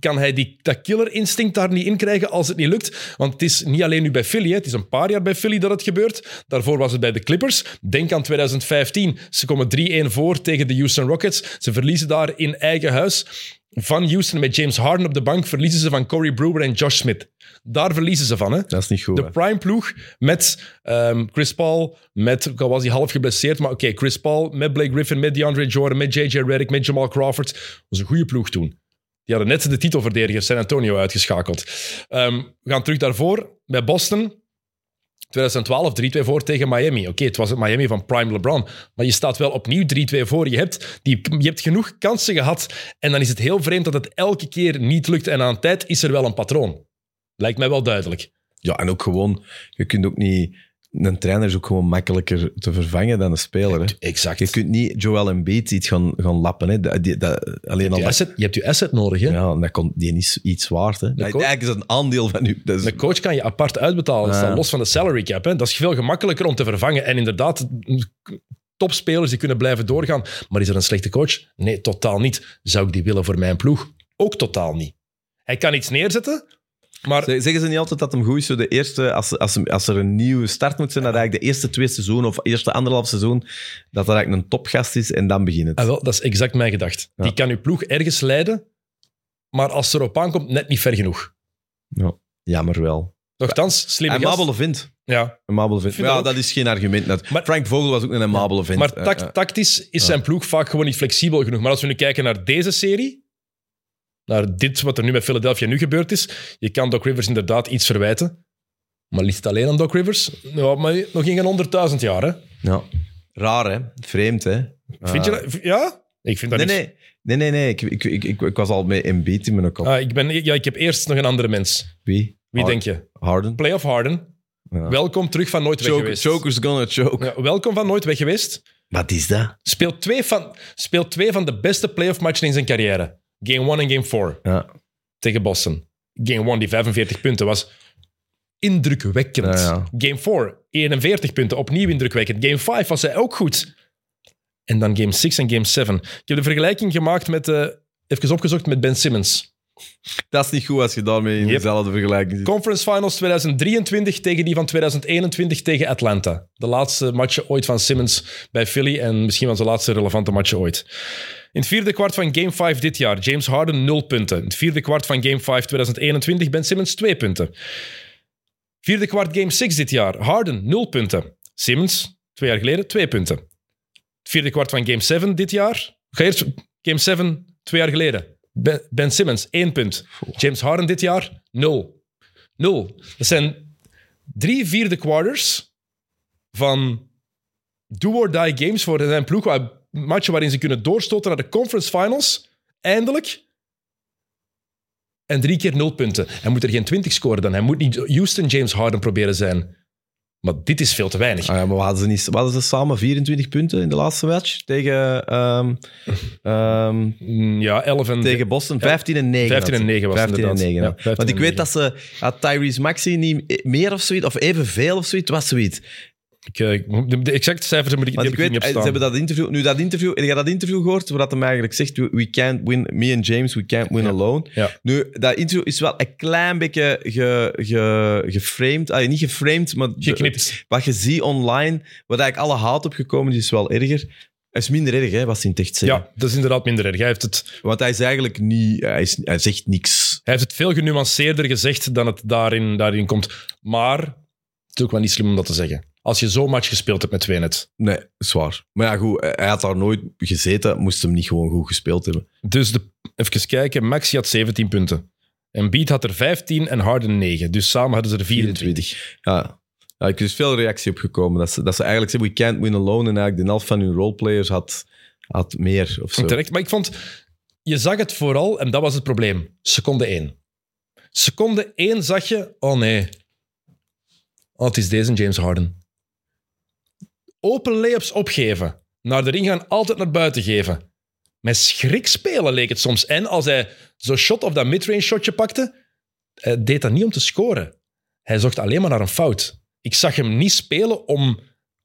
Kan hij die, dat killer-instinct daar niet in krijgen als het niet lukt? Want het is niet alleen nu bij Philly, hè. het is een paar jaar bij Philly dat het gebeurt. Daarvoor was het bij de Clippers. Denk aan 2015. Ze komen 3-1 voor tegen de Houston Rockets. Ze verliezen daar in eigen huis. Van Houston met James Harden op de bank verliezen ze van Corey Brewer en Josh Smith. Daar verliezen ze van, hè? dat is niet goed, De hè. prime ploeg met ehm, Chris Paul, met, ook al was hij half geblesseerd, maar oké, Chris Paul, met Blake Griffin, met DeAndre Jordan, met JJ Redick, met Jamal Crawford. Dat was een goede ploeg toen. Die hadden net de titelverdediger San Antonio uitgeschakeld. Ehm, we gaan terug daarvoor, bij Boston. 2012 3-2 voor tegen Miami. Oké, het was het Miami van Prime LeBron. Maar je staat wel opnieuw 3-2 voor. Je hebt, die, je hebt genoeg kansen gehad. En dan is het heel vreemd dat het elke keer niet lukt. En aan tijd is er wel een patroon. Lijkt mij wel duidelijk. Ja, en ook gewoon... Je kunt ook niet... een trainer is ook gewoon makkelijker te vervangen dan een speler. Hè. Exact. Je kunt niet Joel Embiid iets gaan, gaan lappen. Hè. Dat, die, dat, alleen je, al hebt je, dat, asset, je hebt je asset nodig. Hè? ja, dat kon, die is iets waard. Hè. Dat, coach- eigenlijk is dat een aandeel van u. Dat is, De coach kan je apart uitbetalen. Dat Ja. los van de salary cap. Hè? Dat is veel gemakkelijker om te vervangen. En inderdaad, topspelers die kunnen blijven doorgaan. Maar is er een slechte coach? Nee, totaal niet. Zou ik die willen voor mijn ploeg? Ook totaal niet. Hij kan iets neerzetten, maar Zeg- Zeggen ze niet altijd dat hem goed is, zo de eerste, als, als, als er een nieuwe start moet zijn, dat eigenlijk de eerste twee seizoenen of eerste anderhalf seizoen, dat dat eigenlijk een topgast is en dan begint het. Ah, wel, dat is exact mijn gedacht. Ja. Die kan uw ploeg ergens leiden, maar als het erop aankomt, net niet ver genoeg. Ja, jammer wel. Nochtans, slimme Een gast. mabele vindt. Ja, Een mabele vindt. vind Ja, dat dat is geen argument. net. Maar- Frank Vogel was ook een mabele vindt. maar Eh, tact- eh. tactisch is zijn ploeg vaak gewoon niet flexibel genoeg. Maar als we nu kijken naar deze serie, naar dit wat er nu met Philadelphia nu gebeurd is, je kan Doc Rivers inderdaad iets verwijten. Maar ligt het alleen aan Doc Rivers? Ja, maar nog in geen honderdduizend jaar, hè? Ja. Raar, hè? Vreemd, hè? Vind je Ah. dat? Ja? Ik vind dat Nee, niet... nee. Nee, nee, nee. Ik, ik, ik, ik, ik was al met Embiid in mijn kop. Ah, ik, ben, ja, ik heb eerst nog een andere mens. Wie? Wie denk je? Harden. Playoff Harden. Ja. Welkom terug van nooit weg geweest. chokers gonna choke. Ja, welkom van nooit weg geweest. Wat is dat? Speelt twee, van, speelt twee van de beste playoff matchen in zijn carrière. Game 1 en Game 4 Ja. tegen Boston. Game 1, die 45 punten, was indrukwekkend. Ja, ja. Game 4, 41 punten, opnieuw indrukwekkend. Game 5 was hij ook goed. En dan Game 6 en Game 7. Ik heb de vergelijking gemaakt met, eh, even opgezocht met Ben Simmons. Dat is niet goed als je daarmee in Yep. dezelfde vergelijking zit. Conference Finals 2023 tegen die van 2021 tegen Atlanta. De laatste matchen ooit van Simmons bij Philly en misschien wel zijn laatste relevante matchen ooit. In het vierde kwart van Game 5 dit jaar, James Harden 0 punten. In het vierde kwart van Game 5 2021, Ben Simmons 2 punten. Vierde kwart Game 6 dit jaar, Harden 0 punten. Simmons, twee jaar geleden, 2 punten. Het vierde kwart van Game 7 dit jaar, Game 7 twee jaar geleden. Ben, ben Simmons, 1 punt. James Harden dit jaar, 0. Nul. Dat zijn drie vierde quarters van do-or-die games voor zijn ploeg. Matchen waarin ze kunnen doorstoten naar de conference finals. Eindelijk. En drie keer nul punten. Hij moet er geen 20 scoren dan. Hij moet niet Houston James Harden proberen zijn. Maar dit is veel te weinig. Ah ja, maar hadden, ze niet, hadden ze samen 24 punten in de laatste match tegen, ehm, ehm, Mm, Ja, 11 en... tegen Boston. 15 en 9. 15 en 9 was het 15 en inderdaad. 9. Ja, ja. 15 Want ik weet 9. dat ze had Tyrese Maxey niet meer of zoiets, of evenveel of zoiets, was zoiets. Ik, eh, de, de exacte cijfers heb ik, die Want heb ik weet, niet op ze hebben dat interview, nu dat interview, heb je dat interview gehoord, waar dat hem eigenlijk zegt, we, can't win, me and James, we can't win alone. Ja. Nu, dat interview is wel een klein beetje ge, ge, geframed, ah, niet geframed, maar de- wat je ziet online, wat eigenlijk alle haat op gekomen is, is wel erger. Het is minder erg, hè, wat ze in het echt zeggen. Ja, dat is inderdaad minder erg. Hij heeft het Want hij is eigenlijk niet... Hij, is, hij zegt niks. Hij heeft het veel genuanceerder gezegd dan het daarin, daarin komt. Maar het is ook wel niet slim om dat te zeggen. Als je zo'n match gespeeld hebt met twee net. Nee, zwaar. Maar ja, goed, hij had daar nooit gezeten, moest hem niet gewoon goed gespeeld hebben. Dus de, even kijken, Maxi had 17 punten. En Beat had er 15 en Harden 9. Dus samen hadden ze er 24. Ja. ja ik er is veel reactie op gekomen. Dat ze, dat ze eigenlijk zeggen, we can't win alone. En eigenlijk de helft van hun roleplayers had, had meer of zo. Terecht. Maar ik vond, je zag het vooral, en dat was het probleem. Seconde 1. Seconde 1 zag je, oh nee. Oh, het is deze James Harden. Open layups opgeven. Naar de ring gaan, altijd naar buiten geven. Met schrik spelen leek het soms. En als hij zo'n shot of dat midrange shotje pakte, hij deed dat niet om te scoren. Hij zocht alleen maar naar een fout. Ik zag hem niet spelen om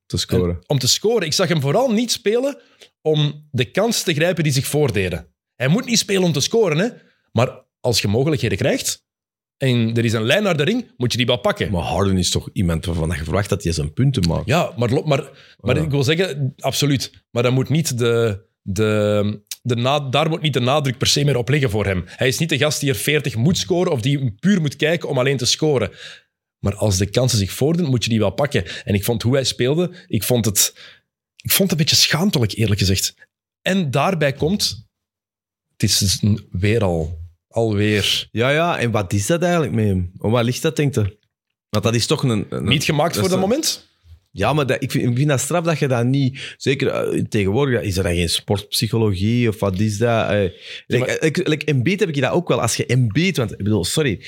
te scoren. om te scoren. Ik zag hem vooral niet spelen om de kans te grijpen die zich voordeden. Hij moet niet spelen om te scoren, hè? maar als je mogelijkheden krijgt en er is een lijn naar de ring, moet je die wel pakken. Maar Harden is toch iemand waarvan je verwacht dat hij zijn punten maakt. Ja, maar, maar, maar Ja. ik wil zeggen, absoluut. Maar dan moet niet de, de, de na, daar moet niet de nadruk per se meer op liggen voor hem. Hij is niet de gast die er 40 moet scoren of die puur moet kijken om alleen te scoren. Maar als de kansen zich voordoen, moet je die wel pakken. En ik vond hoe hij speelde, ik vond het, ik vond het een beetje schaamtelijk, eerlijk gezegd. En daarbij komt, het is dus weer al, alweer Ja, ja. En wat is dat eigenlijk met hem? Om wat ligt dat, denk je? Want dat is toch een... een- niet gemaakt voor dat moment. Ja, maar dat, ik, vind, ik vind dat straf dat je dat niet... Zeker eh, tegenwoordig, is er dan geen sportpsychologie of wat is dat? Eh, like, like, like Embiid heb ik dat ook wel. Als je Embiid... Want, ik bedoel, sorry.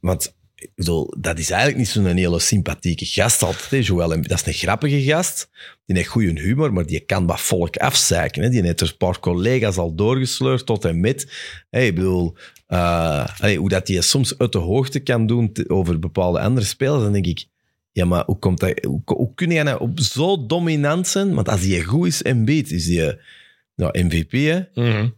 Want ik bedoel, dat is eigenlijk niet zo'n hele sympathieke gast altijd. Hè. Joel Embiid, dat is een grappige gast. Die heeft goede humor, maar die kan wat volk afzeiken. Hè. Die heeft er een paar collega's al doorgesleurd tot en met. Hey, ik bedoel, uh, allee, hoe dat hij soms uit de hoogte kan doen over bepaalde andere spelers, dan denk ik... Ja, maar hoe, komt dat, hoe, hoe kun je nou op zo dominant zijn? Want als hij goed is, Embiid, is hij nou, MVP. Hè? Mhm.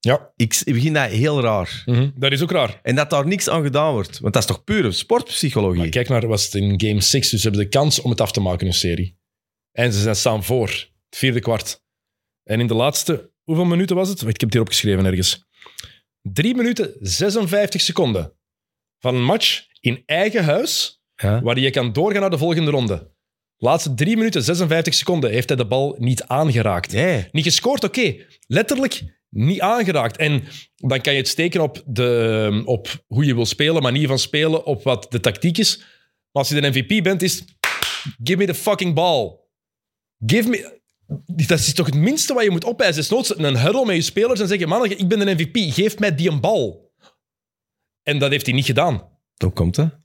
Ja, Ik, ik begin dat heel raar. mhm. dat is ook raar. En dat daar niks aan gedaan wordt. Want dat is toch pure sportpsychologie? Maar kijk naar, was het in game 6, dus ze hebben de kans om het af te maken, hun serie. En ze zijn staan voor, het vierde kwart. En in de laatste, hoeveel minuten was het? Ik heb het hier opgeschreven ergens. 3 minuten 56 seconden van een match in eigen huis, Ja. waar je kan doorgaan naar de volgende ronde. Laatste 3 minuten 56 seconden heeft hij de bal niet aangeraakt. Nee. Niet gescoord, oké. Letterlijk niet aangeraakt. En dan kan je het steken op, de, op hoe je wil spelen, manier van spelen, op wat de tactiek is. Maar als je de MVP bent, is give me the fucking ball. Give me... Dat is toch het minste wat je moet opeisen. Is nooit een huddle met je spelers en zeggen, man, ik ben de MVP, geef mij die een bal. En dat heeft hij niet gedaan. Hoe komt dat?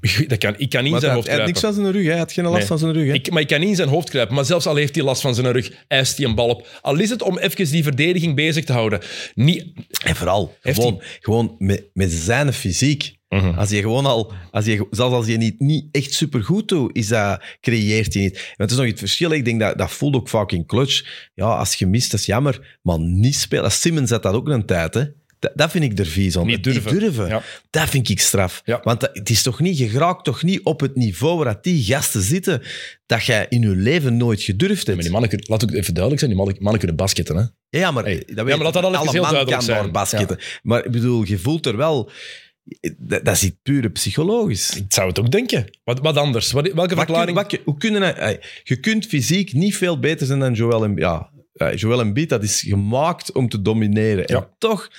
Dat kan, ik kan niet in zijn hoofd hij had kruipen. niks aan zijn rug. hè. Hij had geen last Nee. van zijn rug. Hè? Ik, maar ik kan niet in zijn hoofd kruipen. Maar zelfs al heeft hij last van zijn rug, eist hij een bal op. Al is het om even die verdediging bezig te houden. Niet... En vooral, gewoon, gewoon met, met zijn fysiek. Als je gewoon al, als je, zelfs als je niet, niet echt supergoed doet, is dat, creëert je niet. Want het is nog het verschil. Ik denk dat dat voelt ook vaak in clutch. Ja, als je mist, dat is jammer. Maar niet spelen. Als Simmons had dat ook een tijd, hè. Dat, dat vind ik er vies aan. Niet durven. durven. Ja. Dat vind ik straf. Ja. Want dat- het is toch niet, je raakt toch niet op het niveau waar die gasten zitten, dat jij in je leven nooit gedurfd Maar hebt. die mannen, laat ook even duidelijk zijn, die mannen, mannen kunnen basketten. Hè? Ja, ja, maar, Hey. dat Ja, weet maar laat dat alle heel duidelijk zijn. basketten. Maar ik bedoel, je voelt er wel... Dat, dat is pure psychologisch. Ik zou het ook denken. Wat, wat anders? Wat, welke Wat verklaring? kun- hoe kunnen, eh, je kunt fysiek niet veel beter zijn dan Joel Embiid. Ja, eh, Joel Embiid, dat is gemaakt om te domineren. Ja. En toch,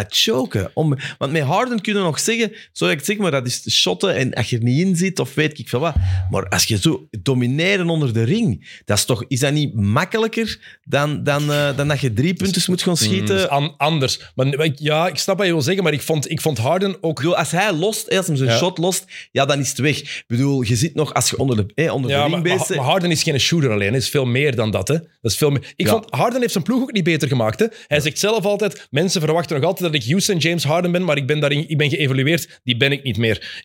dat choken. Om, want met Harden kunnen nog zeggen, sorry ik het zeg, maar dat is shotten en als je er niet in zit of weet ik veel wat. Maar als je zo domineren onder de ring, dat is, toch, is dat niet makkelijker dan, dan, eh, dan dat je drie punten moet gaan Mm, schieten? an- anders. Maar, ik- ja, ik snap wat je wil zeggen, maar ik vond, ik vond Harden ook... Bedoel, als hij lost, als hem zijn Ja. shot lost, ja, dan is het weg. Ik bedoel, je zit nog, als je onder de, hè, onder de ring bezig maar, bent- maar Harden is geen shooter alleen. Hij is veel meer dan dat. Hè. dat is veel meer. Ik Ja. vond, Harden heeft zijn ploeg ook niet beter gemaakt. Hè. Hij zegt zelf altijd, mensen verwachten nog altijd dat ik Houston James Harden ben, maar ik ben, daarin, ik ben geëvolueerd. Die ben ik niet meer.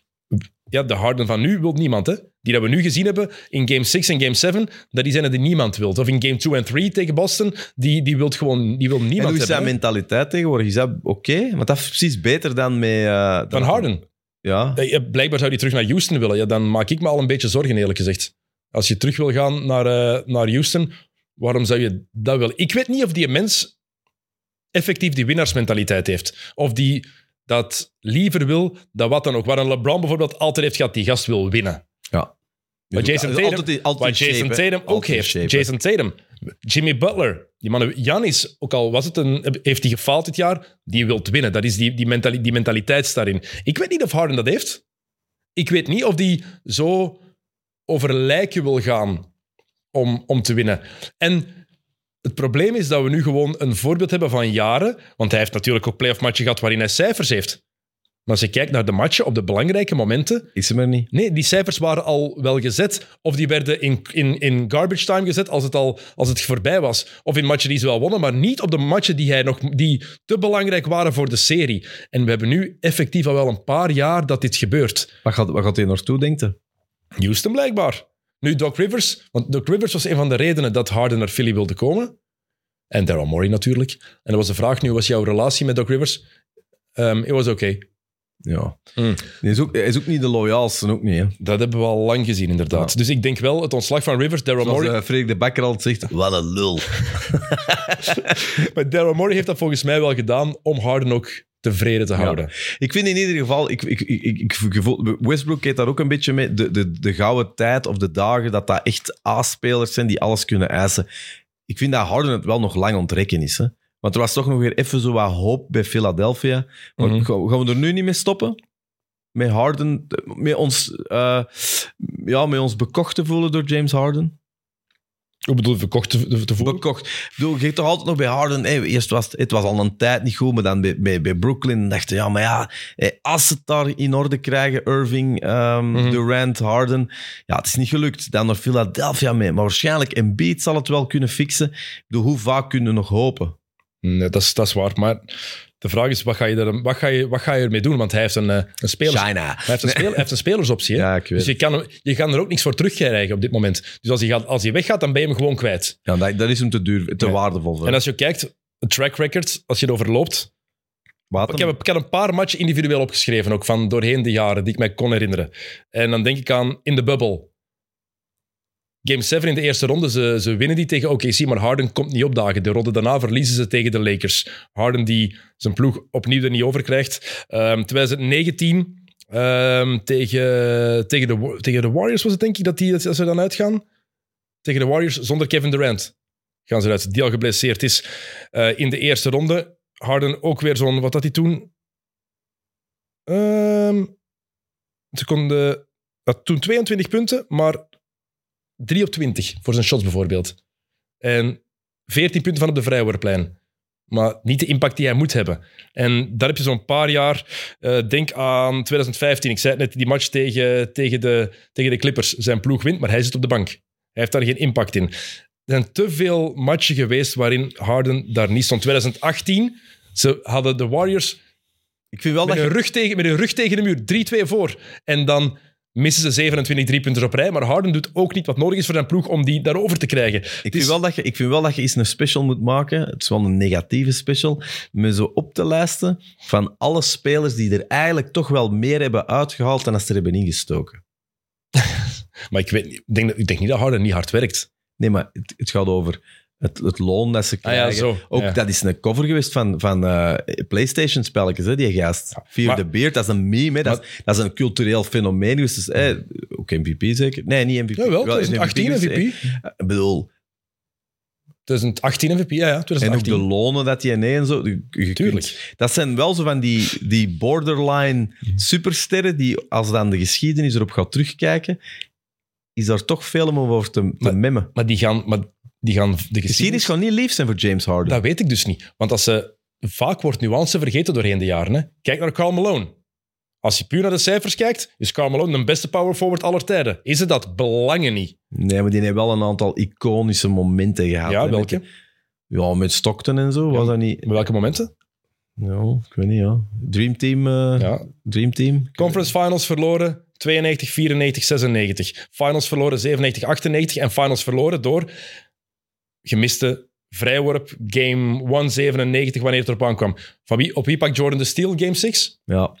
Ja, de Harden van nu wil niemand. Hè. Die dat we nu gezien hebben in game 6 en game 7, dat die zijn er die niemand wil. Of in game 2 en 3 tegen Boston, die, die wil gewoon die wil En niemand hoe is zijn hè. mentaliteit tegenwoordig? Is dat oké? Want dat is precies beter dan met... eh, Van dan- Harden. Ja. Ja, Blijkbaar zou hij terug naar Houston willen. Ja, dan maak ik me al een beetje zorgen, eerlijk gezegd. Als je terug wil gaan naar, eh, naar Houston, waarom zou je dat willen? Ik weet niet of die mens effectief die winnaarsmentaliteit heeft. Of die dat liever wil dan wat dan ook. Waar een LeBron bijvoorbeeld altijd heeft gehad, die gast wil winnen. ja. Wat Jason Tatum, altijd, altijd wat Jason shape. Tatum ook heeft. shape. Jason Tatum. Jimmy Butler. Die mannen, Janis, ook al was het een, heeft hij gefaald dit jaar, die wil winnen. Dat is die, die, mentali- die mentaliteit daarin. Ik weet niet of Harden dat heeft. Ik weet niet of die zo over lijken wil gaan om, om te winnen. En het probleem is dat we nu gewoon een voorbeeld hebben van jaren. Want hij heeft natuurlijk ook playoff matchen gehad waarin hij cijfers heeft. Maar als je kijkt naar de matchen op de belangrijke momenten, Is hem er niet? Nee, die cijfers waren al wel gezet. Of die werden in, in, in garbage time gezet als het, al, als het voorbij was. Of in matchen die ze wel wonnen, maar niet op de matchen die, hij nog, die te belangrijk waren voor de serie. En we hebben nu effectief al wel een paar jaar dat dit gebeurt. Wat gaat, wat gaat hij naartoe, denkt hij? Houston blijkbaar. Nu Doc Rivers, want Doc Rivers was een van de redenen dat Harden naar Philly wilde komen. En Daryl Morey natuurlijk. En dat was de vraag nu, was jouw relatie met Doc Rivers? Um, it was oké. Ja. Mm. Hij, is ook, hij is ook niet de loyaalste, ook niet. Hè. Dat hebben we al lang gezien, inderdaad. Ja. Dus ik denk wel, het ontslag van Rivers, Daryl Zoals Morey... eh, Frederik de Bakker altijd zegt, wat een lul. Maar Daryl Morey heeft dat volgens mij wel gedaan om Harden ook tevreden te houden. Ik vind in ieder geval, ik, ik, ik, ik, Westbrook heeft daar ook een beetje mee, de, de, de gouden tijd of de dagen, dat dat echt A-spelers zijn die alles kunnen eisen. Ik vind dat Harden het wel nog lang ontrekken is. Hè? Want er was toch nog weer even zo wat hoop bij Philadelphia. Maar Mhm. gaan, gaan we er nu niet mee stoppen? Met Harden, met ons, eh, ja, met ons bekocht te voelen door James Harden? Hoe bedoel verkocht te, te voeren? bekocht. Ik bedoel, je toch altijd nog bij Harden... Hey, eerst was het, was al een tijd niet goed, maar dan bij, bij, bij Brooklyn dacht je, ja, maar ja, hey, als ze het daar in orde krijgen, Irving, Mhm. Durant, Harden, ja, het is niet gelukt. Dan naar Philadelphia mee. Maar waarschijnlijk Embiid zal het wel kunnen fixen. Ik bedoel, hoe vaak kunnen we nog hopen? Nee, dat is, dat is waar. Maar de vraag is, wat ga je, er, wat ga je, wat ga je ermee doen? Want hij heeft een, eh, een, spelers, China. hij heeft een, speel, hij heeft een spelersoptie. Hè? Ja, ik weet Dus je kan, je kan er ook niks voor terugkrijgen op dit moment. Dus als hij, gaat, als hij weggaat, dan ben je hem gewoon kwijt. Ja, dat, dat is hem te duur, te Ja. waardevol voor. En als je kijkt, een track record, als je het overloopt... Wat Ik heb, ik heb een paar matchen individueel opgeschreven, ook van doorheen de jaren, die ik mij kon herinneren. En dan denk ik aan in de bubble. Game 7 in de eerste ronde, ze, ze winnen die tegen OKC, maar Harden komt niet opdagen. De ronde daarna verliezen ze tegen de Lakers. Harden die zijn ploeg opnieuw er niet over krijgt. Ehm 2019 ehm, tegen, tegen, de, tegen de Warriors was het denk ik dat, die, dat ze dan uitgaan. Tegen de Warriors zonder Kevin Durant gaan ze eruit, die al geblesseerd is. Eh, in de eerste ronde Harden ook weer zo'n, wat had hij toen? Ehm ze konden, had toen 22 punten, maar 3 op 20 voor zijn shots bijvoorbeeld. En 14 punten van op de vrijworplijn. Maar niet de impact die hij moet hebben. En daar heb je zo'n paar jaar. eh, denk aan 2015. Ik zei het net, die match tegen, tegen, de, tegen de Clippers. Zijn ploeg wint, maar hij zit op de bank. Hij heeft daar geen impact in. Er zijn te veel matchen geweest waarin Harden daar niet stond. 2018, ze hadden de Warriors ik vind wel met dat hun, je... rug tegen, met hun rug tegen de muur. 3-2 voor. En dan missen ze 27 driepunters op rij. Maar Harden doet ook niet wat nodig is voor zijn ploeg om die daarover te krijgen. Ik Dus- vind, wel dat je, ik vind wel dat je eens een special moet maken. Het is wel een negatieve special. Met zo op te lijsten van alle spelers die er eigenlijk toch wel meer hebben uitgehaald dan als ze er hebben ingestoken. Maar ik, weet, ik, denk, ik denk niet dat Harden niet hard werkt. Nee, maar het, het gaat over het, het loon dat ze Ah ja, krijgen. zo. Ook Ja. dat is een cover geweest van, van eh, PlayStation-spelletjes, hè, die gast. Fear maar- the Beard, dat is een meme, hè, dat, is, dat is een cultureel fenomeen. Dus, dus, eh, ook MVP zeker? Nee, niet MVP. Jawel, Wel, 2018 dus, MVP. Ik bedoel, 2018 MVP, ja, ja. en ook 2018. de lonen dat je nee en zo. je- je kunt- Tuurlijk. dat zijn wel zo van die, die borderline supersterren die, als dan de geschiedenis erop gaat terugkijken, is daar toch veel om over te, te Maar- memmen. Maar die gaan, maar die gaan de Geschiedenis geschiedenis... gaat niet lief zijn voor James Harden. Dat weet ik dus niet. Want als ze, vaak wordt nuance vergeten doorheen de jaren. Hè. Kijk naar Karl Malone. Als je puur naar de cijfers kijkt, is Karl Malone de beste power forward aller tijden. Is het dat? Belangen niet. Nee, maar die heeft wel een aantal iconische momenten gehad. ja, hè, welke? met- ja, met Stockton en zo, Ja. was dat niet... Met welke momenten? Ja, ik weet niet, ja. Dream Team. eh, Ja. Dream Team. Conference Finals verloren 92, 94, 96. Finals verloren 97, 98. En Finals verloren door gemiste vrijworp game 197 wanneer het erop aankwam. Van wie, op wie pakt Jordan de Steel game 6? Ja.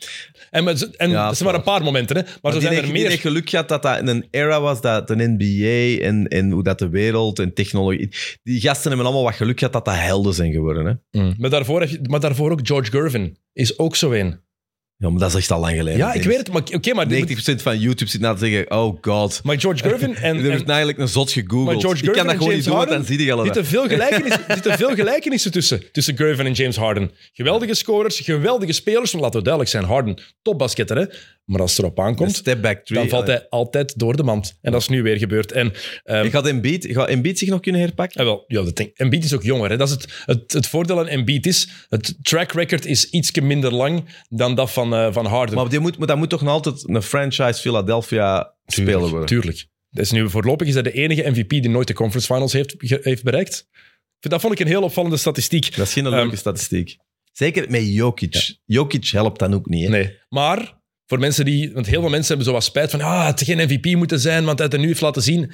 En, met- en Ja, dat zijn maar een paar momenten, hè. maar, Maar zo zijn er meer. heeft geluk gehad dat dat in een era was dat de NBA en, en hoe dat de wereld en technologie... Die gasten hebben allemaal wat geluk gehad dat dat helden zijn geworden. Hè? Mm. Maar, daarvoor heb je, maar daarvoor ook George Gervin is ook zo een. Ja, maar dat is echt al lang geleden. Ja, ik weet het. Maar, oké, maar, 90% van YouTube zit na te zeggen, oh god. maar George Gervin en, En, er is eigenlijk een zot gegoogeld. Maar George ik kan dat en gewoon James niet doen, want dan Harden zie je al dat. zitten veel, gelijkenissen, zitten veel gelijkenissen tussen, tussen Gervin en James Harden. Geweldige scorers, geweldige spelers. Maar laten we duidelijk zijn, Harden, topbasketter. Hè? Maar als het erop aankomt, step back three. dan valt hij altijd door de mand. En dat is nu weer gebeurd. En, ehm, Ik had Embiid, gaat Embiid zich nog kunnen herpakken? ja, wel, ja, dat denk, Embiid is ook jonger. Hè? Dat is het, het, het voordeel aan Embiid is, het track record is iets minder lang dan dat van, eh, van Harden. Maar, die moet, maar dat moet toch nog altijd een franchise Philadelphia speler worden? Tuurlijk. Dat is nu, voorlopig is hij de enige MVP die nooit de conference finals heeft, heeft bereikt. Dat vond ik een heel opvallende statistiek. Dat is geen leuke Ehm, statistiek. Zeker met Jokic. Jokic helpt dan ook niet. Hè? Nee. Maar voor mensen die... Want heel veel mensen hebben zo wat spijt van... Ah, het geen MVP moeten zijn, want hij het er nu heeft laten zien.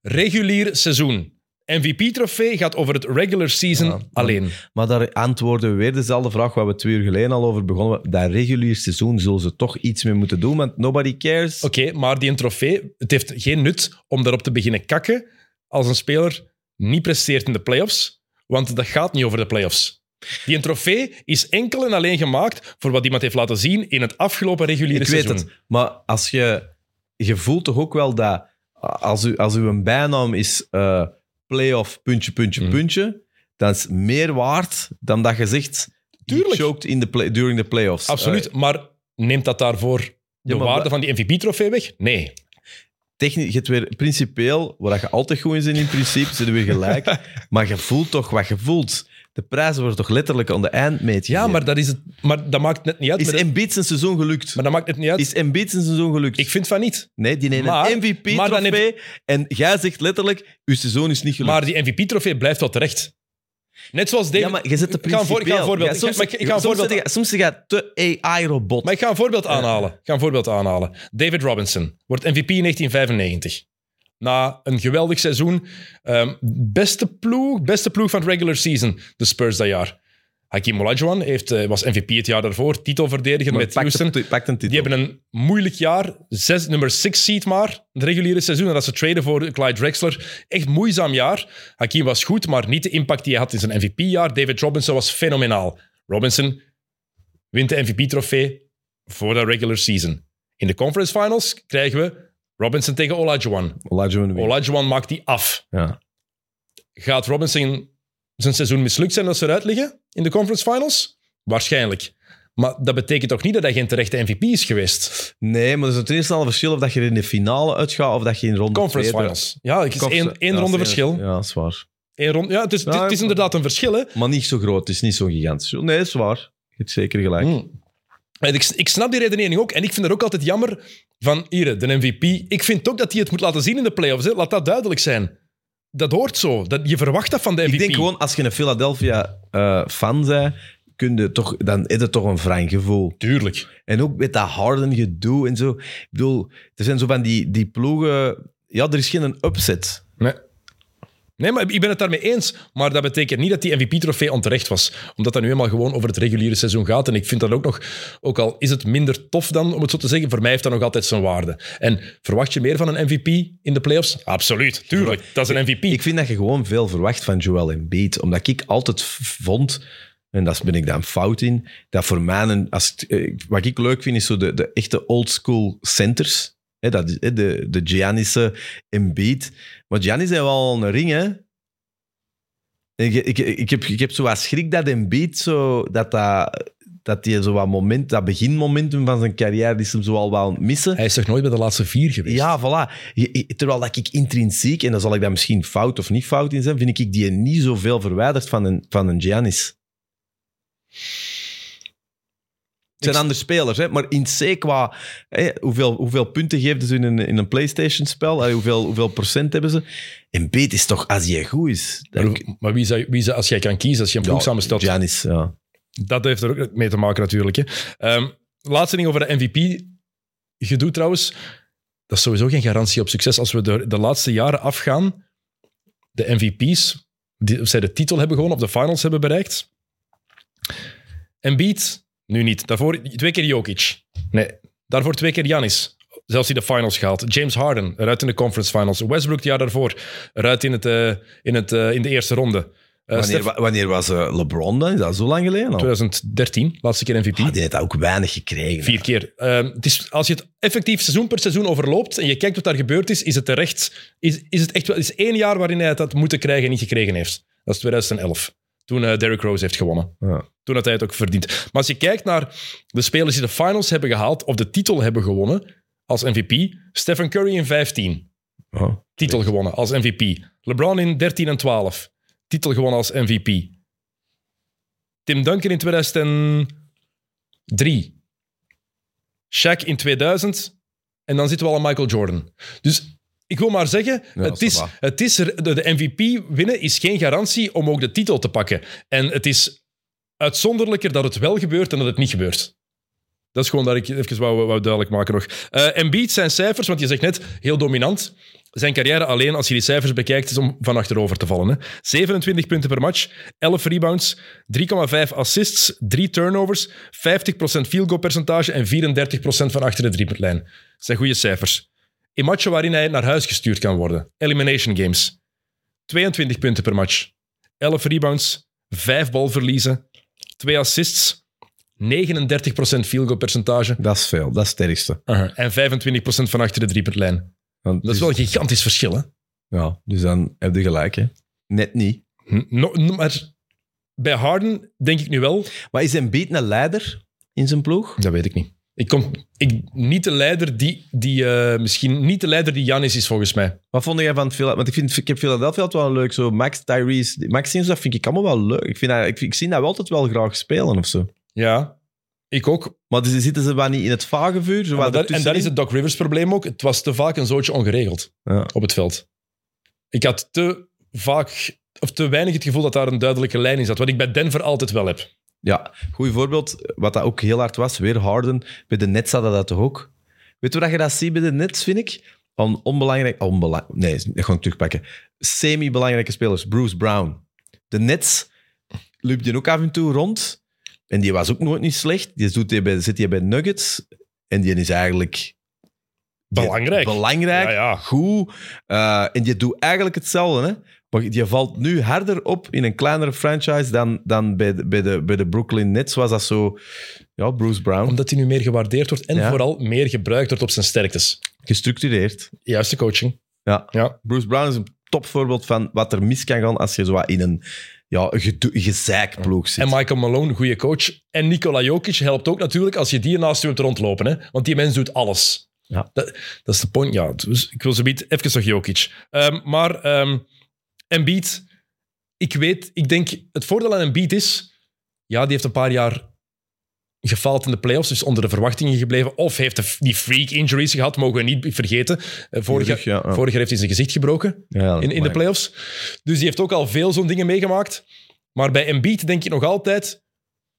Regulier seizoen. MVP-trofee gaat over het regular season Ja, alleen. Maar daar antwoorden we weer dezelfde vraag waar we twee uur geleden al over begonnen. Dat regulier seizoen zullen ze toch iets mee moeten doen, want nobody cares. Oké, maar die een trofee... Het heeft geen nut om daarop te beginnen kakken als een speler niet presteert in de playoffs. Want dat gaat niet over de playoffs. Die een trofee is enkel en alleen gemaakt voor wat iemand heeft laten zien in het afgelopen reguliere Ik weet seizoen. het. Maar als je, je voelt toch ook wel dat als, u, als uw bijnaam is eh playoff puntje, puntje, Mhm. puntje, dan is meer waard dan dat je zegt Tuurlijk. choked in the play, during the playoffs. Absoluut, maar neemt dat daarvoor de maar waarde wa- van die MVP-trofee weg? Nee. technisch, je hebt weer principieel, waar je altijd goed in bent in principe, zitten weer gelijk. maar je voelt toch wat je voelt. De prijzen worden toch letterlijk aan de eindmeet Ja, maar dat, is het, maar dat maakt net niet uit. Is Embiid zijn seizoen gelukt? maar dat maakt net niet uit. Is Embiid zijn seizoen gelukt? Ik vind van niet. nee, die neemt Maar- een MVP-trofee en jij zegt letterlijk, uw seizoen is niet gelukt. Maar die MVP-trofee blijft wel terecht. Net zoals David... ja, maar je zet de voor- ik ga een voorbeeld- Ja, ik ga- soms, ik- ik ga een voorbeeld- soms zeg je te AI-robot. Maar ik ga een voorbeeld aanhalen. Ik ga een voorbeeld aanhalen. David Robinson wordt MVP in 1995. Na een geweldig seizoen. Ehm, beste, ploeg, beste ploeg van het regular season, de Spurs dat jaar. Hakim Olajuwon heeft, eh, was MVP het jaar daarvoor, titelverdediger met Houston. titel. Die hebben een moeilijk jaar. Zes, nummer 6 seed maar, het reguliere seizoen. En dat ze traden voor Clyde Drexler. Echt moeizaam jaar. Hakim was goed, maar niet de impact die hij had in zijn MVP-jaar. David Robinson was fenomenaal. Robinson wint de MVP-trofee voor de regular season. In de conference finals krijgen we Robinson tegen Olajuwon. Olajuwon. Olajuwon maakt die af. Ja. Gaat Robinson zijn seizoen mislukt zijn als ze eruit liggen in de conference finals? Waarschijnlijk. Maar dat betekent toch niet dat hij geen terechte MVP is geweest? Nee, maar er is eerste al een verschil of dat je er in de finale uitgaat of dat je in ronde Conference finals. Ja, het is Conf- één, één ja, ronde verschil. Ja, dat is waar. Eén ronde, ja, het is, is- het is inderdaad een verschil. Hè? Maar niet zo groot, het is niet zo gigantisch. Nee, dat is waar. Je hebt zeker gelijk. Hmm. En ik, ik snap die redenering ook. En ik vind het ook altijd jammer van hier, de MVP. Ik vind ook dat hij het moet laten zien in de playoffs. Hè. Laat dat duidelijk zijn. Dat hoort zo. Dat, je verwacht dat van de MVP. Ik denk gewoon, als je een Philadelphia-fan bent, kun je toch, dan is het toch een wrang gevoel. Tuurlijk. En ook met dat Harden gedoe en zo. Ik bedoel, er zijn zo van die, die ploegen... Ja, er is geen upset. Nee. Nee, maar ik ben het daarmee eens. Maar dat betekent niet dat die MVP-trofee onterecht was. Omdat dat nu eenmaal gewoon over het reguliere seizoen gaat. En ik vind dat ook nog, ook al is het minder tof dan, om het zo te zeggen, voor mij heeft dat nog altijd zijn waarde. En verwacht je meer van een MVP in de playoffs? Absoluut, tuurlijk. Dat is een MVP. Ik vind dat je gewoon veel verwacht van Joel Embiid. Omdat ik altijd vond, en daar ben ik dan fout in, dat voor mij, een, als, eh, wat ik leuk vind, is zo de, de echte oldschool centers. Hè, dat is, hè, de, de Giannis'e Embiid. Maar Giannis heeft wel een ring, hè. Ik, ik, ik, heb, ik heb zo wat schrik dat Embiid zo... Dat dat... Dat hij zo wat moment, dat beginmomentum van zijn carrière, die is hem zo al wel missen. Hij is toch nooit bij de laatste vier geweest? Ja, voilà. Terwijl dat ik intrinsiek, en dan zal ik daar misschien fout of niet fout in zijn, vind ik die niet zoveel verwijderd van een, van een Giannis. Het zijn andere spelers, hè? maar in C qua hè, hoeveel, hoeveel punten geven ze in een, in een PlayStation-spel, hoeveel, hoeveel procent hebben ze. En beet is toch, als hij goed is. Maar, wie zou, wie zou, als jij kan kiezen, als je een ploeg Ja, samenstelt, Giannis, ja. dat heeft er ook mee te maken natuurlijk. Hè. Ehm, laatste ding over de MVP-gedoe trouwens. Dat is sowieso geen garantie op succes. Als we de, de laatste jaren afgaan, de MVP's, die, of zij de titel hebben gewonnen of de finals hebben bereikt. Embiid, nu niet. Daarvoor twee keer Jokic. Nee, daarvoor twee keer Giannis. Zelfs die de finals gehaald. James Harden, eruit in de conference finals. Westbrook het jaar daarvoor, eruit in, het, eh, in, het, eh, in de eerste ronde. Eh, Wanneer, Steph- wanneer was LeBron dan? Is dat zo lang geleden al? 2013, laatste keer MVP. Ah, die heeft ook weinig gekregen. Vier keer. Ehm, het is, als je het effectief seizoen per seizoen overloopt en je kijkt wat daar gebeurd is, is het terecht. Is, is het echt wel is één jaar waarin hij het had moeten krijgen en niet gekregen heeft. Dat is 2011. Toen eh Derrick Rose heeft gewonnen. Ja. Toen had hij het ook verdiend. Maar als je kijkt naar de spelers die de finals hebben gehaald of de titel hebben gewonnen als MVP, Stephen Curry in 15, Ja. titel gewonnen als MVP. LeBron in 13 en 12, titel gewonnen als MVP. Tim Duncan in 2003. Shaq in 2000. En dan zitten we al aan Michael Jordan. Dus ik wil maar zeggen, Ja, het is, het is, er- de, de MVP winnen is geen garantie om ook de titel te pakken. En het is uitzonderlijker dat het wel gebeurt dan dat het niet gebeurt. Dat is gewoon dat ik even wou, wou duidelijk maken nog. Eh Embiid zijn cijfers, want je zegt net, heel dominant. Zijn carrière alleen, als je die cijfers bekijkt, is om van achterover te vallen. Hè. 27 punten per match, 11 rebounds, 3,5 assists, 3 turnovers, 50% field goal percentage en 34% van achter de driepuntlijn. Dat zijn goede cijfers. In matchen waarin hij naar huis gestuurd kan worden. Elimination games. 22 punten per match, 11 rebounds, 5 balverliezen, 2 assists, 39% field goal percentage Dat is veel, dat is het sterkste. en 25% van achter de driepuntlijn. Dat is wel een gigantisch verschil, hè? Ja, dus dan heb je gelijk, hè. Net niet. No- no- maar bij Harden denk ik nu wel... Maar is Embiid een leider in zijn ploeg? Dat weet ik niet. Ik kom, ik, niet de leider die, die eh, misschien niet de leider die Janis is volgens mij. Wat vond jij van Philadelphia? Want ik, vind, ik heb Philadelphia altijd wel leuk. Zo Max, Tyrese, Max Sims, dat vind ik allemaal wel leuk. Ik, vind dat, ik, ik zie dat wel altijd wel graag spelen of zo. Ja, ik ook. Maar dus zitten ze wel niet in het vage vuur? Zo dat- en dat is het Doc Rivers probleem ook. Het was te vaak een zootje ongeregeld Ja. op het veld. Ik had te vaak of te weinig het gevoel dat daar een duidelijke lijn in zat. Wat ik bij Denver altijd wel heb. Ja, goed voorbeeld. Wat dat ook heel hard was, weer Harden. Bij de Nets hadden dat toch ook? Weet je dat je dat ziet bij de Nets, vind ik? Van onbelangrijk... Onbela nee, dat ga ik terugpakken. Semi-belangrijke spelers. Bruce Brown. De Nets liep je ook af en toe rond. En die was ook nooit niet slecht. Die doet die bij, zit hij bij Nuggets. En die is eigenlijk... Belangrijk. Belangrijk, Ja, ja. goed. Eh, en die doet eigenlijk hetzelfde. Hè? Maar die valt nu harder op in een kleinere franchise dan, dan bij, de, bij, de, bij de Brooklyn Nets. Was dat zo... Ja, Bruce Brown. Omdat hij nu meer gewaardeerd wordt en Ja. vooral meer gebruikt wordt op zijn sterktes. Gestructureerd. Juiste coaching. Ja. Ja. Bruce Brown is een topvoorbeeld van wat er mis kan gaan als je zo in een ja, gezeikploeg zit. En Michael Malone, goede coach. En Nikola Jokic helpt ook natuurlijk als je die naast je hebt rondlopen. Hè? Want die mens doet alles. Ja. Dat, dat is de point. Ja, dus ik wil zo even nog Jokic. Ehm, maar ehm Embiid, ik weet, ik denk, het voordeel aan Embiid is, ja, die heeft een paar jaar gefaald in de playoffs, dus onder de verwachtingen gebleven. Of heeft de- die freak injuries gehad, mogen we niet vergeten. Eh, vorig, Rug, jaar, ja, ja. vorig jaar heeft hij zijn gezicht gebroken Ja, in, in de playoffs. Dus die heeft ook al veel zo'n dingen meegemaakt. Maar bij Embiid denk ik nog altijd...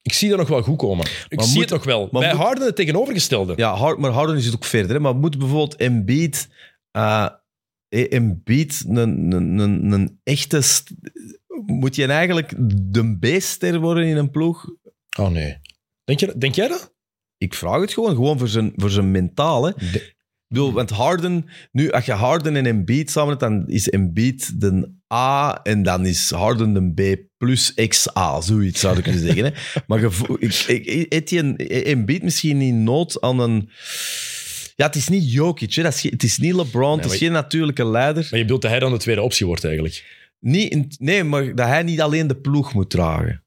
Ik zie dat nog wel goed komen. Ik Maar zie moet- het nog wel. maar bij moet- Harden het tegenovergestelde. Ja, Hard, maar Harden is het ook verder. Hè? Maar moet bijvoorbeeld Embiid... eh eh, Embiid een, een, een, een echte... Moet je eigenlijk de B-ster worden in een ploeg? Oh nee. Denk, je, denk jij dat? Ik vraag het gewoon, gewoon voor zijn, voor zijn? Ik bedoel, want Harden, nu als je Harden en Embiid samen hebt, dan is Embiid de A en dan is Harden de B plus XA, zoiets zou ik kunnen zeggen. Hè? Maar ik, ik, Embiid misschien niet nood aan een... Ja, het is niet Jokic, hè? Dat is, het is niet LeBron, het is geen natuurlijke leider. Maar je bedoelt dat hij dan de tweede optie wordt eigenlijk. Niet in- nee, maar dat hij niet alleen de ploeg moet dragen.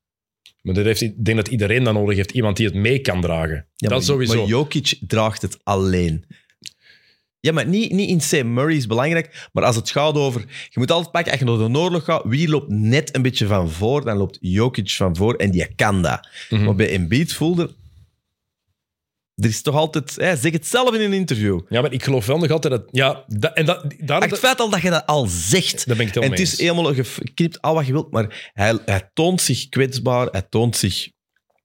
Maar dat heeft, ik denk dat iedereen dat nodig heeft. Iemand die het mee kan dragen. Ja, dat maar, sowieso. Maar Jokic draagt het alleen. Ja, maar niet, niet in C. Murray is belangrijk, maar als het gaat over... Je moet altijd pakken, als je naar de oorlog gaat, wie loopt net een beetje van voor? Dan loopt Jokic van voor en die kan dat. Mhm. Maar bij Embiid voelde... Er is toch altijd... Hij zegt het zelf in een interview. Ja, maar ik geloof wel nog altijd dat... Ja, dat, en dat, daarom... Het feit al dat je dat al zegt... Daar ben ik het En het is helemaal geknipt al wat je wilt, maar hij, hij toont zich kwetsbaar, hij toont zich...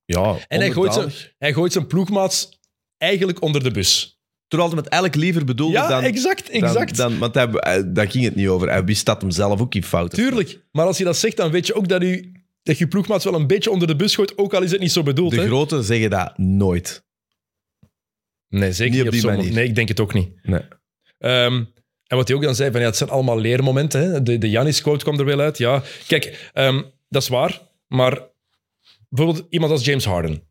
Ja, En hij gooit, zijn, hij gooit zijn ploegmaats eigenlijk onder de bus. Terwijl hij het eigenlijk liever bedoelde Ja, dan... exact, Dan- exact. Dan, want hij, hij- daar ging het niet over. Hij wist dat hem zelf ook in fout. Tuurlijk. Maar als je dat zegt, dan weet je ook dat, u, dat je ploegmaats wel een beetje onder de bus gooit, ook al is het niet zo bedoeld. De hè? grote zeggen dat nooit. Nee, zeker Niet op die manier. Nee, ik denk het ook niet. Nee. Ehm, en wat hij ook dan zei, van, ja, het zijn allemaal leermomenten. Hè? De, de Janis-quote kwam er wel uit. Ja, kijk, ehm, dat is waar. Maar bijvoorbeeld iemand als James Harden.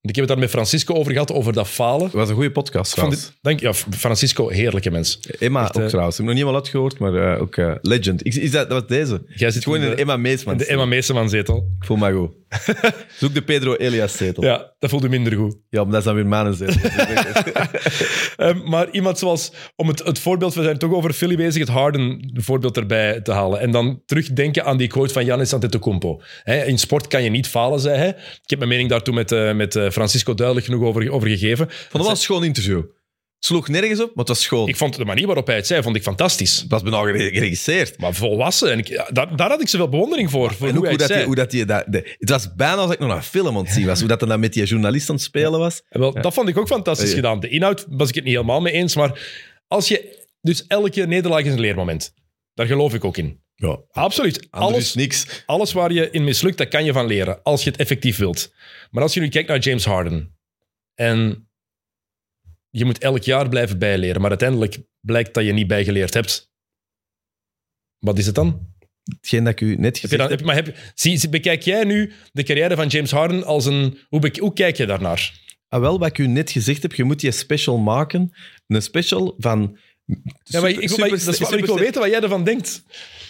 Ik heb het daar met Francisco over gehad, over dat falen. Was een goede podcast Van trouwens. dit, denk, ja, Francisco, heerlijke mens. Emma ook eh, trouwens. Ik heb nog niet wel uitgehoord, maar eh, ook eh, legend. Ik, is dat, dat was deze? Jij zit Gewoon in de Emma Meesman. de Emma Meeseman-zetel. Ik voel me goed. Zoek de Pedro Elias zetel. Ja. Ja, dat voelde minder goed. maar dat is dan weer mijn zetel. Ehm, maar iemand zoals, om het, het voorbeeld, we zijn toch over Philly bezig, het Harden voorbeeld erbij te halen. En dan terugdenken aan die quote van Giannis Antetokounmpo. Hè, in sport kan je niet falen, zei hij. Ik heb mijn mening daar toen met, eh, met eh, Francisco duidelijk genoeg over, over gegeven. vond het wel een schoon interview. Het sloeg nergens op, maar het was schoon. Ik vond de manier waarop hij het zei, vond ik fantastisch. Het was bijna gere- geregisseerd. Maar volwassen. En ik, daar, daar had ik zoveel bewondering voor, voor En hoe hij hoe dat, die, hoe dat die, dat, de- het was bijna als ik nog een film aan het zien was. Hoe dat dan met die journalist aan het spelen was. En Wel, Dat vond ik ook fantastisch Ja. gedaan. De inhoud was ik het niet helemaal mee eens, maar als je... Dus elke nederlaag is een leermoment. Daar geloof ik ook in. Ja, Absoluut. alles niks. alles waar je in mislukt, dat kan je van leren. Als je het effectief wilt. Maar als je nu kijkt naar James Harden. En je moet elk jaar blijven bijleren. Maar uiteindelijk blijkt dat je niet bijgeleerd hebt. Wat is het dan? Hetgeen dat ik u net Heb je gezegd dan heb. heb, maar heb, zie, zie- bekijk jij nu de carrière van James Harden als een... Hoe, bek- hoe kijk je daarnaar? Ah, wel, wat ik u net gezegd heb, je moet die special maken. Een special van... Ja, maar ik, ik, maar, dat is wat- ik wil weten wat jij ervan denkt.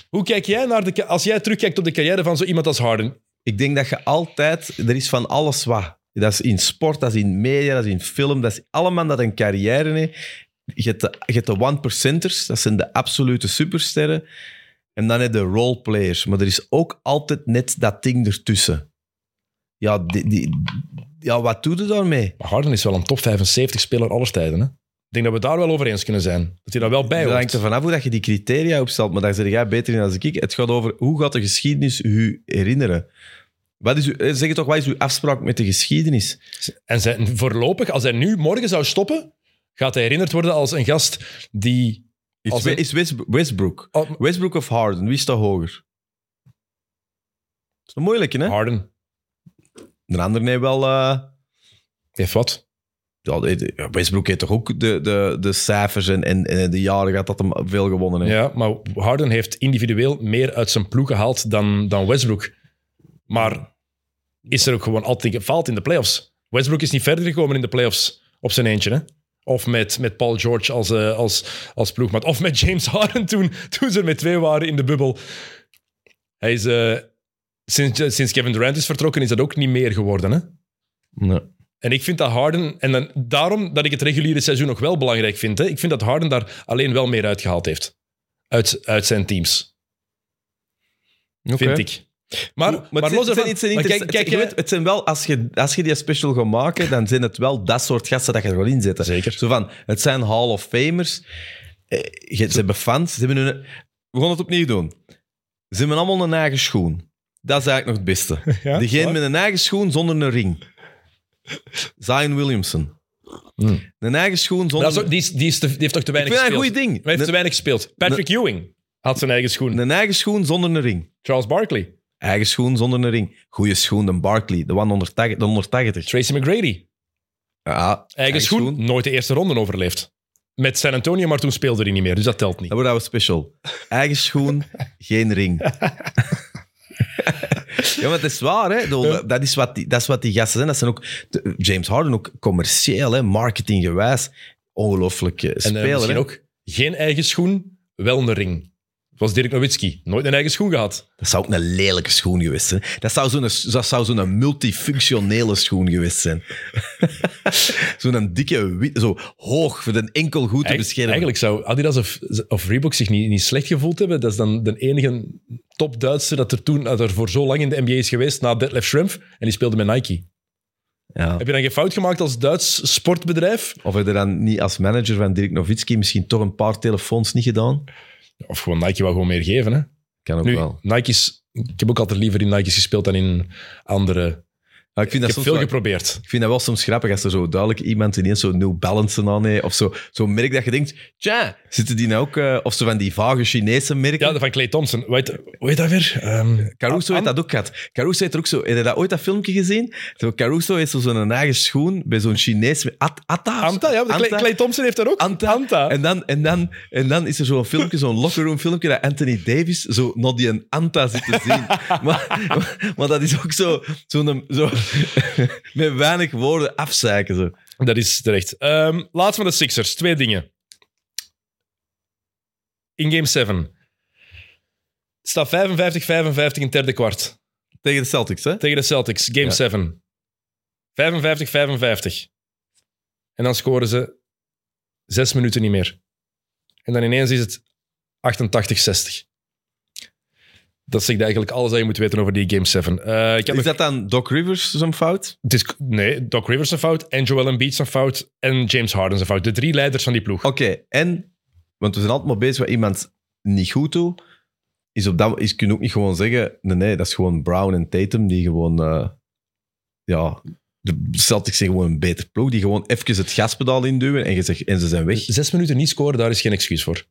Hoe kijk jij naar de... Als jij terugkijkt op de carrière van zo iemand als Harden. Ik denk dat je altijd... Er is van alles wat. Dat is in sport, dat is in media, dat is in film. Dat is allemaal dat een carrière heeft. Je hebt de, je hebt de one-percenters, dat zijn de absolute supersterren. En dan heb je de roleplayers. Maar er is ook altijd net dat ding ertussen. Ja, die, die, ja wat doe je daarmee? Maar Harden is wel een top 75 speler aller tijden. Hè? Ik denk dat we daar wel over eens kunnen zijn. Dat hij daar wel bij Dat hangt hoort. er vanaf hoe dat je die criteria opstelt, maar daar zeg jij beter in dan ik. Het gaat over hoe gaat de geschiedenis u herinneren. Wat is uw, eh, zeg toch, wat is uw afspraak met de geschiedenis? En zijn, voorlopig, als hij nu morgen zou stoppen, gaat hij herinnerd worden als een gast die... Is, Als We- een- is West- Westbrook. Oh, Westbrook of Harden, wie staat hoger? Dat is een moeilijke, hè? Harden. De ander nee wel... Heeft wat? Ja, Westbrook heeft toch ook de, de, de cijfers en, en, en de jaren gehad dat hem veel gewonnen heeft. Ja, maar Harden heeft individueel meer uit zijn ploeg gehaald dan, dan Westbrook. Maar is er ook gewoon altijd gefaald in de playoffs. Westbrook is niet verder gekomen in de playoffs op zijn eentje. Hè? Of met, met Paul George als, eh, als, als ploegmaat. Of met James Harden toen, toen ze er met twee waren in de bubbel. Hij is, eh, sinds, sinds Kevin Durant is vertrokken, is dat ook niet meer geworden. Hè? Nee. En ik vind dat Harden, en dan, daarom dat ik het reguliere seizoen nog wel belangrijk vind. Hè. Ik vind dat Harden daar alleen wel meer uitgehaald heeft. Uit, uit zijn teams, vind Oké. ik. Maar, Maar, maar, het, los zijn, ervan- het zijn maar kijk, het- kijk, je hè. weet, het zijn wel, als je, als je die special gaat maken, dan zijn het wel dat soort gasten dat je er wel in zet. Zeker. Zo van, het zijn Hall of Famers. Eh, Ze hebben fans. Ze hebben hun, we gaan het opnieuw doen. Ze hebben allemaal een eigen schoen. Dat is eigenlijk nog het beste. Ja, Degene met een eigen schoen zonder een ring. Zion Williamson. Hmm. Een eigen schoen zonder... dat is ook- die, is, die, is te- die heeft toch te ik weinig vind dat een gespeeld. goed ding. Hij heeft te weinig gespeeld. Patrick Ewing had zijn eigen schoen. een eigen schoen zonder een ring. Charles Barkley. Eigen schoen zonder een ring. Goeie schoen, de Barkley. De 180. De 180. Tracy McGrady. Ja, Eigen, schoen, nooit de eerste ronde overleefd. Met San Antonio, maar toen speelde hij niet meer, dus dat telt niet. Dat wordt special. Eigen schoen, geen ring. ja, maar het is waar, hè. Dat- is wat die, dat is wat die gasten zijn. Dat zijn ook... James Harden ook commercieel, hè. Marketinggewijs. Ongelooflijk eh, En eh, speler, misschien hè. ook geen eigen schoen, wel een ring. Zoals Dirk Nowitzki. Nooit een eigen schoen gehad. Dat zou ook een lelijke schoen geweest zijn. Dat zou zo'n, dat zou zo'n multifunctionele schoen geweest zijn. zo'n dikke, wit, zo hoog, voor de enkel goed te beschermen. Eigenlijk zou Adidas of, of Reebok zich niet, niet slecht gevoeld hebben. Dat is dan de enige top-Duitser dat er toen dat er voor zo lang in de NBA is geweest, na Detlef Schrempf. En die speelde met Nike. ja. Heb je dan geen fout gemaakt als Duits sportbedrijf? Of heb je dan niet als manager van Dirk Nowitzki misschien toch een paar telefoons niet gedaan? Of gewoon Nike wou gewoon meer geven. Hè? Kan ook Nu, wel. Nike's, ik heb ook altijd liever in Nike's gespeeld dan in andere. Ik, vind Ik dat heb soms veel wel, geprobeerd. ik vind dat wel soms grappig als er zo duidelijk iemand ineens zo'n New Balance aan heeft. Of zo- zo'n merk dat je denkt, tja, zitten die nou ook... eh, of zo van die vage Chinese merken. Ja, van Clay Thompson. Weet, hoe heet dat weer? Ehm, Caruso heeft dat ook gehad. Caruso heeft er ook zo... Heb je dat ooit dat filmpje gezien? Zo, Caruso heeft zo zo'n eigen schoen bij zo'n Chinees... At, Atta? zo? Anta, ja. de Clay, Thompson heeft dat ook. Anta. Anta. En dan, en, dan, en dan is er zo'n filmpje, zo'n locker room filmpje, dat Anthony Davis zo naar die een Anta zit te zien. maar, maar, maar dat is ook zo, zo'n- zo met weinig woorden afzeiken. Zo. Dat is terecht. Ehm laatst van de Sixers. Twee dingen. In game 7. Het staat 55-55 in het derde kwart. Tegen de Celtics, hè? Tegen de Celtics. Game Ja. 7. 55-55. En dan scoren ze zes minuten niet meer. En dan ineens is het 88-60. Dat zegt eigenlijk alles dat je moet weten over die Game 7. Eh, ik heb Is nog- dat dan Doc Rivers zijn fout? het is, nee, Doc Rivers een fout en Joel Embiid zijn fout en James Harden zijn fout. De drie leiders van die ploeg. Oké, en... Want we zijn altijd maar bezig wat iemand niet goed doet. Is op dat, is, kun je ook niet gewoon zeggen... Nee, nee, dat is gewoon Brown en Tatum die gewoon... eh, ja, de Celtics zijn gewoon een beter ploeg. Die gewoon even het gaspedaal induwen en, je zegt, en ze zijn weg. Zes minuten niet scoren, daar is geen excuus voor.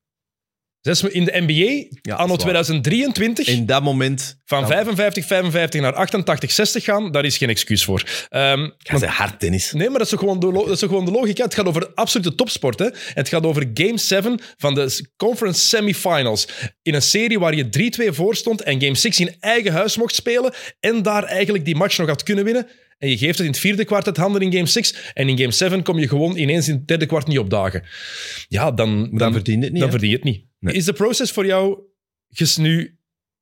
Zes, in de NBA, Ja, anno dat is waar. 2023, In dat moment... van Ja. 55-55 naar 88-60 gaan, daar is geen excuus voor. Ja, want- ze hard tennis. Nee, maar dat is, toch gewoon de, lo- dat is toch gewoon de logica. Het gaat over absolute topsport. Hè? Het gaat over Game 7 van de Conference Semifinals. In een serie waar je 3-2 voor stond en Game 6 in eigen huis mocht spelen en daar eigenlijk die match nog had kunnen winnen. En je geeft het in het vierde kwart uit handen in Game 6 en in Game 7 kom je gewoon ineens in het derde kwart niet opdagen. Ja, dan, Dan, dan, verdient het niet. dan hè? verdien je het niet. Nee. Is de process voor jou ges- nu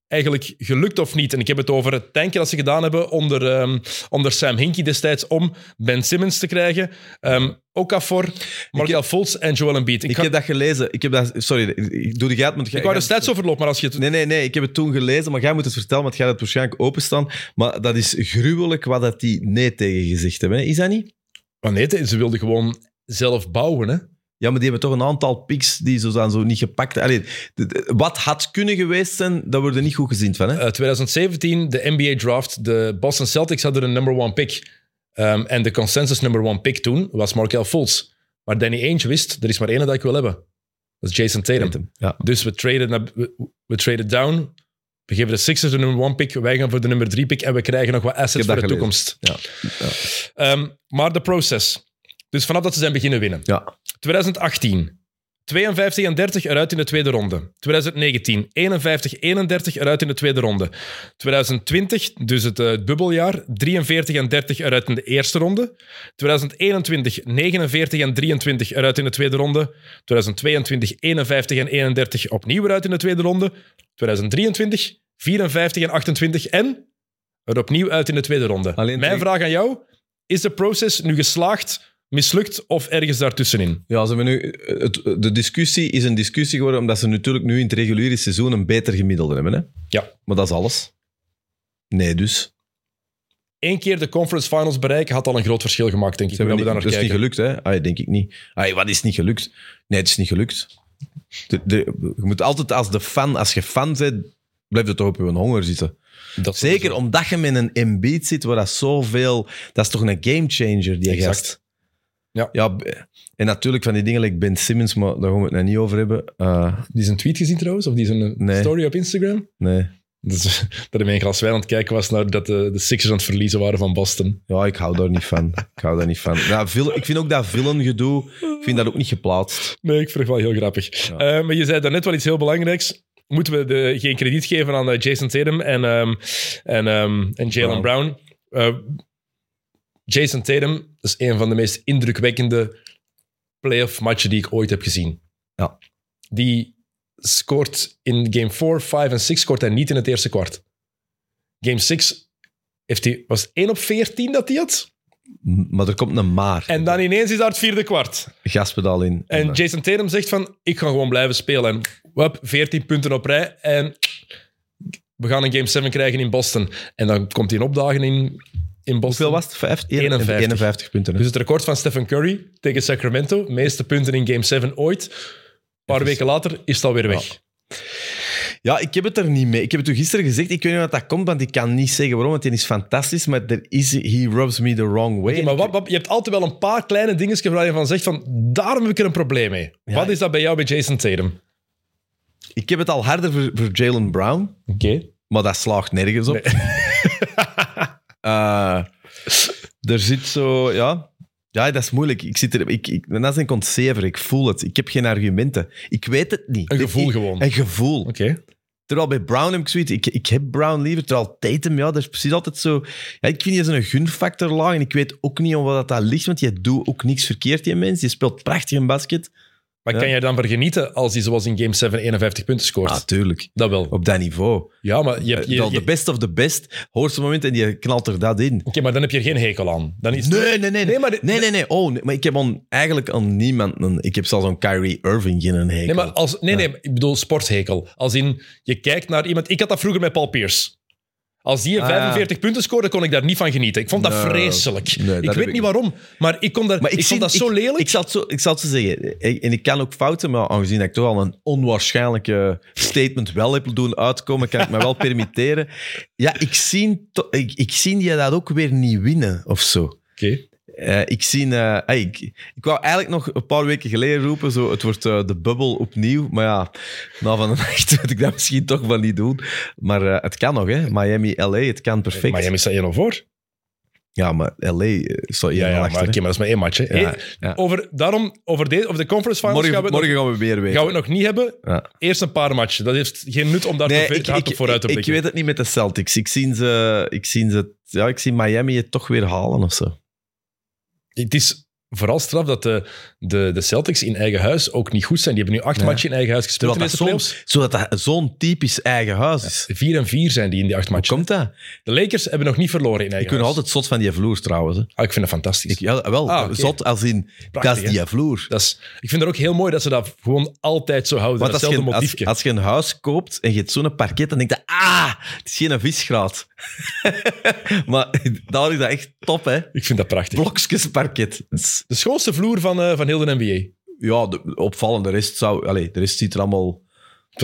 eigenlijk gelukt of niet? En ik heb het over het tanken dat ze gedaan hebben onder, ehm, onder Sam Hinkie destijds om Ben Simmons te krijgen. Ehm Okafor, Markel Fultz en Joel Embiid. Ik, Ik ga- heb dat gelezen. Ik heb dat, sorry, ik doe de gaat, want ik wou de stats overlopen, maar als je het... Nee, nee, nee. Ik heb het toen gelezen, maar jij moet het vertellen, want jij hebt het waarschijnlijk openstaan. Maar dat is gruwelijk wat dat die nee tegen gezegd hebben. hè. Is dat niet? Maar nee, ze wilden gewoon zelf bouwen, hè. Ja, maar die hebben toch een aantal picks die zo dan zo niet gepakt. Allee, wat had kunnen geweest zijn, dat wordt er niet goed gezien van. Hè? Eh, 2017, de NBA draft. De Boston Celtics hadden een number one pick. Ehm, en de consensus number one pick toen was Markel Fultz. Maar Danny Ainge wist, er is maar één dat ik wil hebben. Dat is Jason Tatum. Ja. Dus we traden, naar- we, we traden down. We geven de Sixers de number one pick. Wij gaan voor de nummer drie pick. En we krijgen nog wat assets voor de gelezen. toekomst. Ja. Ehm, maar de proces. Dus vanaf dat ze zijn beginnen winnen. Ja. 2018. 52 en 30 eruit in de tweede ronde. 2019. 51 31 eruit in de tweede ronde. 2020, dus het eh, bubbeljaar. 43 en 30 eruit in de eerste ronde. 2021. 49 en 23 eruit in de tweede ronde. 2022. 51 en 31 opnieuw eruit in de tweede ronde. 2023. 54 en 28 en er opnieuw uit in de tweede ronde. Alleen Mijn vraag aan jou. Is de proces nu geslaagd, mislukt of ergens daartussenin? Ja, ze hebben nu, het, de discussie is een discussie geworden omdat ze natuurlijk nu in het reguliere seizoen een beter gemiddelde hebben. Hè? Ja. Maar dat is alles. Nee, dus. Eén keer de conference finals bereiken had al een groot verschil gemaakt, denk ik. Ze hebben hoe niet, we dat daar is niet gelukt, hè? Ah, denk ik niet. Ah, wat is niet gelukt? Nee, het is niet gelukt. De, de- je moet altijd als de fan, als je fan bent, blijf je toch op je honger zitten. Dat Zeker omdat je met een Embiid zit waar dat zoveel... Dat is toch een gamechanger, die Exact. gast. Ja. ja. En natuurlijk van die dingen like Ben Simmons, maar daar gaan we het nou niet over hebben. Eh, Die is een tweet gezien trouwens, of die is een Nee. story op Instagram. nee. Dat, is, dat met een glas wijn aan het kijken was naar dat de, de Sixers aan het verliezen waren van Boston. Ja, ik hou daar niet van. Ik hou daar niet van. Ja, vil- ik vind ook dat villain-gedoe, ik vind dat ook niet geplaatst. Nee, ik vind het wel heel grappig. Ja. Eh, maar je zei daarnet wel iets heel belangrijks. Moeten we de, geen krediet geven aan eh, Jason Tatum en, ehm, en, ehm, en Jalen Brown? Eh, Jason Tatum is een van de meest indrukwekkende playoff matchen die ik ooit heb gezien. Ja. Die scoort in game 4, 5 en 6 scoort hij niet in het eerste kwart. Game 6 heeft hij, was het 1 op 14 dat hij had. Maar er komt een maar. En dan ineens is daar het vierde kwart. Gaspedaal in. En Jason Tatum zegt van, ik ga gewoon blijven spelen. En wap, 14 punten op rij. En we gaan een Game 7 krijgen in Boston. En dan komt hij een opdagen in, in Boston. Hoeveel was het? Vijf? 51. 51 punten. hè? Dus het record van Stephen Curry tegen Sacramento. Meeste punten in Game 7 ooit. Een paar weken later is het alweer weg. Ja, ik heb het er niet mee. Ik heb het u gisteren gezegd. Ik weet niet wat dat komt, want ik kan niet zeggen waarom, want die is fantastisch. Maar er is, he rubs me the wrong way. Maar wat, wat- je hebt altijd wel een paar kleine dingetjes waar je van zegt van, daarom heb ik er een probleem mee. Ja. Wat is dat bij jou bij Jason Tatum? Ik heb het al harder voor, voor Jalen Brown, Oké. maar dat slaagt nergens op. Eh, er zit zo, ja. Ja, dat is moeilijk. Ik zit er, ik, ik, dat is een ontzever. Ik voel het. Ik heb geen argumenten. Ik weet het niet. Een gevoel Ik- gewoon. Een gevoel. Oké. Terwijl bij Brown heb ik zoiets, ik, ik heb Brown liever. Terwijl Tatum, ja, dat is precies altijd zo... Ja, ik vind die zo'n gunfactor laag en ik weet ook niet om wat dat, dat ligt, want je doet ook niks verkeerd, die mens. Je speelt prachtig een basket. Maar Ja. kan jij dan voor genieten als hij zoals in Game 7 51 punten scoort? Natuurlijk. Dat wel. Op dat niveau. Ja, maar, je, hebt- je, Wel je- de best of the best. Hoogste moment en die knalt er dat in. Oké, maar dan heb je er geen hekel aan. Dan is Nee, nee, nee. Nee, Nee, maar- nee, nee. nee. Oh, nee, maar ik heb aan, eigenlijk aan niemand... Een, ik heb zelfs aan Kyrie Irving geen hekel. Nee, maar als, nee, nee, ik bedoel sporthekel. Als in, je kijkt naar iemand... Ik had dat vroeger met Paul Pierce. Als die een Ah, ja. 45 punten scoorde, kon ik daar niet van genieten. Ik vond dat Nee, vreselijk. nee, dat ik weet ik niet waarom, maar ik, kon daar, Maar ik, zie- vond dat zo lelijk. Ik zal, het zo, ik zal het zo zeggen. Ik- En ik kan ook fouten, maar aangezien ik toch al een onwaarschijnlijke statement wel heb doen uitkomen, kan ik me wel permitteren. Ja, ik zie, ik, ik zie die dat ook weer niet winnen of zo. Oké. Eh, ik zie... eh, hey, ik, ik wou eigenlijk nog een paar weken geleden roepen, zo, het wordt eh, de bubbel opnieuw. Maar ja, na van de nacht moet ik dat misschien toch wel niet doen. Maar het kan nog, hè. Miami, LA, het kan perfect. Miami staat 1 voor. Ja, maar LA staat hier Ja, maar, oké, maar dat is maar één match. Hè. Ja. Over, daarom, over, de, over de conference finals Morgen, gaan, we morgen nog, gaan we weer weten. gaan we het nog niet hebben. Eerst een paar matchen. Dat heeft geen nut om daar Nee, te ik, hard ik, op vooruit te ik, ik blikken. weet het niet met de Celtics. Ik zie ze, ik zie ze, ja, ik zie Miami het toch weer halen of zo. Het is vooral straf dat de, de, de Celtics in eigen huis ook niet goed zijn. Die hebben nu acht matchen in eigen huis gespeeld Terwijl dat zodat dat zo'n typisch eigen huis is. Vier en vier zijn die in die acht Hoe matchen. komt dat? De Lakers hebben nog niet verloren in Ik eigen ben huis. altijd zot van die vloer trouwens. Hè. Ah, ik vind dat fantastisch. Ik, ja, wel, Ah, zot als in, Prachtig, dat is die vloer. Dat is, ik vind het ook heel mooi dat ze dat gewoon altijd zo houden. Als je, als, motiefje. als je een huis koopt en je hebt zo'n parket, dan denk je, ah, het is geen visgraat. maar daar is dat echt top, hè. Ik vind dat prachtig. Blokjes parket. Dat is- De schoonste vloer van, eh, van heel de NBA. Ja, de opvallende rest zou... Allee, de rest ziet er allemaal...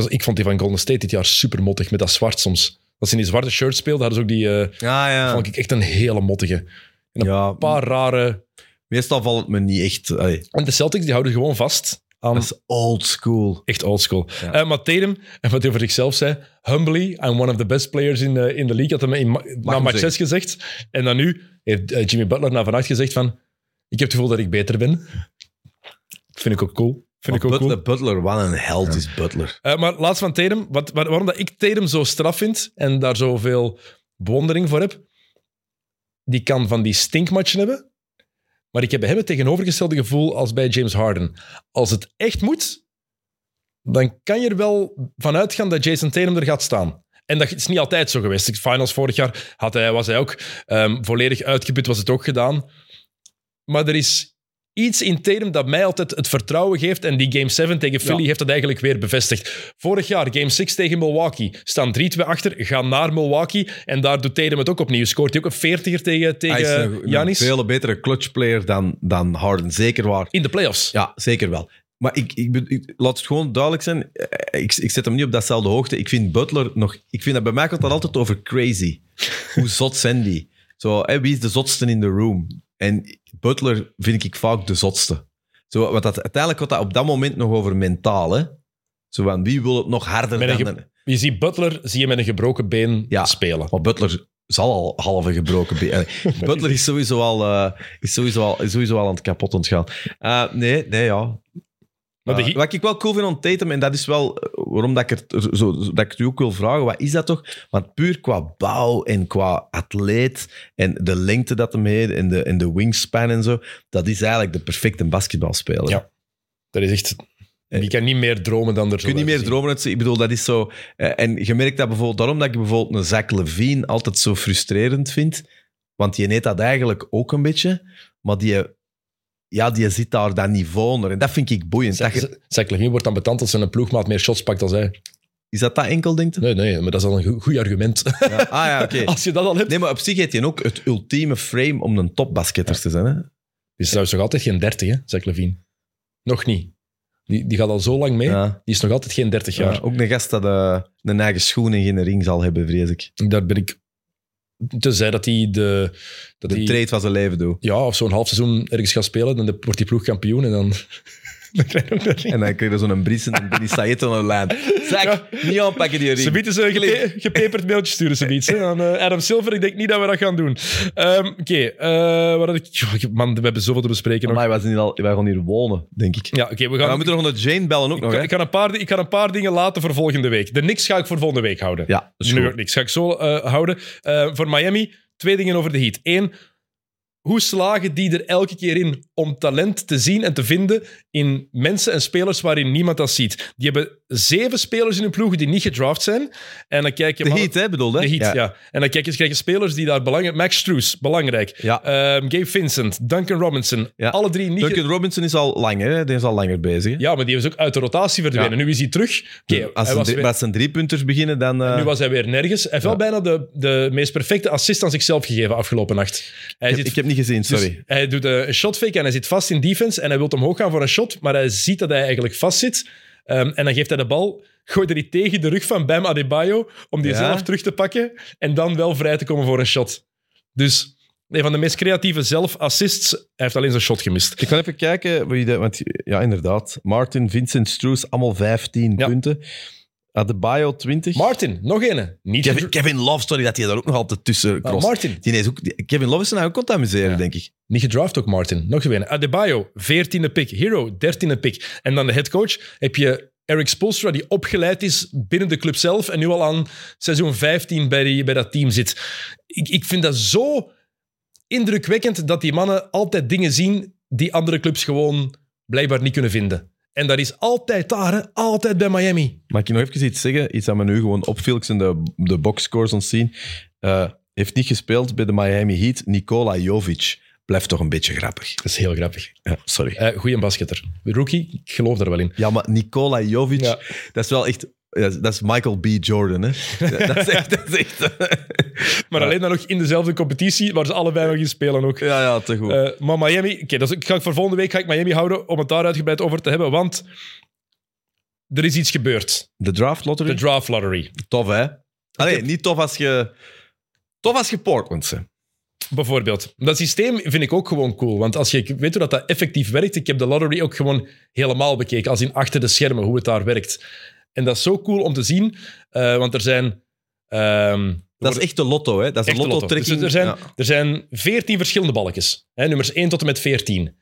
Ik, vond die van Golden State dit jaar super mottig met dat zwart soms. Als ze in die zwarte shirt speelden, hadden ze ook die... eh, Ja, ja. Vond ik echt een hele mottige. ja Een paar rare... Meestal valt het me niet echt... Allee, En de Celtics die houden gewoon vast aan dat is old school. echt oldschool. Ja. Eh maar Tatum, en wat hij over zichzelf zei, humbly, I'm one of the best players in the, in the league, had hij in, ma- na match zeggen. 6 gezegd. En dan nu heeft Jimmy Butler na vannacht gezegd van, ik heb het gevoel dat ik beter ben. Vind ik ook cool. Vind ik ook Butler, cool. Butler, wat een held is Butler. Eh, maar laatst van Tatum, wat, waar- waarom dat ik Tatum zo straf vind en daar zoveel bewondering voor heb, die kan van die stinkmatchen hebben, maar ik heb bij hem het tegenovergestelde gevoel als bij James Harden. Als het echt moet, dan kan je er wel van uitgaan dat Jason Tatum er gaat staan. En dat is niet altijd zo geweest. De finals vorig jaar had hij, was hij ook ehm, volledig uitgeput, was het ook gedaan. Maar er is iets in Tatum dat mij altijd het vertrouwen geeft. En die Game 7 tegen Philly Ja. heeft dat eigenlijk weer bevestigd. Vorig jaar, Game 6 tegen Milwaukee. Staan 3-2 achter, gaan naar Milwaukee. En daar doet Tatum het ook opnieuw. Scoort hij ook een 40er tegen, tegen een, een veel betere clutchplayer dan, dan Harden, zeker waar. In de playoffs. Ja, zeker wel. Maar ik, ik, laat het gewoon duidelijk zijn. eh, Ik, ik zet hem niet op datzelfde hoogte. Ik vind Butler nog... Ik vind dat bij mij gaat dat altijd over crazy. Hoe zot zijn die? Zo, hè, wie is de zotste in de room? En Butler vind ik vaak de zotste. Zo, wat dat, uiteindelijk gaat dat op dat moment nog over mentaal. Hè? Zo van, wie wil het nog harder dan... ge- Je ziet Butler zie je met een gebroken been Ja. spelen. Maar Butler zal al halve gebroken been. Butler is sowieso al, eh, is sowieso al, is sowieso al aan het kapot ontgaan. Eh, nee, nee, ja. Maar de wat ik wel cool vind aan Tatum, en dat is wel eh, waarom dat ik, het, er zo, dat ik het u ook wil vragen, wat is dat toch? Want puur qua bouw en qua atleet en de lengte dat hem heeft en de, en de wingspan en zo, dat is eigenlijk de perfecte basketbalspeler. Ja. Dat is echt... Je kan niet meer dromen dan er Je zo kunt niet meer dromen. Ik bedoel, dat is zo... eh, en je merkt dat bijvoorbeeld daarom dat ik bijvoorbeeld een Zach Levine altijd zo frustrerend vind. Want die neemt dat eigenlijk ook een beetje. Maar die, ja, die zit daar dat niveau onder. En dat vind ik boeiend. Dat je- Zach Levine wordt dan betand als zijn ploegmaat meer shots pakt dan zij. is dat dat enkel, denk je? Nee, nee, maar dat is al een go- goed argument. Ja. Ah ja, oké. Als je dat al hebt. Nee, maar op zich heeft hij ook het ultieme frame om een topbasketter te zijn. Hè? Is trouwens nog altijd geen 30, hè, Zach Levine. Nog niet. Die, die gaat al zo lang mee. Ja. Die is nog altijd geen 30 jaar. Ja, ook een gast dat eh, een eigen schoen en geen ring zal hebben, vrees ik. Daar ben ik... Tenzij dat hij de... Dat De die, trade van zijn leven doet. Ja, of zo'n half seizoen ergens gaat spelen, dan wordt die ploeg kampioen en dan... dan. En dan kreeg je zo'n Bries en Benny Saïd aan de lijn. Ja. niet aanpakken die ring. Ze biedt een gepe gepeperd mailtje sturen, ze. Aan eh, Adam Silver, ik denk niet dat we dat gaan doen. Ehm, Oké, eh, wat had ik... Man, we hebben zoveel te bespreken nog. Maar wij, zijn hier al, wij gaan hier wonen, denk ik. Ja, oké, we gaan... we moeten nog naar Jane bellen ook nog. Ik, Hè? ik, kan een paar, ik kan een paar dingen laten voor volgende week. De niks ga ik voor volgende week houden. Ja, dat is New goed. York Knicks ga ik zo eh, houden. Voor Miami, twee dingen over de Heat. Eén, hoe slagen die er elke keer in om talent te zien en te vinden in mensen en spelers waarin niemand dat ziet? Die hebben zeven spelers in hun ploeg die niet gedraft zijn. En dan kijk je... De Heat, hè, bedoelde? De Heat, ja. En dan kijk je, krijg je spelers die daar belangrijk... Max Struess, belangrijk. Ja. Ehm, Gabe Vincent, Duncan Robinson. Ja. Alle drie niet... Duncan Robinson is al langer, hè? Die is al langer bezig. Hè? Ja, maar die is ook uit de rotatie verdwenen. Nu is hij terug. Als hij ze was drie- weer- als ze driepunters beginnen, dan... eh, nu was hij weer nergens. Hij heeft wel bijna de, de meest perfecte assist aan zichzelf gegeven afgelopen nacht. Hij ik, zit, ik heb niet gezien, dus sorry. hij doet eh, een shot fake en hij zit vast in defense en hij wil omhoog gaan voor een shot, maar hij ziet dat hij eigenlijk vast zit. Ehm, en dan geeft hij de bal, gooit die tegen de rug van Bam Adebayo om die Ja. zelf terug te pakken en dan wel vrij te komen voor een shot. Dus een van de meest creatieve zelf-assists. Hij heeft alleen zijn shot gemist. Ik ga even kijken, want ja, inderdaad. Martin, Vincent, Stroes, allemaal 15 Ja. punten. Adebayo 20. Martin, nog een. Niet Kevin, Kevin Love, sorry dat hij daar ook nog altijd tussen Ah, cross. Martin. Die is ook, die- Kevin Love is nou ook aan het amuseren, Ja. denk ik. Niet gedraft ook, Martin. Nog gewinnen. Adebayo, 14e pick. Hero, 13e pick. En dan de headcoach heb je Eric Spoelstra, die opgeleid is binnen de club zelf en nu al aan seizoen 15 bij, die, bij dat team zit. Ik, ik vind dat zo indrukwekkend dat die mannen altijd dingen zien die andere clubs gewoon blijkbaar niet kunnen vinden. En dat is altijd daar, hè? altijd bij Miami. Mag ik nog even iets zeggen? Iets dat me nu gewoon opviel. Ik de, de boxscores ontzien. Uh, heeft niet gespeeld bij de Miami Heat. Nikola Jovic blijft toch een beetje grappig. Dat is heel grappig. Ja, sorry. Uh, goeie basketter. Rookie, ik geloof daar wel in. Ja, maar Nikola Jovic, ja. dat is wel echt... Dat is Michael B. Jordan, hè? dat is echt... Dat is echt maar alleen dan nog in dezelfde competitie, waar ze allebei nog in spelen ook. Ja, ja, te goed. Uh, maar Miami... Oké, okay, ik ga voor volgende week ga ik Miami houden om het daar uitgebreid over te hebben, want er is iets gebeurd. De draft lottery? De draft lottery. Tof, hè? Allee, niet tof als je... Tof als je Portland bent. Bijvoorbeeld. Dat systeem vind ik ook gewoon cool. Want als je weet hoe dat, effectief werkt, ik heb de lottery ook gewoon helemaal bekeken, als in achter de schermen, hoe het daar werkt. En dat is zo cool om te zien, uh, want er zijn... Uh, dat is echt de lotto, hè? Dat is een lotto-trekking. Dus er, zijn, ja. er zijn 14 verschillende balkjes. Hè? Nummers 1 tot en met 14.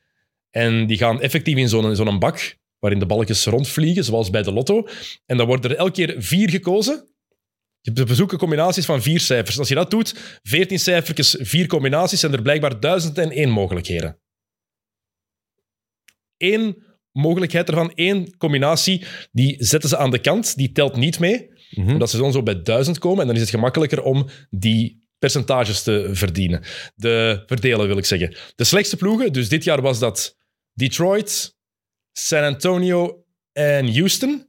En die gaan effectief in zo'n zo'n bak, waarin de balkjes rondvliegen, zoals bij de lotto. En dan worden er elke keer vier gekozen. Je bezoeken combinaties van vier cijfers. Als je dat doet, 14 cijfertjes, vier combinaties, zijn er blijkbaar 1001 mogelijkheden. Eén mogelijkheid ervan, één combinatie, die zetten ze aan de kant, die telt niet mee. Mm Omdat ze dan zo bij 1000 komen en dan is het gemakkelijker om die percentages te verdienen. De verdelen, wil ik zeggen. De slechtste ploegen, dus dit jaar was dat Detroit, San Antonio en Houston.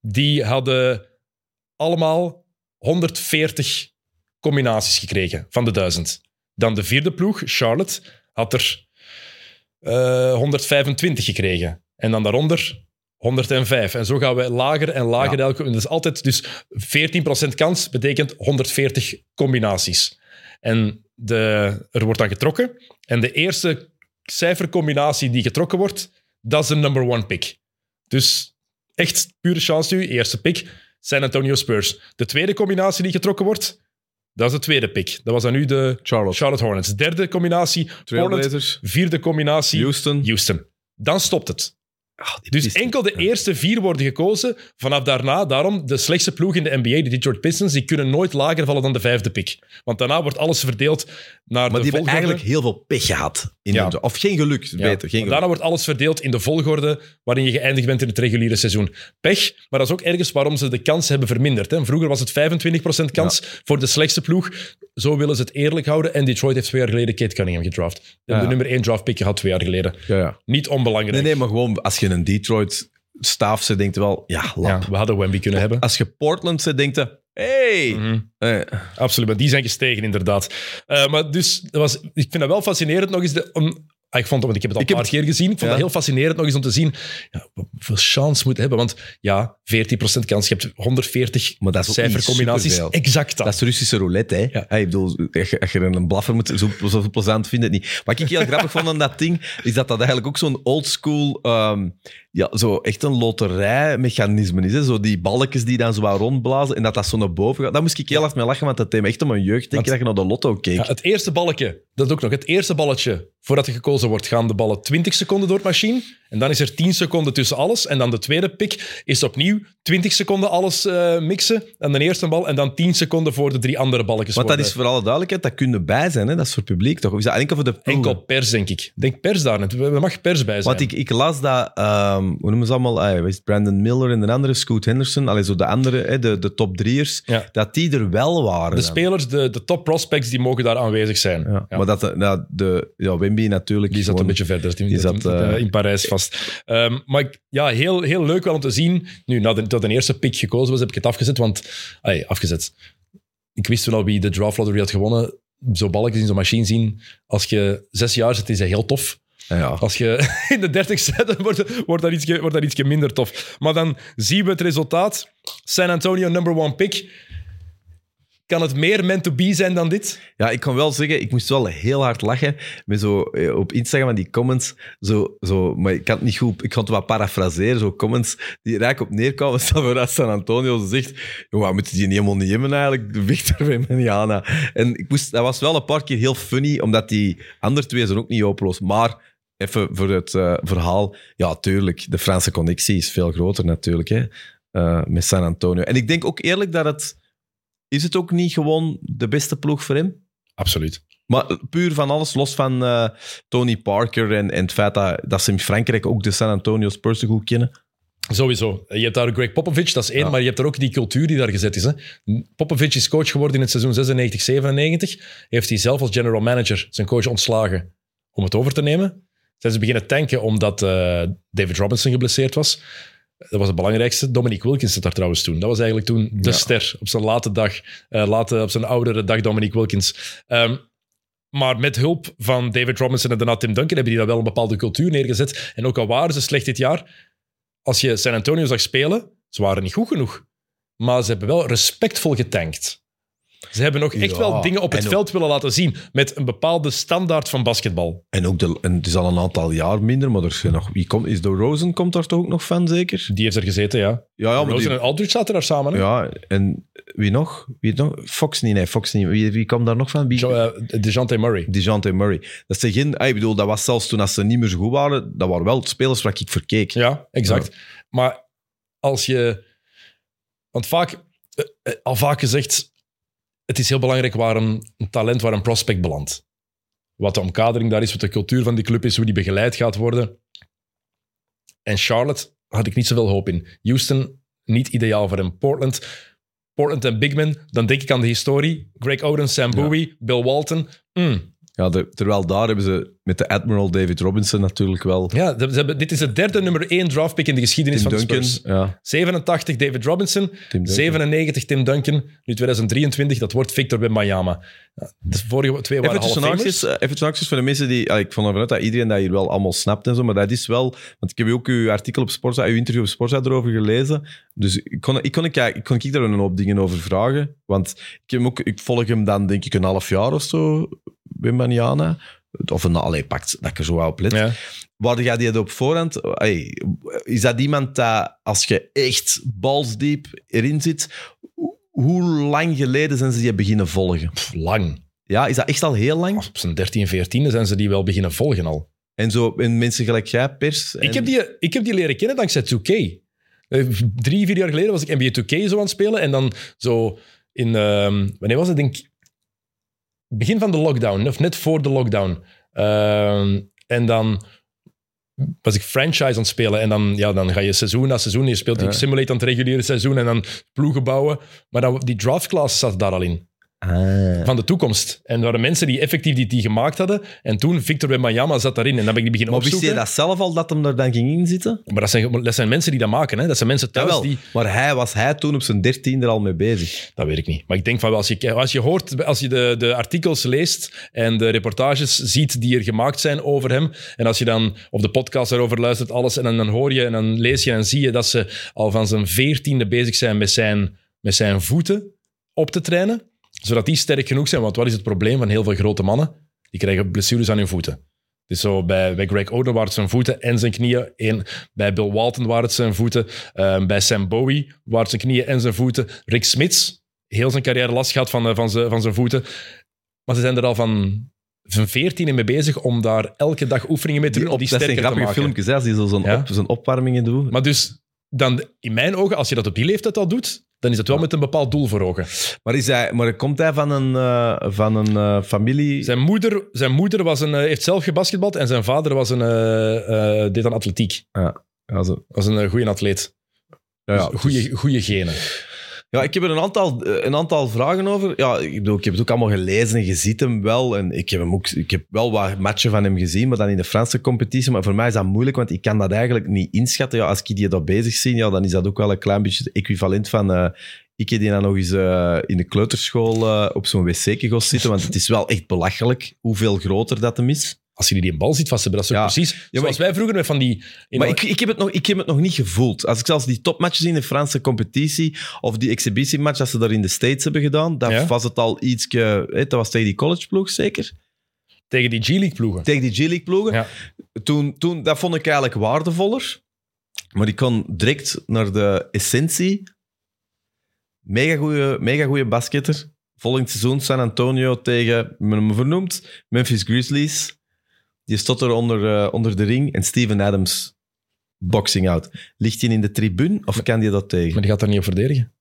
Die hadden allemaal 140 combinaties gekregen van de 1000. Dan de vierde ploeg, Charlotte, had er uh, 125 gekregen. En dan daaronder 105. En zo gaan we lager en lager. Ja. Elke, dus altijd dus 14% kans betekent 140 combinaties. En de, er wordt dan getrokken. En de eerste cijfercombinatie die getrokken wordt, dat is de number one pick. Dus echt pure chance nu. Eerste pick, San Antonio Spurs. De tweede combinatie die getrokken wordt, dat is de tweede pick. Dat was dan nu de Charlotte, Charlotte Hornets. Derde combinatie, Portland. Vierde combinatie, Houston. Houston. Dan stopt het. Oh, dus enkel de eerste vier worden gekozen. Vanaf daarna, daarom, de slechtste ploeg in de NBA, de Detroit Pistons, die kunnen nooit lager vallen dan de vijfde pick. Want daarna wordt alles verdeeld naar maar de volgorde. Maar die hebben eigenlijk heel veel pech gehad. In ja. de, of geen geluk, ja. beter. Geen geluk. Daarna wordt alles verdeeld in de volgorde waarin je geëindigd bent in het reguliere seizoen. Pech, maar dat is ook ergens waarom ze de kans hebben verminderd. Hè. Vroeger was het 25% kans ja. voor de slechtste ploeg. Zo willen ze het eerlijk houden. En Detroit heeft twee jaar geleden Kate Cunningham gedraft. De nummer één draft pick gehad twee jaar geleden. Niet onbelangrijk. Nee, nee, maar gewoon als je een Detroit staaf ze denkt wel, ja, lap. Ja, we hadden Wemby kunnen hebben. Als je Portland ze denkt, hey. Mm -hmm. hey. Absoluut, maar die zijn gestegen inderdaad. Uh, maar dus, dat was, ik vind dat wel fascinerend nog eens, de, om, ik vond het, want ik heb het al een paar keer gezien. Ik vond ja. dat heel fascinerend nog eens om te zien ja, hoeveel chance moet hebben. Want ja, 14% kans. Je hebt 140 maar dat is cijfercombinaties. Exact dat. Dat is Russische roulette. Hè? Ja. ik bedoel, als je, als je een blaffer moet, zo, zo plezant vindt het niet. Wat ik heel grappig vond aan dat ding, is dat dat eigenlijk ook zo'n oldschool, um, ja, zo echt een loterijmechanisme is. Hè? Zo die balkjes die dan zo wat rondblazen en dat dat zo naar boven gaat. Daar moest ik heel hard mee lachen, want dat deed me echt om mijn jeugd denken dat je naar de lotto keek. Ja, het eerste balkje, dat ook nog. Het eerste balletje, voordat er gekozen wordt, gaan de ballen 20 seconden door het machine. En dan is er 10 seconden tussen alles. En dan de tweede pick is opnieuw 20 seconden alles uh, mixen. En de eerste bal. En dan 10 seconden voor de drie andere balletjes. Want dat is voor alle duidelijkheid, dat kunnen bij zijn. Hè? Dat is voor publiek toch? Of is dat enkel voor de ploegen? Enkel pers, denk ik. Denk pers daar net. Er mag pers bij zijn. Want ik, ik las dat, um, hoe noemen ze allemaal? Uh, Brandon Miller en de andere, Scoot Henderson. Allee, zo de andere, de, de top drieërs. Ja. Dat die er wel waren. De dan. spelers, de, de top prospects, die mogen daar aanwezig zijn. Ja. Maar dat, de, de, ja, Wimby natuurlijk. Die zat gewoon, een beetje verder. Die, die zat uh, in Parijs vast. Um, maar ik, ja, heel, heel leuk wel om te zien. Nu, nadat de, de eerste pick gekozen was, heb ik het afgezet. Want, ay, afgezet. Ik wist toen al wie de draft lottery had gewonnen. Zo balkjes in zo'n machine zien. Als je zes jaar zit, is dat heel tof. Ja. Als je in de dertig zit, dan wordt, wordt, dat ietsje, wordt dat ietsje minder tof. Maar dan zien we het resultaat. San Antonio, number one pick. Kan het meer meant to be zijn dan dit? Ja, ik kan wel zeggen, ik moest wel heel hard lachen met zo eh, op Instagram die comments. Zo, zo, maar ik kan het niet goed, ik kan het wat parafraseren. Zo comments die er eigenlijk op neerkomen. Stel voor dat San Antonio zegt: Jongen, moeten die niet helemaal niet hebben eigenlijk? De Victor Wembanyama. En ik moest, dat was wel een paar keer heel funny, omdat die andere twee zijn ook niet hopeloos. Maar even voor het uh, verhaal. Ja, tuurlijk, de Franse connectie is veel groter natuurlijk hè, uh, met San Antonio. En ik denk ook eerlijk dat het is het ook niet gewoon de beste ploeg voor hem? Absoluut. Maar puur van alles, los van eh, Tony Parker en, en het feit dat, dat ze in Frankrijk ook de San Antonio Spurs goed kennen. Sowieso. Je hebt daar Greg Popovich, dat is één, Ja. maar je hebt er ook die cultuur die daar gezet is. Hè. Popovich is coach geworden in het seizoen 96-97. Heeft hij zelf als general manager zijn coach ontslagen om het over te nemen. Zijn ze beginnen tanken omdat eh, David Robinson geblesseerd was. Dat was het belangrijkste. Dominique Wilkins zat daar trouwens toen. Dat was eigenlijk toen de Ja. ster op zijn late dag. eh, late, op zijn oudere dag, Dominique Wilkins. Ehm, maar met hulp van David Robinson en daarna Tim Duncan hebben die daar wel een bepaalde cultuur neergezet. En ook al waren ze slecht dit jaar, als je San Antonio zag spelen, ze waren niet goed genoeg. Maar ze hebben wel respectvol getankt. Ze hebben nog echt Ja, wel dingen op het ook- veld willen laten zien met een bepaalde standaard van basketbal. En ook de, en het is al een aantal jaar minder, maar er is nog, wie komt, is de Rosen komt daar toch ook nog van, zeker? Die heeft er gezeten, ja. Ja, ja, Rosen die, en Aldridge zaten daar samen. Hè? ja en wie nog? Wie nog? Fox niet, nee, Fox niet. Wie, wie kwam daar nog van? Wie? Jo, eh, DeJounte Murray. DeJounte Murray. Dat zijn geen, ah, ik bedoel, dat was zelfs toen als ze niet meer zo goed waren, dat waren wel spelers waar ik verkeek. Ja, exact. Maar als je... Want vaak, eh, eh, al vaak gezegd, het is heel belangrijk waar een, een talent, waar een prospect belandt. Wat de omkadering daar is, wat de cultuur van die club is, hoe die begeleid gaat worden. En Charlotte had ik niet zoveel hoop in. Houston, niet ideaal voor hem. Portland, Portland en Bigman, dan denk ik aan de historie. Greg Oden, Sam Ja. Bowie, Bill Walton. Mm. Ja, de- terwijl daar hebben ze met de Admiral David Robinson natuurlijk wel. Ja, ze hebben, dit is de derde nummer één draftpick in de geschiedenis Tim van de Duncan. Spurs. Ja, 87 David Robinson, Tim Duncan. 97 Tim Duncan, nu 2023, dat wordt Victor Wembanyama. Ja, de vorige twee waren Even eh, even tussen haakjes voor de mensen die... ik vond ervan uit dat iedereen dat hier wel allemaal snapt en zo, maar dat is wel... Want ik heb ook uw artikel op Sporza, uw interview op Sporza erover gelezen. Dus ik kon, ik kon, ik, ik kon ik daar een hoop dingen over vragen. Want ik, heb ook, ik volg hem dan denk ik een half jaar of zo, Wembanyama. Of een... Allee, pakt dat ik er zo op let. Ja. Waar ga die op voorhand? Hey, is dat iemand dat, als je echt balsdiep erin zit, ho- hoe lang geleden zijn ze die beginnen volgen? Pff, lang. Ja, is dat echt al heel lang? Op zijn 13, 14 zijn ze die wel beginnen volgen al. En zo, en mensen gelijk jij, pers. En, Ik, heb die, ik heb die leren kennen dankzij 2K. Eh, Drie, vier jaar geleden was ik NBA 2K zo aan het spelen. En dan zo in... ehm, wanneer was het? Denk, ik, begin van de lockdown. Of net voor de lockdown. Ehm, en dan was ik franchise aan het spelen. En dan, ja, dan ga je seizoen na seizoen. Je speelt Ja. simulate aan het reguliere seizoen. En dan ploegen bouwen. Maar dan, die draft class zat daar al in. Ah. Van de toekomst. En er waren mensen die effectief die, die gemaakt hadden. En toen, Victor Wembanyama zat daarin. En dan ben ik die beginnen Maar wist opzoeken. je dat zelf al, dat hem er dan ging inzitten? Maar dat zijn, dat zijn mensen die dat maken. Hè? Dat zijn mensen thuis Jawel, die... maar hij was hij toen op zijn dertiende er al mee bezig. Dat weet ik niet. Maar ik denk van wel, als je, als je hoort, als je de, de artikels leest en de reportages ziet die er gemaakt zijn over hem, en als je dan op de podcast daarover luistert, alles, en dan, dan hoor je en dan lees je en zie je dat ze al van zijn veertiende bezig zijn met zijn, met zijn voeten op te trainen, zodat die sterk genoeg zijn. Want wat is het probleem van heel veel grote mannen? Die krijgen blessures aan hun voeten. Dus zo bij, bij Greg Oden waren het zijn voeten en zijn knieën. Eén, bij Bill Walton waren het zijn voeten. Ehm, bij Sam Bowie waren het zijn knieën en zijn voeten. Rick Smits, heel zijn carrière last gehad van, eh, van, zijn, van zijn voeten. Maar ze zijn er al van van 14 mee bezig om daar elke dag oefeningen mee te Die doen, om op, die dat zijn grappige filmpjes, hè, als die zo zo'n Ja. op, opwarmingen doen. Maar dus, dan, in mijn ogen, als je dat op die leeftijd al doet, dan is het wel met een bepaald doel voor ogen. Maar, is hij, maar komt hij van een, eh, van een eh, familie... Zijn moeder, zijn moeder was een, eh, heeft zelf gebasketbald en zijn vader was een, deed aan atletiek. Ja, zo. Was een goede atleet. ja, ja, Dus goede, dus- goede genen. Ja, ik heb er een aantal, eh, een aantal vragen over. Ja, ik, bedoel, ik heb het ook allemaal gelezen en je ziet hem wel. En ik heb, hem ook, ik heb wel wat matchen van hem gezien, maar dan in de Franse competitie. Maar voor mij is dat moeilijk, want ik kan dat eigenlijk niet inschatten. Ja, als ik die daar bezig zie, ja, dan is dat ook wel een klein beetje het equivalent van... eh, ik heb die dan nog eens eh, in de kleuterschool op zo'n wc-kegos zitten, want het is wel echt belachelijk hoeveel groter dat hem is. Als je die een bal ziet vasthebben, dat is ook Ja. precies maar zoals wij vroeger met van die... Maar ik, ik, heb het nog, ik heb het nog niet gevoeld. Als ik zelfs die topmatches in de Franse competitie of die exhibitiematch dat ze daar in de States hebben gedaan, Ja. was het al ietsje... hè, Dat was tegen die collegeploeg zeker? tegen die G-League ploegen. Tegen die G-League ploegen. Ja. Toen, toen, dat vond ik eigenlijk waardevoller. Maar ik kon direct naar de essentie. Mega goede mega goeie basketter. Volgend seizoen San Antonio tegen, me vernoemd, Memphis Grizzlies. Die stond er onder, eh, onder de ring en Steven Adams boxing out. Ligt hij in de tribune of kan hij dat tegen? Maar die gaat daar niet op verdedigen.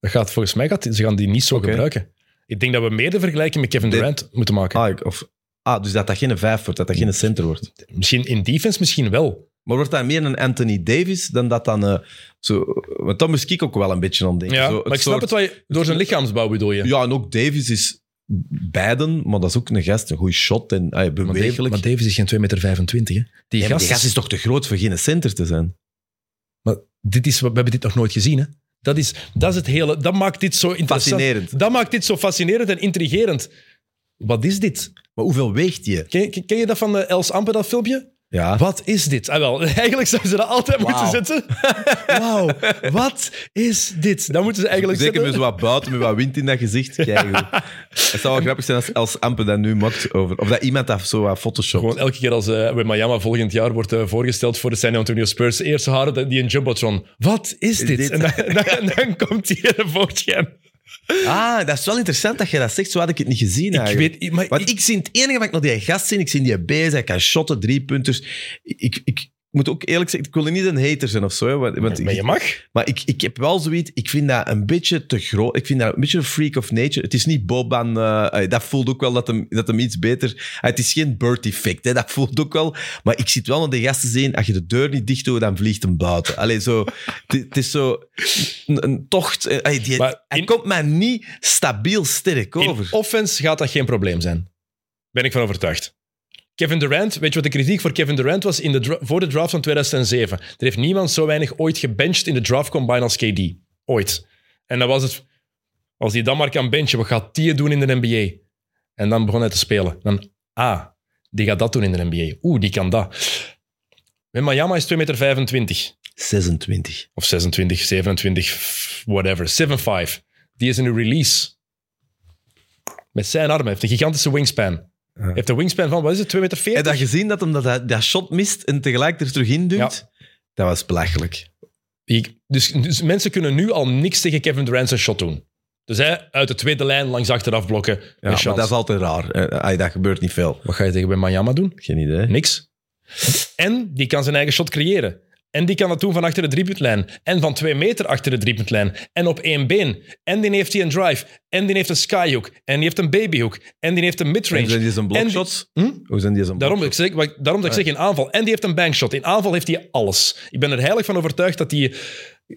Dat gaat, volgens mij gaat, ze gaan die niet zo gebruiken. Ik denk dat we meer de vergelijking met Kevin Durant moeten maken. Ah, of, ah, dus dat dat geen vijf wordt, dat dat geen center wordt. Misschien in defense, misschien wel. Maar wordt dat meer een Anthony Davis dan dat dan... eh, zo, want dan moest ik ook wel een beetje aan denken. Ja, Zo, maar ik snap het wel. je- Door zijn lichaamsbouw bedoel je. Ja, en ook Davis is beiden, maar dat is ook een gast, een goede shot en ah, maar, Dave- bewegelijk. maar Davis is geen 2,25 meter. Hè? Die, Ja, gast, die gast is toch te groot voor geen center te zijn? maar dit is, we hebben dit nog nooit gezien. Hè? Dat, is, dat is het hele. Dat maakt dit zo interessant. Fascinerend. Dat maakt dit zo fascinerend en intrigerend. Wat is dit? Maar hoeveel weegt je? Ken, ken- ken je dat van eh, Els Amper, dat filmpje? Ja. Wat is dit? Ah, wel, eigenlijk zouden ze dat altijd moeten zetten. Wauw, wat is dit? Dat moeten ze eigenlijk Zeker met zo wat buiten, met wat wind in dat gezicht. Kijk. Het zou wel grappig zijn als, als Ampe dat nu maakt over... Of dat iemand dat zo wat Photoshop. Gewoon elke keer als uh, Miami volgend jaar wordt eh, voorgesteld voor de San Antonio Spurs, eerst ze houden die een jumbotron. Wat is dit? dit? En dan, dan, dan komt hij in voorschijn. Ah, dat is wel interessant dat je dat zegt. Zo had ik het niet gezien Ik eigenlijk. weet, maar Want ik- ik, zie het enige wat ik nog die gast zie, ik zie die bezig, hij kan shotten, drie punters. Ik, ik moet ook eerlijk zeggen, ik wil niet een hater zijn of zo. hè, Want, want maar je mag. Maar ik, ik heb wel zoiets, ik vind dat een beetje te groot. Ik vind dat een beetje een freak of nature. Het is niet Boban, eh, eh, dat voelt ook wel dat hem, dat hem iets beter... eh, het is geen bird effect, hè, dat voelt ook wel. Maar ik zit wel naar de gasten zien, als je de deur niet dicht doet, dan vliegt hem buiten. Allee, zo... Het is zo... Een, een tocht... eh, die, Maar hij in- komt mij niet stabiel sterk over. In offense gaat dat geen probleem zijn. Ben ik van overtuigd. Kevin Durant, weet je wat de kritiek voor Kevin Durant was in de voor de draft van 2007? Er heeft niemand zo weinig ooit gebenched in de draft combine als KD. Ooit. En dan was het, als hij dan maar kan benchen, wat gaat die doen in de NBA? En dan begon hij te spelen. Dan, ah, die gaat dat doen in de NBA. Oeh, die kan dat. Miami is 2,25 meter. 26. Of 26, 27, whatever. 7'5. Die is in een release. Met zijn armen. heeft een gigantische wingspan. Heeft een wingspan van, wat is het, 2,40 meter? Heb je dat gezien, dat hem dat, dat, shot mist en tegelijk er terug in duwt? Dat was belachelijk. Ik- dus, dus mensen kunnen nu al niks tegen Kevin Durant zijn shot doen. Dus hij uit de tweede lijn langs achteraf blokken. Ja, maar dat is altijd raar. Eh, ah, dat gebeurt niet veel. Wat ga je tegen bij Miami doen? Geen idee. Niks. En die kan zijn eigen shot creëren. En die kan dat doen van achter de driepuntlijn. En van twee meter achter de driepuntlijn. En op één been. En die heeft hij een drive. En die heeft een skyhook. En die heeft een babyhook. En die heeft een Hoe midrange. zijn die zijn En die- blockshots? Hm? Hoe zijn die zijn Daarom, ik zeg, daarom dat ik zeg in aanval. En die heeft een bankshot. In aanval heeft hij alles. Ik ben er heilig van overtuigd dat hij...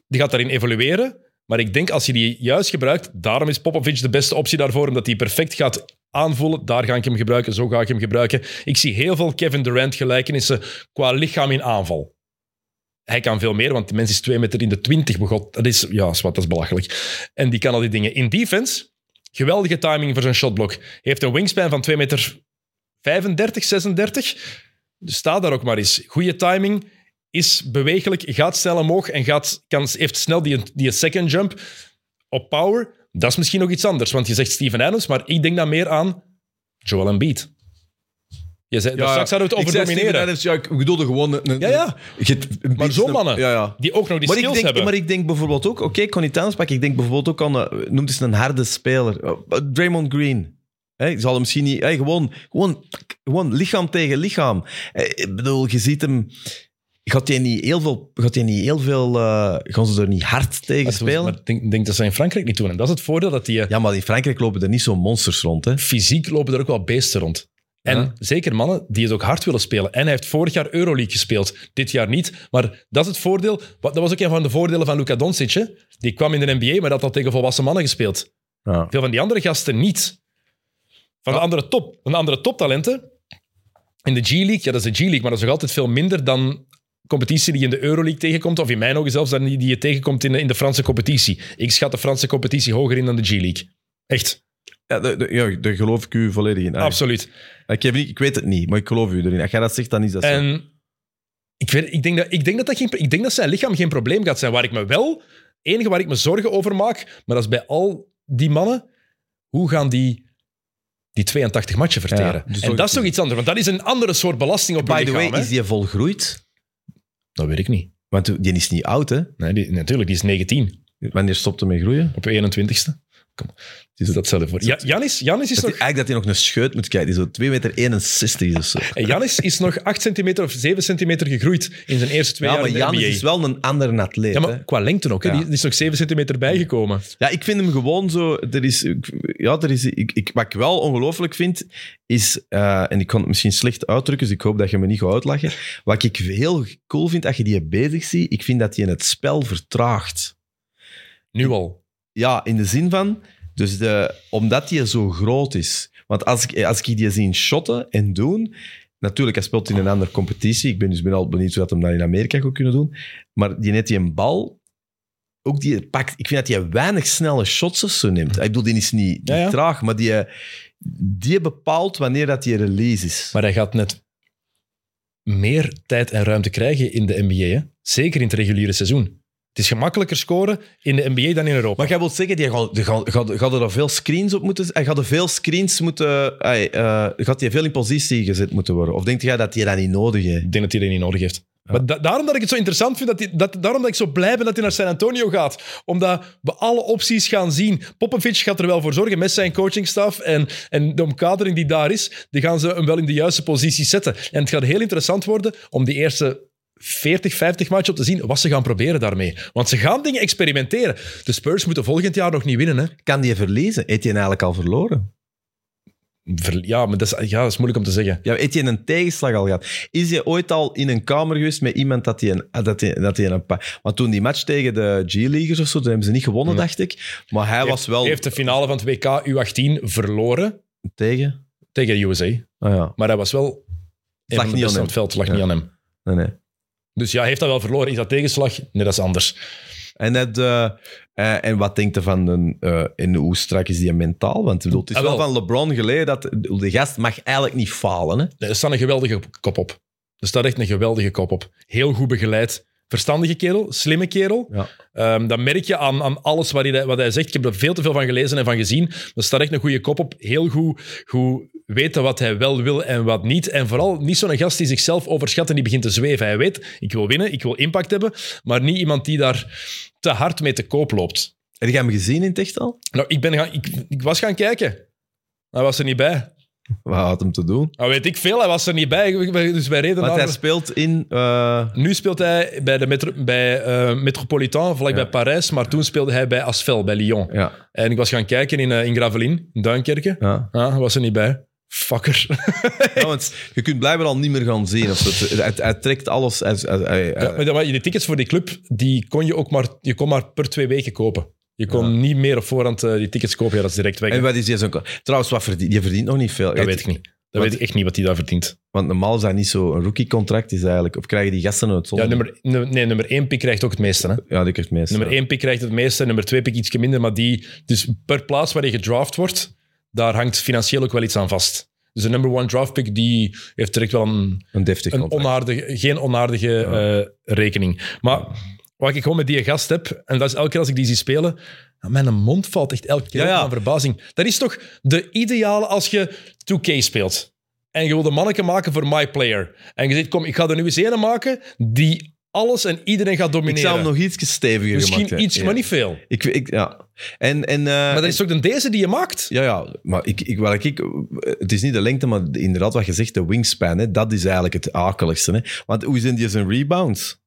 Die gaat daarin evolueren. Maar ik denk als je die juist gebruikt... Daarom is Popovic de beste optie daarvoor. Omdat hij perfect gaat aanvoelen. Daar ga ik hem gebruiken. Zo ga ik hem gebruiken. Ik zie heel veel Kevin Durant gelijkenissen qua lichaam in aanval. Hij kan veel meer, want die mens is twee meter in de twintig begot. Dat is, ja, wat, dat is belachelijk. En die kan al die dingen. In defense, geweldige timing voor zijn shotblok. Heeft een wingspan van 2 meter 35, 36. Dus sta daar ook maar eens. Goede timing, is bewegelijk, gaat snel omhoog en gaat, kan, heeft snel die, die second jump op power. Dat is misschien nog iets anders, want je zegt Steven Adams, maar ik denk dan meer aan Joel Embiid. Je zei, daar straks hadden we het over ik domineren. Adams, ja, ik bedoelde gewoon... Een, een- Ja, ja. een Maar zo'n mannen, Ja, ja. die ook nog die Maar ik, skills denk, hebben. maar ik denk bijvoorbeeld ook... Oké, ik kon niet. Ik denk bijvoorbeeld ook aan... Uh, noem eens een harde speler. Uh, Draymond Green. Ik zal hem misschien niet... gewoon, gewoon, gewoon lichaam tegen lichaam. Eh, ik bedoel, je ziet hem... Gaat hij niet heel veel... Gaat hij niet heel veel uh, gaan ze er niet hard tegen Maar spelen? Maar ik denk, denk dat ze in Frankrijk niet doen. En dat is het voordeel dat die... eh, Ja, maar in Frankrijk lopen er niet zo monsters rond. Hè? fysiek lopen er ook wel beesten rond. En Ja. zeker mannen die het ook hard willen spelen. En hij heeft vorig jaar Euroleague gespeeld. Dit jaar niet. Maar dat is het voordeel. Dat was ook een van de voordelen van Luka Doncic. hè. Die kwam in de NBA, maar dat had tegen volwassen mannen gespeeld. Ja. Veel van die andere gasten niet. Van de andere top. Van de andere toptalenten. In de G-League, ja, dat is de G-League, maar dat is nog altijd veel minder dan competitie die je in de Euroleague tegenkomt. Of in mijn ogen zelfs dan die die je tegenkomt in de, in de Franse competitie. Ik schat de Franse competitie hoger in dan de G-League. Echt, Ja, daar geloof ik u volledig in. Absoluut. Ik, heb niet, ik weet het niet, maar ik geloof u erin. Als jij dat zegt, dan is dat zo. En ik, weet, ik, denk dat, ik, denk dat dat geen, ik denk dat zijn lichaam geen probleem gaat zijn. Waar ik me wel, enige waar ik me zorgen over maak, maar dat is bij al die mannen, hoe gaan die die 82 matchen verteren? Ja, dus en dat is toch iets anders, want dat is een andere soort belasting op By je the lichaam. way, hè? is die volgroeid? Dat weet ik niet. Want die is niet oud, hè? Nee, die, natuurlijk, die is 19 Wanneer stopt hij met groeien? op 21ste. Dat stel je voor. Ja, Janis, Janis is Dat nog... hij, eigenlijk dat hij nog een scheut moet kijken. Die is zo 2 meter 61 of zo. En Janis is nog 8 centimeter of 7 centimeter gegroeid in zijn eerste twee Ja, jaar maar in de Janis NBA. is wel een andere atleet. Ja, hè. maar qua lengte ook. Hè? Ja. Die, is nog 7 centimeter bijgekomen. Ja, ik vind hem gewoon zo. Er is, ja, er is, ik, ik, wat ik wel ongelooflijk vind, is. eh, en ik kan het misschien slecht uitdrukken, dus ik hoop dat je me niet gaat uitlachen. Wat ik heel cool vind als je die bezig ziet, ik vind dat hij het spel vertraagt. Nu al. Ja, in de zin van. Dus de, omdat hij zo groot is. Want als ik, als ik die zie shotten en doen. Natuurlijk, hij speelt in een andere competitie. Ik ben dus ben al benieuwd hoe dat hem dat in Amerika gaat kunnen doen. Maar die net die een bal. Ook die pakt. Ik vind dat hij weinig snelle shots zo neemt. Ik bedoel, die is niet, niet Ja, ja. traag, maar die, die bepaalt wanneer dat die release is. Maar hij gaat net meer tijd en ruimte krijgen in de NBA. Hè? Zeker in het reguliere seizoen. Het is gemakkelijker scoren in de NBA dan in Europa. Maar jij wilt zeggen, die gaat, die gaat, gaat, gaat er veel screens op moeten... Hij gaat er veel screens moeten... eh, gaat hij veel in positie gezet moeten worden? Of denk jij dat hij dat niet nodig heeft? Ik denk dat hij dat niet nodig heeft. Maar da- daarom dat ik het zo interessant vind, dat hij, dat, daarom dat ik zo blij ben dat hij naar San Antonio gaat. Omdat we alle opties gaan zien. Popovic gaat er wel voor zorgen met zijn coachingstaf en, en de omkadering die daar is, die gaan ze hem wel in de juiste positie zetten. En het gaat heel interessant worden om die eerste 40, 50 matchen op te zien wat ze gaan proberen daarmee. Want ze gaan dingen experimenteren. De Spurs moeten volgend jaar nog niet winnen. Hè? Kan die verliezen? Hij eigenlijk al verloren? Ver- Ja, maar dat is, ja, dat is moeilijk om te zeggen. Ja, heeft hij een tegenslag al gehad? Is hij ooit al in een kamer geweest met iemand dat hij een... Dat hij, dat hij een pa- Want toen die match tegen de G-Leaguers of zo, toen hebben ze niet gewonnen, dacht ik. Maar hij was wel... Hij heeft de finale van het WK U18 verloren Tegen? tegen de USA. Ah ja. Maar hij was wel... een lag niet aan aan hem. het veld, lag Ja. niet aan hem. Nee, nee. Dus ja, heeft dat wel verloren. Is dat tegenslag? Nee, dat is anders. En, het, eh, eh, en wat denkt je van een, eh, en hoe strak is die mentaal? Want bedoel, het is Ah, wel wel. van LeBron geleden dat de gast mag eigenlijk niet falen. Hè? Er staat een geweldige kop op. Er staat echt een geweldige kop op. Heel goed begeleid. Verstandige kerel, slimme kerel. Ja. Ehm, dat merk je aan, aan alles wat hij, wat hij zegt. Ik heb er veel te veel van gelezen en van gezien. Er staat echt een goede kop op. Heel goed, goed weten wat hij wel wil en wat niet. En vooral niet zo'n gast die zichzelf overschat en die begint te zweven. Hij weet, ik wil winnen, ik wil impact hebben. Maar niet iemand die daar te hard mee te koop loopt. Heb je hem gezien in het echt al? Nou, ik, ben gaan, ik, ik was gaan kijken. Hij was er niet bij. Wat had hem te doen? Nou, weet ik veel, hij was er niet bij. Dus wij reden Want naar... hij speelt in... eh, Nu speelt hij bij, de metro, bij eh, Metropolitan, vlak bij Parijs, maar toen speelde hij bij Asvel, bij Lyon. ja, En ik was gaan kijken in, eh, in Gravelines, in Duinkerke. ja. Ah, hij was er niet bij. Fucker. ja, want je kunt blijkbaar al niet meer gaan zien. Of zo. Het- Hij, hij trekt alles... Hij, hij- hij- Ja, maar, maar die tickets voor die club, die kon je ook maar, je kon maar per twee weken kopen. Je kon niet meer op voorhand eh, die tickets kopen, ja, dat is direct weg. en wat is die zo'n... Trouwens, wat verdient, die verdient nog niet veel. dat weet ik niet. Dat Wat- weet ik echt niet wat hij daar verdient. Want normaal is dat niet zo... Een rookie-contract is eigenlijk... Of krijgen die gasten het Ja, zonder? nummer, nu- nee, nummer één pick krijgt ook het meeste. Hè? Ja, die krijgt meestal. Nummer één pick krijgt het meeste, nummer twee pick iets minder. Maar die, dus per plaats waar je gedraft wordt, daar hangt financieel ook wel iets aan vast. Dus de number one draft pick die heeft direct wel een, Een deftig een contract. onaardige, geen onaardige eh, rekening. Maar wat ik gewoon met die gast heb, en dat is elke keer als ik die zie spelen, mijn mond valt echt elke keer Ja, aan verbazing. Dat is toch de ideale als je 2K speelt. En je wil de manneke maken voor my player. En je zegt, kom, ik ga er nu eens een maken die alles en iedereen gaat Ik domineren. zou hem nog iets steviger Misschien iets, Ja. maar niet veel. Ik, ik, ja. En, en, eh, Maar dat is toch de deze die je maakt? Ja, ja, maar ik, ik, wat ik, het is niet de lengte, maar inderdaad wat je zegt, de wingspan, hè, dat is eigenlijk het akeligste. Hè. Want hoe zijn die zijn rebounds?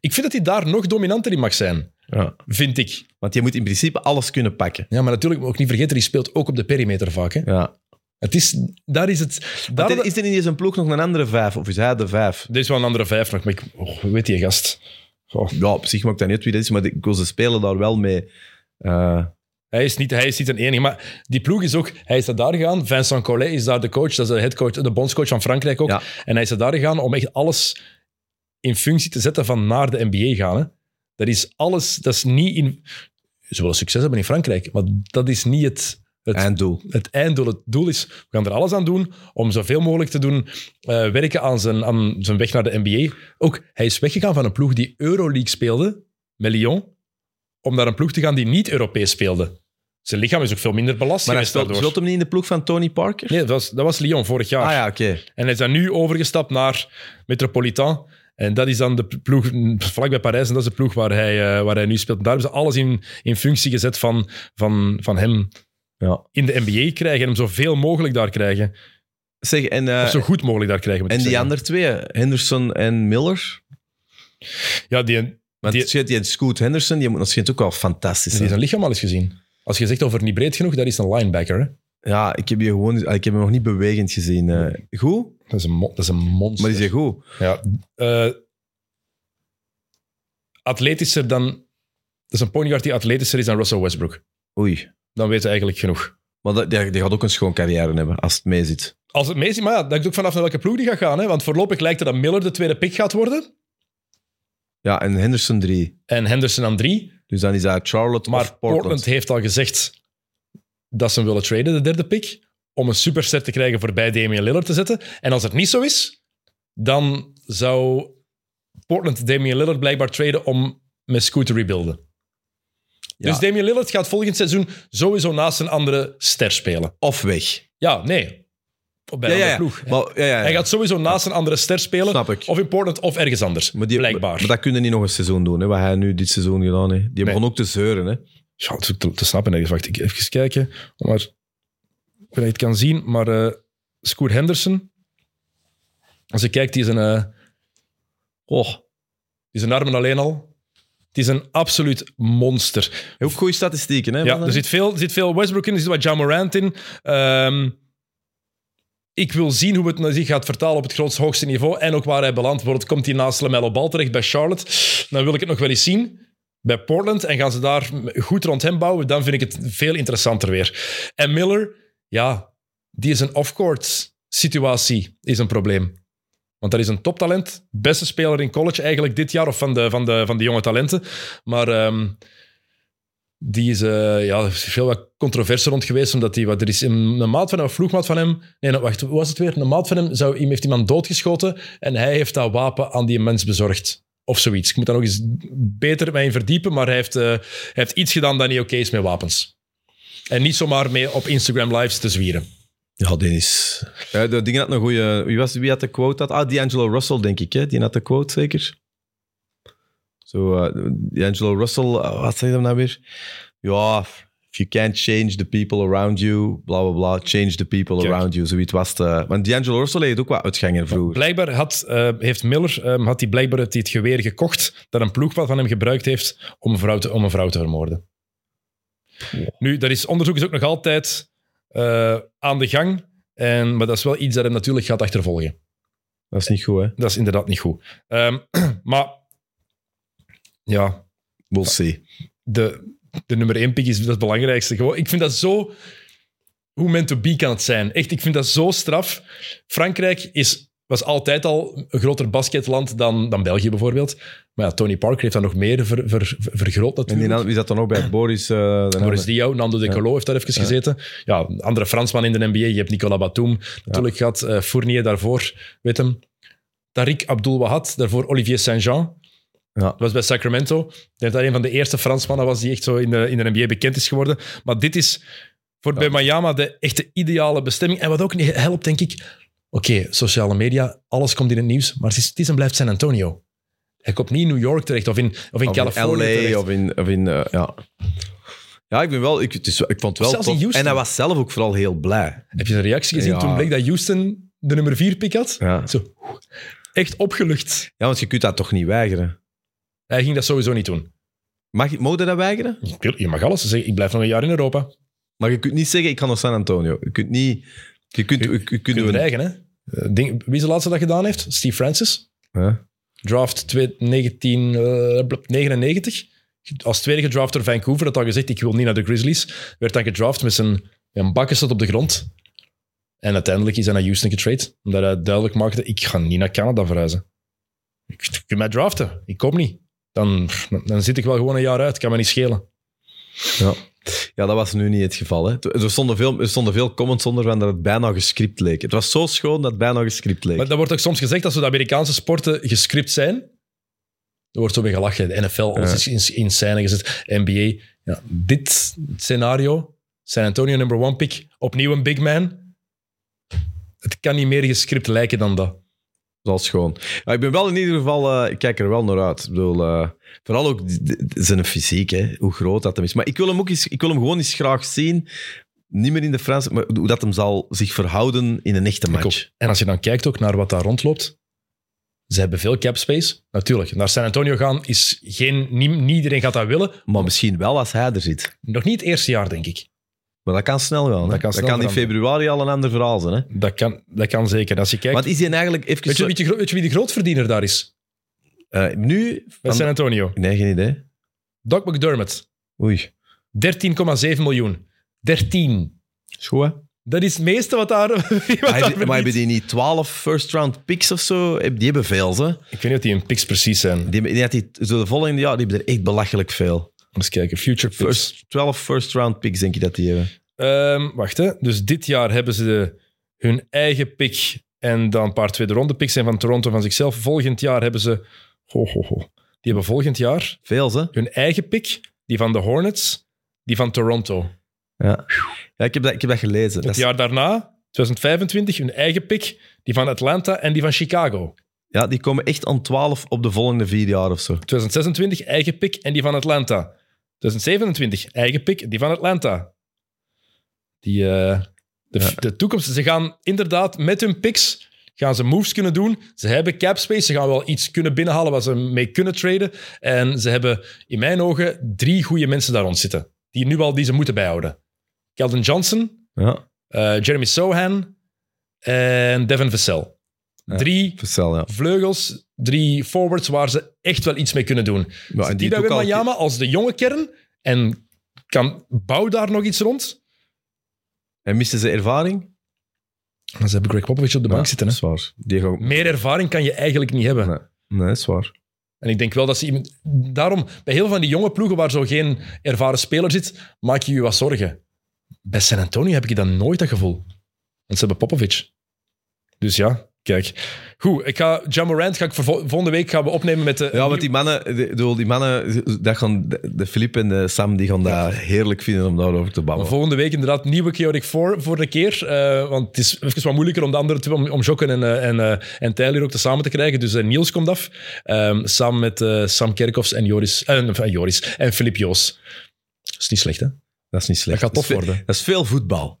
Ik vind dat hij daar nog dominanter in mag zijn. Ja. Vind ik. Want je moet in principe alles kunnen pakken. Ja, maar natuurlijk moet ook niet vergeten, die speelt ook op de perimeter vaak. Hè. Ja. Het is, daar is het... Daar, er- is er in zijn ploeg nog een andere vijf? Of is hij de vijf? Er is wel een andere vijf nog, maar ik, oh, weet die gast? Goh. Ja, op zich maakt dat niet uit wie dat is, maar ik wil ze spelen daar wel mee. Eh, Hij is, niet, hij is niet een enige, maar die ploeg is ook... Hij is daar gegaan, Vincent Collet is daar de coach, dat is de headcoach, de bondscoach van Frankrijk ook. Ja. En hij is daar gegaan om echt alles in functie te zetten van naar de NBA gaan. Hè. Dat is alles, dat is niet in... Ze willen succes hebben in Frankrijk, maar dat is niet het, het, einddoel. het einddoel. Het doel is, we gaan er alles aan doen om zoveel mogelijk te doen eh, werken aan zijn, aan zijn weg naar de NBA. Ook, hij is weggegaan van een ploeg die Euroleague speelde, met Lyon, om naar een ploeg te gaan die niet Europees speelde. Zijn lichaam is ook veel minder belast Maar hij speelt hem niet in de ploeg van Tony Parker? Nee, dat was, dat was Lyon vorig jaar. Ah ja, oké. En hij is dan nu overgestapt naar Metropolitan. En dat is dan de ploeg vlakbij Parijs. En dat is de ploeg waar hij, eh, waar hij nu speelt. En daar hebben ze alles in, in functie gezet van, van, van hem Ja. in de NBA krijgen. En hem zoveel mogelijk daar krijgen. Zeg, en, eh, Of zo goed mogelijk daar krijgen. en die andere twee, Henderson en Miller? Ja, die, Want Die- die, die Scoot Henderson, die moet dat schijnt ook wel fantastisch die zijn. zijn lichaam al eens gezien. Als je zegt over niet breed genoeg, dat is een linebacker. Hè? Ja, ik heb, die gewoon, ik heb hem nog niet bewegend gezien. eh. goed? Dat, is een mo- dat is een monster. Maar is goed. Ja, eh, atletischer dan... Dat is een point guard die atletischer is dan Russell Westbrook. Oei. Dan weten we eigenlijk genoeg. Maar dat, die, die gaat ook een schoon carrière hebben, als het mee zit. Als het meest, maar ja, dat hangt ook vanaf naar welke ploeg die gaat gaan. Hè? Want voorlopig lijkt het dat Miller de tweede pick gaat worden. Ja, en Henderson drie. En Henderson aan drie. Dus dan is dat Charlotte Maar of Portland. Portland. heeft al gezegd dat ze hem willen traden, de derde pick. Om een superster te krijgen voorbij Damian Lillard te zetten. En als het niet zo is, dan zou Portland Damian Lillard blijkbaar traden om met Scoot te rebuilden. Ja. Dus Damian Lillard gaat volgend seizoen sowieso naast een andere ster spelen. Of weg. Ja, nee. Bij Ja, een ja, ploeg. Maar, ja, ja, ja. Hij gaat sowieso naast een andere ster spelen. Snap ik. Of in Portland of ergens anders. maar, die, blijkbaar. maar dat kunnen niet nog een seizoen doen, hè, wat hij nu dit seizoen gedaan heeft. Die Nee. begon ook te zeuren. Hè. Ja, te, te, te snappen ergens. Wacht, ik even kijken. Maar, ik weet niet of je het kan zien, maar eh Scoot Henderson, als je kijkt, die is een, eh, Oh, die is een armen alleen al. Het is een absoluut monster. ook goede statistieken. Hè, Ja, er zit veel, er zit veel Westbrook in, er zit wat Ja Morant in. Ehm, ik wil zien hoe het zich gaat vertalen op het grootste hoogste niveau en ook waar hij belandt. Bijvoorbeeld komt hij naast LaMelo Ball terecht bij Charlotte. Dan wil ik het nog wel eens zien bij Portland en gaan ze daar goed rond hem bouwen. Dan vind ik het veel interessanter weer. En Miller, ja, die is een off-court situatie, is een probleem. Want dat is een toptalent, beste speler in college eigenlijk dit jaar, of van de, van de, van de jonge talenten. Maar ehm, die is, eh, ja, veel wat controverse rond geweest, omdat die, wat, er is een, maat van hem, een vloegmaat van hem, nee, nou, wacht, hoe was het weer? Een maat van hem zou, heeft iemand doodgeschoten en hij heeft dat wapen aan die mens bezorgd. Of zoiets. Ik moet daar nog eens beter mee verdiepen, maar hij heeft, eh, hij heeft iets gedaan dat niet oké is met wapens. En niet zomaar mee op Instagram lives te zwieren. Ja, Dennis. Ja, de dingen had een goede. Wie, was, wie had de quote? Dat? Ah, D'Angelo Russell, denk ik. Hè? Die had de quote zeker. Zo, uh, D'Angelo Russell, uh, wat je dan nou weer? Ja, if you can't change the people around you, bla bla bla, change the people Kijk. around you. Zoiets was het. Want D'Angelo Russell heeft ook wat uitgangen vroeger. Blijkbaar had, eh, heeft Miller eh, had hij blijkbaar het, het geweer gekocht dat een ploegmaat van hem gebruikt heeft om een vrouw te, om een vrouw te vermoorden. Nu, dat is, onderzoek is ook nog altijd eh, aan de gang. En, maar dat is wel iets dat hem natuurlijk gaat achtervolgen. Dat is niet goed, hè? Dat is inderdaad niet goed. Ehm, maar ja, We'll see. de, de nummer één pick is dat het belangrijkste. Gewoon, ik vind dat zo... Hoe meant to be kan het zijn? Echt, ik vind dat zo straf. Frankrijk is, was altijd al een groter basketland dan, dan België bijvoorbeeld. Maar ja, Tony Parker heeft dat nog meer ver, ver, ver- vergroot En die, natuurlijk. na- wie zat dan ook bij Boris? naam? Boris Diaw, Nando De Colo heeft daar even gezeten. Ja, andere Fransman in de NBA. Je hebt Nicolas Batum natuurlijk gehad. eh, Fournier daarvoor, weet hem. Tariq Abdul-Wahad, daarvoor Olivier Saint-Jean. Ja. Dat was bij Sacramento. Ik denk dat hij een van de eerste Fransmannen was die echt zo in de, in de NBA bekend is geworden. Maar dit is voor bij Miami de echte ideale bestemming. En wat ook niet helpt, denk ik... Oké, sociale media, alles komt in het nieuws. Maar het is, het is en blijft San Antonio. Hij komt niet in New York terecht of in, of in Of Californië in LA terecht. of in... Of in eh, ja. ja, ik ben wel... Ik, het is, ik vond het wel tof. En hij was zelf ook vooral heel blij. Heb je zijn reactie gezien Ja. toen bleek dat Houston de nummer 4 pick had? Ja. Zo, echt opgelucht. ja, want je kunt dat toch niet weigeren? Hij ging dat sowieso niet doen. Mag je, mogen dat weigeren? Je mag alles zeggen. Ik blijf nog een jaar in Europa. Maar je kunt niet zeggen, ik ga naar San Antonio. Je kunt niet... Je kunt, je, je kunt je dreigen, hè? Eh, Ding, wie is de laatste dat gedaan heeft? Steve Francis. Ja. Draft 2 1999. Als tweede gedraft door Vancouver. Dat had gezegd, ik wil niet naar de Grizzlies. Werd dan gedraft met zijn een bakken staat op de grond. En uiteindelijk is hij naar Houston getrade. Omdat hij duidelijk maakte, ik ga niet naar Canada verhuizen. Ik kun mij draften. Ik kom niet. Dan, dan zit ik wel gewoon een jaar uit. Kan me niet schelen. Ja. ja, dat was nu niet het geval. Hè. Er, stonden veel, er stonden veel comments onder van dat het bijna gescript leek. Het was zo schoon dat het bijna gescript leek. Maar dat wordt ook soms gezegd dat zo de Amerikaanse sporten gescript zijn. Er wordt zo mee gelachen. De NFL, alles is in, in scène gezet. NBA. Ja, dit scenario San Antonio number one pick. Opnieuw een big man. Het kan niet meer gescript lijken dan dat. Dat is gewoon. Ik ben wel in ieder geval, eh, ik kijk er wel naar uit. Ik bedoel, eh, vooral ook zijn fysiek, hè, hoe groot dat hem is. Maar ik wil hem ook eens, ik wil hem gewoon eens graag zien. Niet meer in de Frans, maar hoe dat hem zal zich verhouden in een echte match. En als je dan kijkt ook naar wat daar rondloopt. Ze hebben veel cap space. Natuurlijk, naar San Antonio gaan is geen... Niet, niet iedereen gaat dat willen. Maar misschien wel als hij er zit. Nog niet het eerste jaar, denk ik. Maar dat kan snel gaan. hè. Dat kan Dat kan in februari al een ander verhaal zijn. Hè? Dat kan, dat kan zeker. Als je kijkt... Want is hij eigenlijk even... weet, je, je, gro- weet je wie de grootverdiener daar is? eh, nu... Bij San Antonio. Nee, geen idee. Doc McDermott. Oei. 13,7 miljoen. 13. Is goed, hè? Dat is het meeste wat daar, wat Maar, daar hebben- maar verdient. hebben die niet 12 first-round picks of zo? Die hebben veel, hè? Ik weet niet of die in picks precies zijn. Die, hebben- die, die, zo de volgende jaar die hebben er echt belachelijk veel. Eens kijken. Future picks. First, 12 first-round picks, denk je dat die hebben. Ehm, wacht, hè. Dus dit jaar hebben ze hun eigen pick en dan een paar tweede ronde picks zijn van Toronto van zichzelf. Volgend jaar hebben ze... Ho, ho, ho. Die hebben volgend jaar Veel, hè? hun eigen pick, die van de Hornets, die van Toronto. Ja, ja ik, heb dat, ik heb dat gelezen. Dat Het is- jaar daarna, 2025, hun eigen pick, die van Atlanta en die van Chicago. ja, die komen echt aan 12 op de volgende vier jaar of zo. 2026, eigen pick en die van Atlanta. 2027, eigen pick, die van Atlanta. Die, eh, de, Ja. de toekomst, ze gaan inderdaad met hun picks gaan ze moves kunnen doen. Ze hebben cap space, ze gaan wel iets kunnen binnenhalen waar ze mee kunnen traden. En ze hebben in mijn ogen drie goede mensen daar rond zitten. Die nu al die ze moeten bijhouden. Keldon Johnson, Ja, eh, Jeremy Sohan en Devin Vassell. Ja. Drie ja. vleugels, drie forwards waar ze echt wel iets mee kunnen doen. ja en die ook al- Wembanyama als de jonge kern en kan, bouw daar nog iets rond. En misten ze ervaring? Maar ze hebben Greg Popovich op de bank zitten. Hè? Dat is waar. Die gaan... Meer ervaring kan je eigenlijk niet hebben. Nee. Nee, is waar. En ik denk wel dat ze... iemand- Daarom, bij heel van die jonge ploegen waar zo geen ervaren speler zit, maak je je wat zorgen. Bij San Antonio heb ik dat nooit, dat gevoel. Want ze hebben Popovich. Dus ja, kijk. Goed, ik ga, Ja Morant ga ik volgende week gaan we opnemen met de... Ja, want die mannen, bedoel, die mannen dat gaan, de, Filip en de Sam, die gaan dat heerlijk vinden om daarover te babbelen. volgende week inderdaad nieuwe Chaotic 4 voor de keer. Eh, want het is even wat moeilijker om de andere twee, om, om Jokken en, eh, en, eh, en Tyler ook te samen te krijgen. Dus Niels komt af. Ehm, samen met Sam Kerkhoffs en Joris. enfin, Joris en Filip Joos. Dat is niet slecht, hè? Dat is niet slecht. Dat gaat tof worden. Dat is veel voetbal.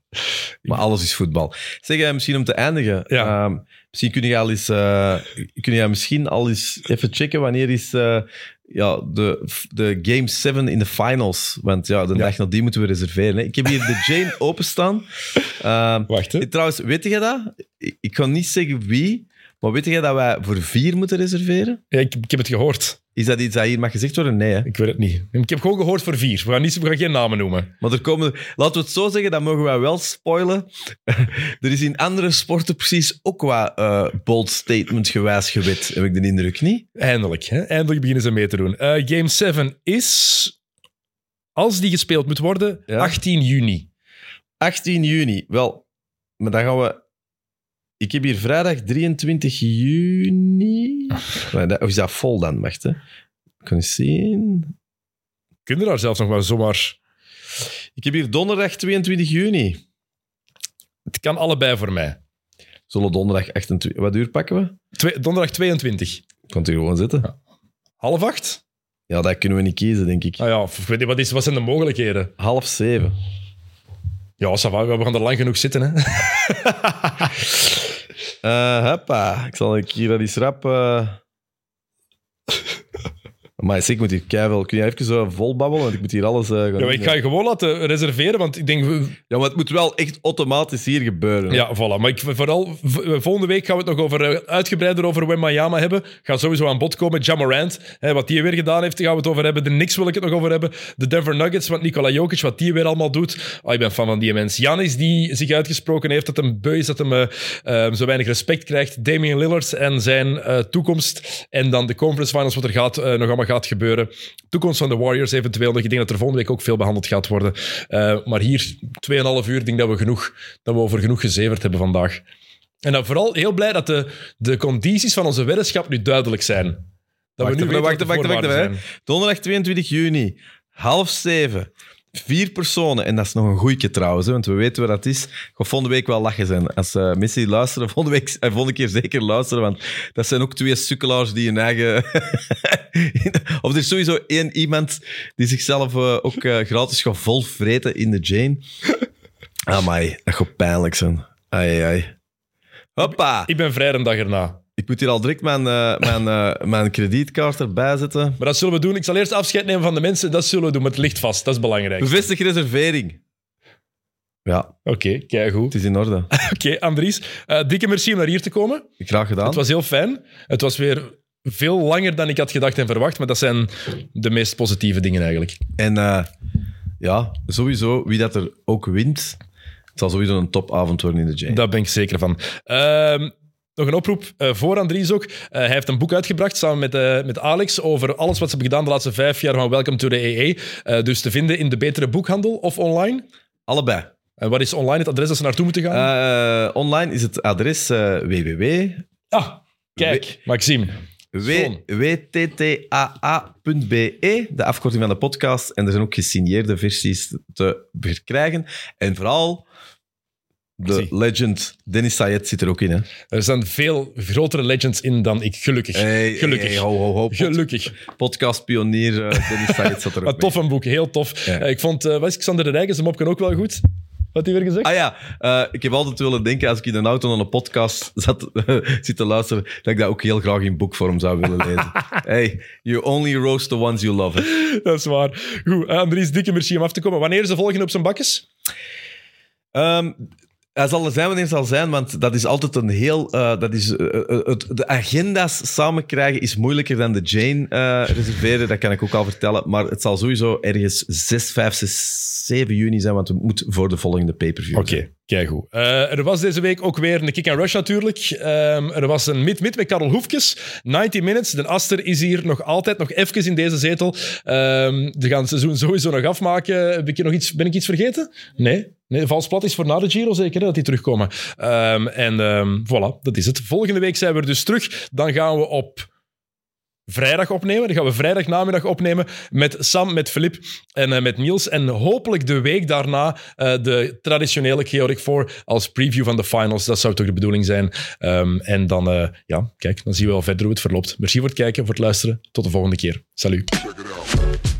Maar alles is voetbal. Zeg, misschien om te eindigen. Ja. ehm, misschien kun je, al eens, eh, kun je misschien al eens even checken wanneer is eh, ja, de, de Game 7 in de finals. Want ja, de Ja. dag nadien moeten we reserveren. Hè. Ik heb hier de Jane openstaan. Ehm, Wacht, hè? trouwens, weet je dat? Ik, ik ga niet zeggen wie, maar weet je dat wij voor vier moeten reserveren? Ja, ik, ik heb het gehoord. Is dat iets dat hier mag gezegd worden? Nee, hè? Ik weet het niet. Ik heb gewoon gehoord voor vier. We gaan, niet, we gaan geen namen noemen. Maar er komen, laten we het zo zeggen, dat mogen wij wel spoilen. er is in andere sporten precies ook wat eh, bold statement gewijs gewet, heb ik de indruk, niet? Eindelijk. Hè? Eindelijk beginnen ze mee te doen. Eh, game 7 is, als die gespeeld moet worden, Ja. 18 juni. 18 juni. Wel, maar dan gaan we... Ik heb hier vrijdag 23 juni. Of is dat vol dan? Wacht, hè. Kan eens zien. Kunnen daar zelfs nog maar zomaar... Ik heb hier donderdag 22 juni. Het kan allebei voor mij. Zullen donderdag 28... Wat uur pakken we? Twee- donderdag 22. Ik kan het hier gewoon zitten. Half acht? Ja, dat kunnen we niet kiezen, denk ik. Ah ja, wat, is, wat zijn de mogelijkheden? Half zeven. Ja, ça va, we gaan er lang genoeg zitten. Hè? Eh hoppa. Ik zal keer dat eens rap... eh. Maar ik moet hier keihard... Kun je even zo vol babbelen? Want ik moet hier alles... eh, gaan Ja, maar ik ga je gewoon laten reserveren, want ik denk... Ja, maar het moet wel echt automatisch hier gebeuren. hè. Ja, voilà. Maar ik, vooral, volgende week gaan we het nog over, eh, uitgebreider over Wembanyama hebben. Gaat sowieso aan bod komen. Jamorant, hè, wat die weer gedaan heeft, gaan we het over hebben. De Knicks wil ik het nog over hebben. De Denver Nuggets, wat Nikola Jokic, wat die weer allemaal doet. Ah, ik ben fan van die mens. Janis, die zich uitgesproken heeft dat hem beu is, dat hem eh, eh, zo weinig respect krijgt. Damian Lillard en zijn eh, toekomst. En dan de conference finals, wat er gaat, eh, nog allemaal gaat gebeuren. Toekomst van de Warriors eventueel nog. Ik denk dat er volgende week ook veel behandeld gaat worden. Eh, maar hier, 2,5 uur, ik denk dat we, genoeg, dat we over genoeg gezeverd hebben vandaag. En dan vooral heel blij dat de, de condities van onze weddenschap nu duidelijk zijn. Dat Wacht we nu wacht wacht wacht zijn. Donderdag 22 juni. Half zeven. Vier personen, en dat is nog een goeie trouwens, hè, want we weten wat dat is, gaat volgende week wel lachen zijn. Als uh, mensen die luisteren, volgende, week, uh, volgende keer zeker luisteren, want dat zijn ook twee sukkelaars die hun eigen... of er is sowieso één iemand die zichzelf uh, ook gratis gaat volvreten in de Jane. Amai, dat gaat pijnlijk zijn. Ai, ai. Hoppa! Ik ben vrij een dag erna. Ik moet hier al direct mijn, uh, mijn, uh, mijn kredietkaart erbij zetten. Maar dat zullen we doen. Ik zal eerst afscheid nemen van de mensen. Dat zullen we doen, het ligt vast. Dat is belangrijk. Bevestig reservering. Ja. Oké, okay, kijk goed. Het is in orde. Oké, okay, Andries. Uh, dikke merci om naar hier te komen. Graag gedaan. Het was heel fijn. Het was weer veel langer dan ik had gedacht en verwacht, maar dat zijn de meest positieve dingen eigenlijk. En ja, sowieso, wie dat er ook wint, het zal sowieso een topavond worden in de Jane. Daar ben ik zeker van. Uh, nog een oproep uh, voor Andries ook. Uh, hij heeft een boek uitgebracht samen met, uh, met Alex over alles wat ze hebben gedaan de laatste vijf jaar van Welcome to the AA. dus te vinden in de betere boekhandel of online? Allebei. En wat is online het adres dat ze naartoe moeten gaan? online is het adres www. Ah, kijk, Maxime. www.ttaa.be, de afkorting van de podcast. En er zijn ook gesigneerde versies te verkrijgen. En vooral de legend Dennis Sayed zit er ook in. Hè? Er zijn veel grotere legends in dan ik, gelukkig. Hey, gelukkig. Hey, ho, ho, ho. Pod gelukkig. Podcastpionier uh, Dennis Sayed zat er ook Een tof een boek, heel tof. Ja. Uh, ik vond, uh, wat is Xander de Rijken, zijn mopken ook wel goed. Wat hij weer gezegd? Ah ja, uh, ik heb altijd willen denken als ik in een auto naar een podcast zat, zit te luisteren, dat ik dat ook heel graag in boekvorm zou willen lezen. hey, you only roast the ones you love. Dat is waar. Goed, Andries, dikke merci om af te komen. Wanneer is de volgende op zijn bakjes? Um, hij zal er zijn wanneer zal zijn, want dat is altijd een heel... Uh, dat is, uh, het, de agenda's samen krijgen is moeilijker dan de Jane reserveren. Dat kan ik ook al vertellen. Maar het zal sowieso ergens 6, 5, 6, 7 juni zijn, want we moeten voor de volgende pay-per-view Oké, okay, kijk goed. er was deze week ook weer een kick and rush natuurlijk. Um, er was een mid-mid met Karel Hoefkes. 90 minutes. De Aster is hier nog altijd nog even in deze zetel. Um, we gaan het seizoen sowieso nog afmaken. Heb ik nog iets, ben ik iets vergeten? Nee? Nee, vals plat is voor na de Giro zeker, dat die terugkomen. Um, en voilà, dat is het. Volgende week zijn we dus terug. Dan gaan we op vrijdag opnemen. Dan gaan we vrijdag namiddag opnemen met Sam, met Filip en uh, met Niels. En hopelijk de week daarna uh, de traditionele Chaotic 4 als preview van de finals. Dat zou toch de bedoeling zijn. Um, en dan, uh, ja, kijk, dan zien we wel verder hoe het verloopt. Merci voor het kijken, voor het luisteren. Tot de volgende keer. Salut.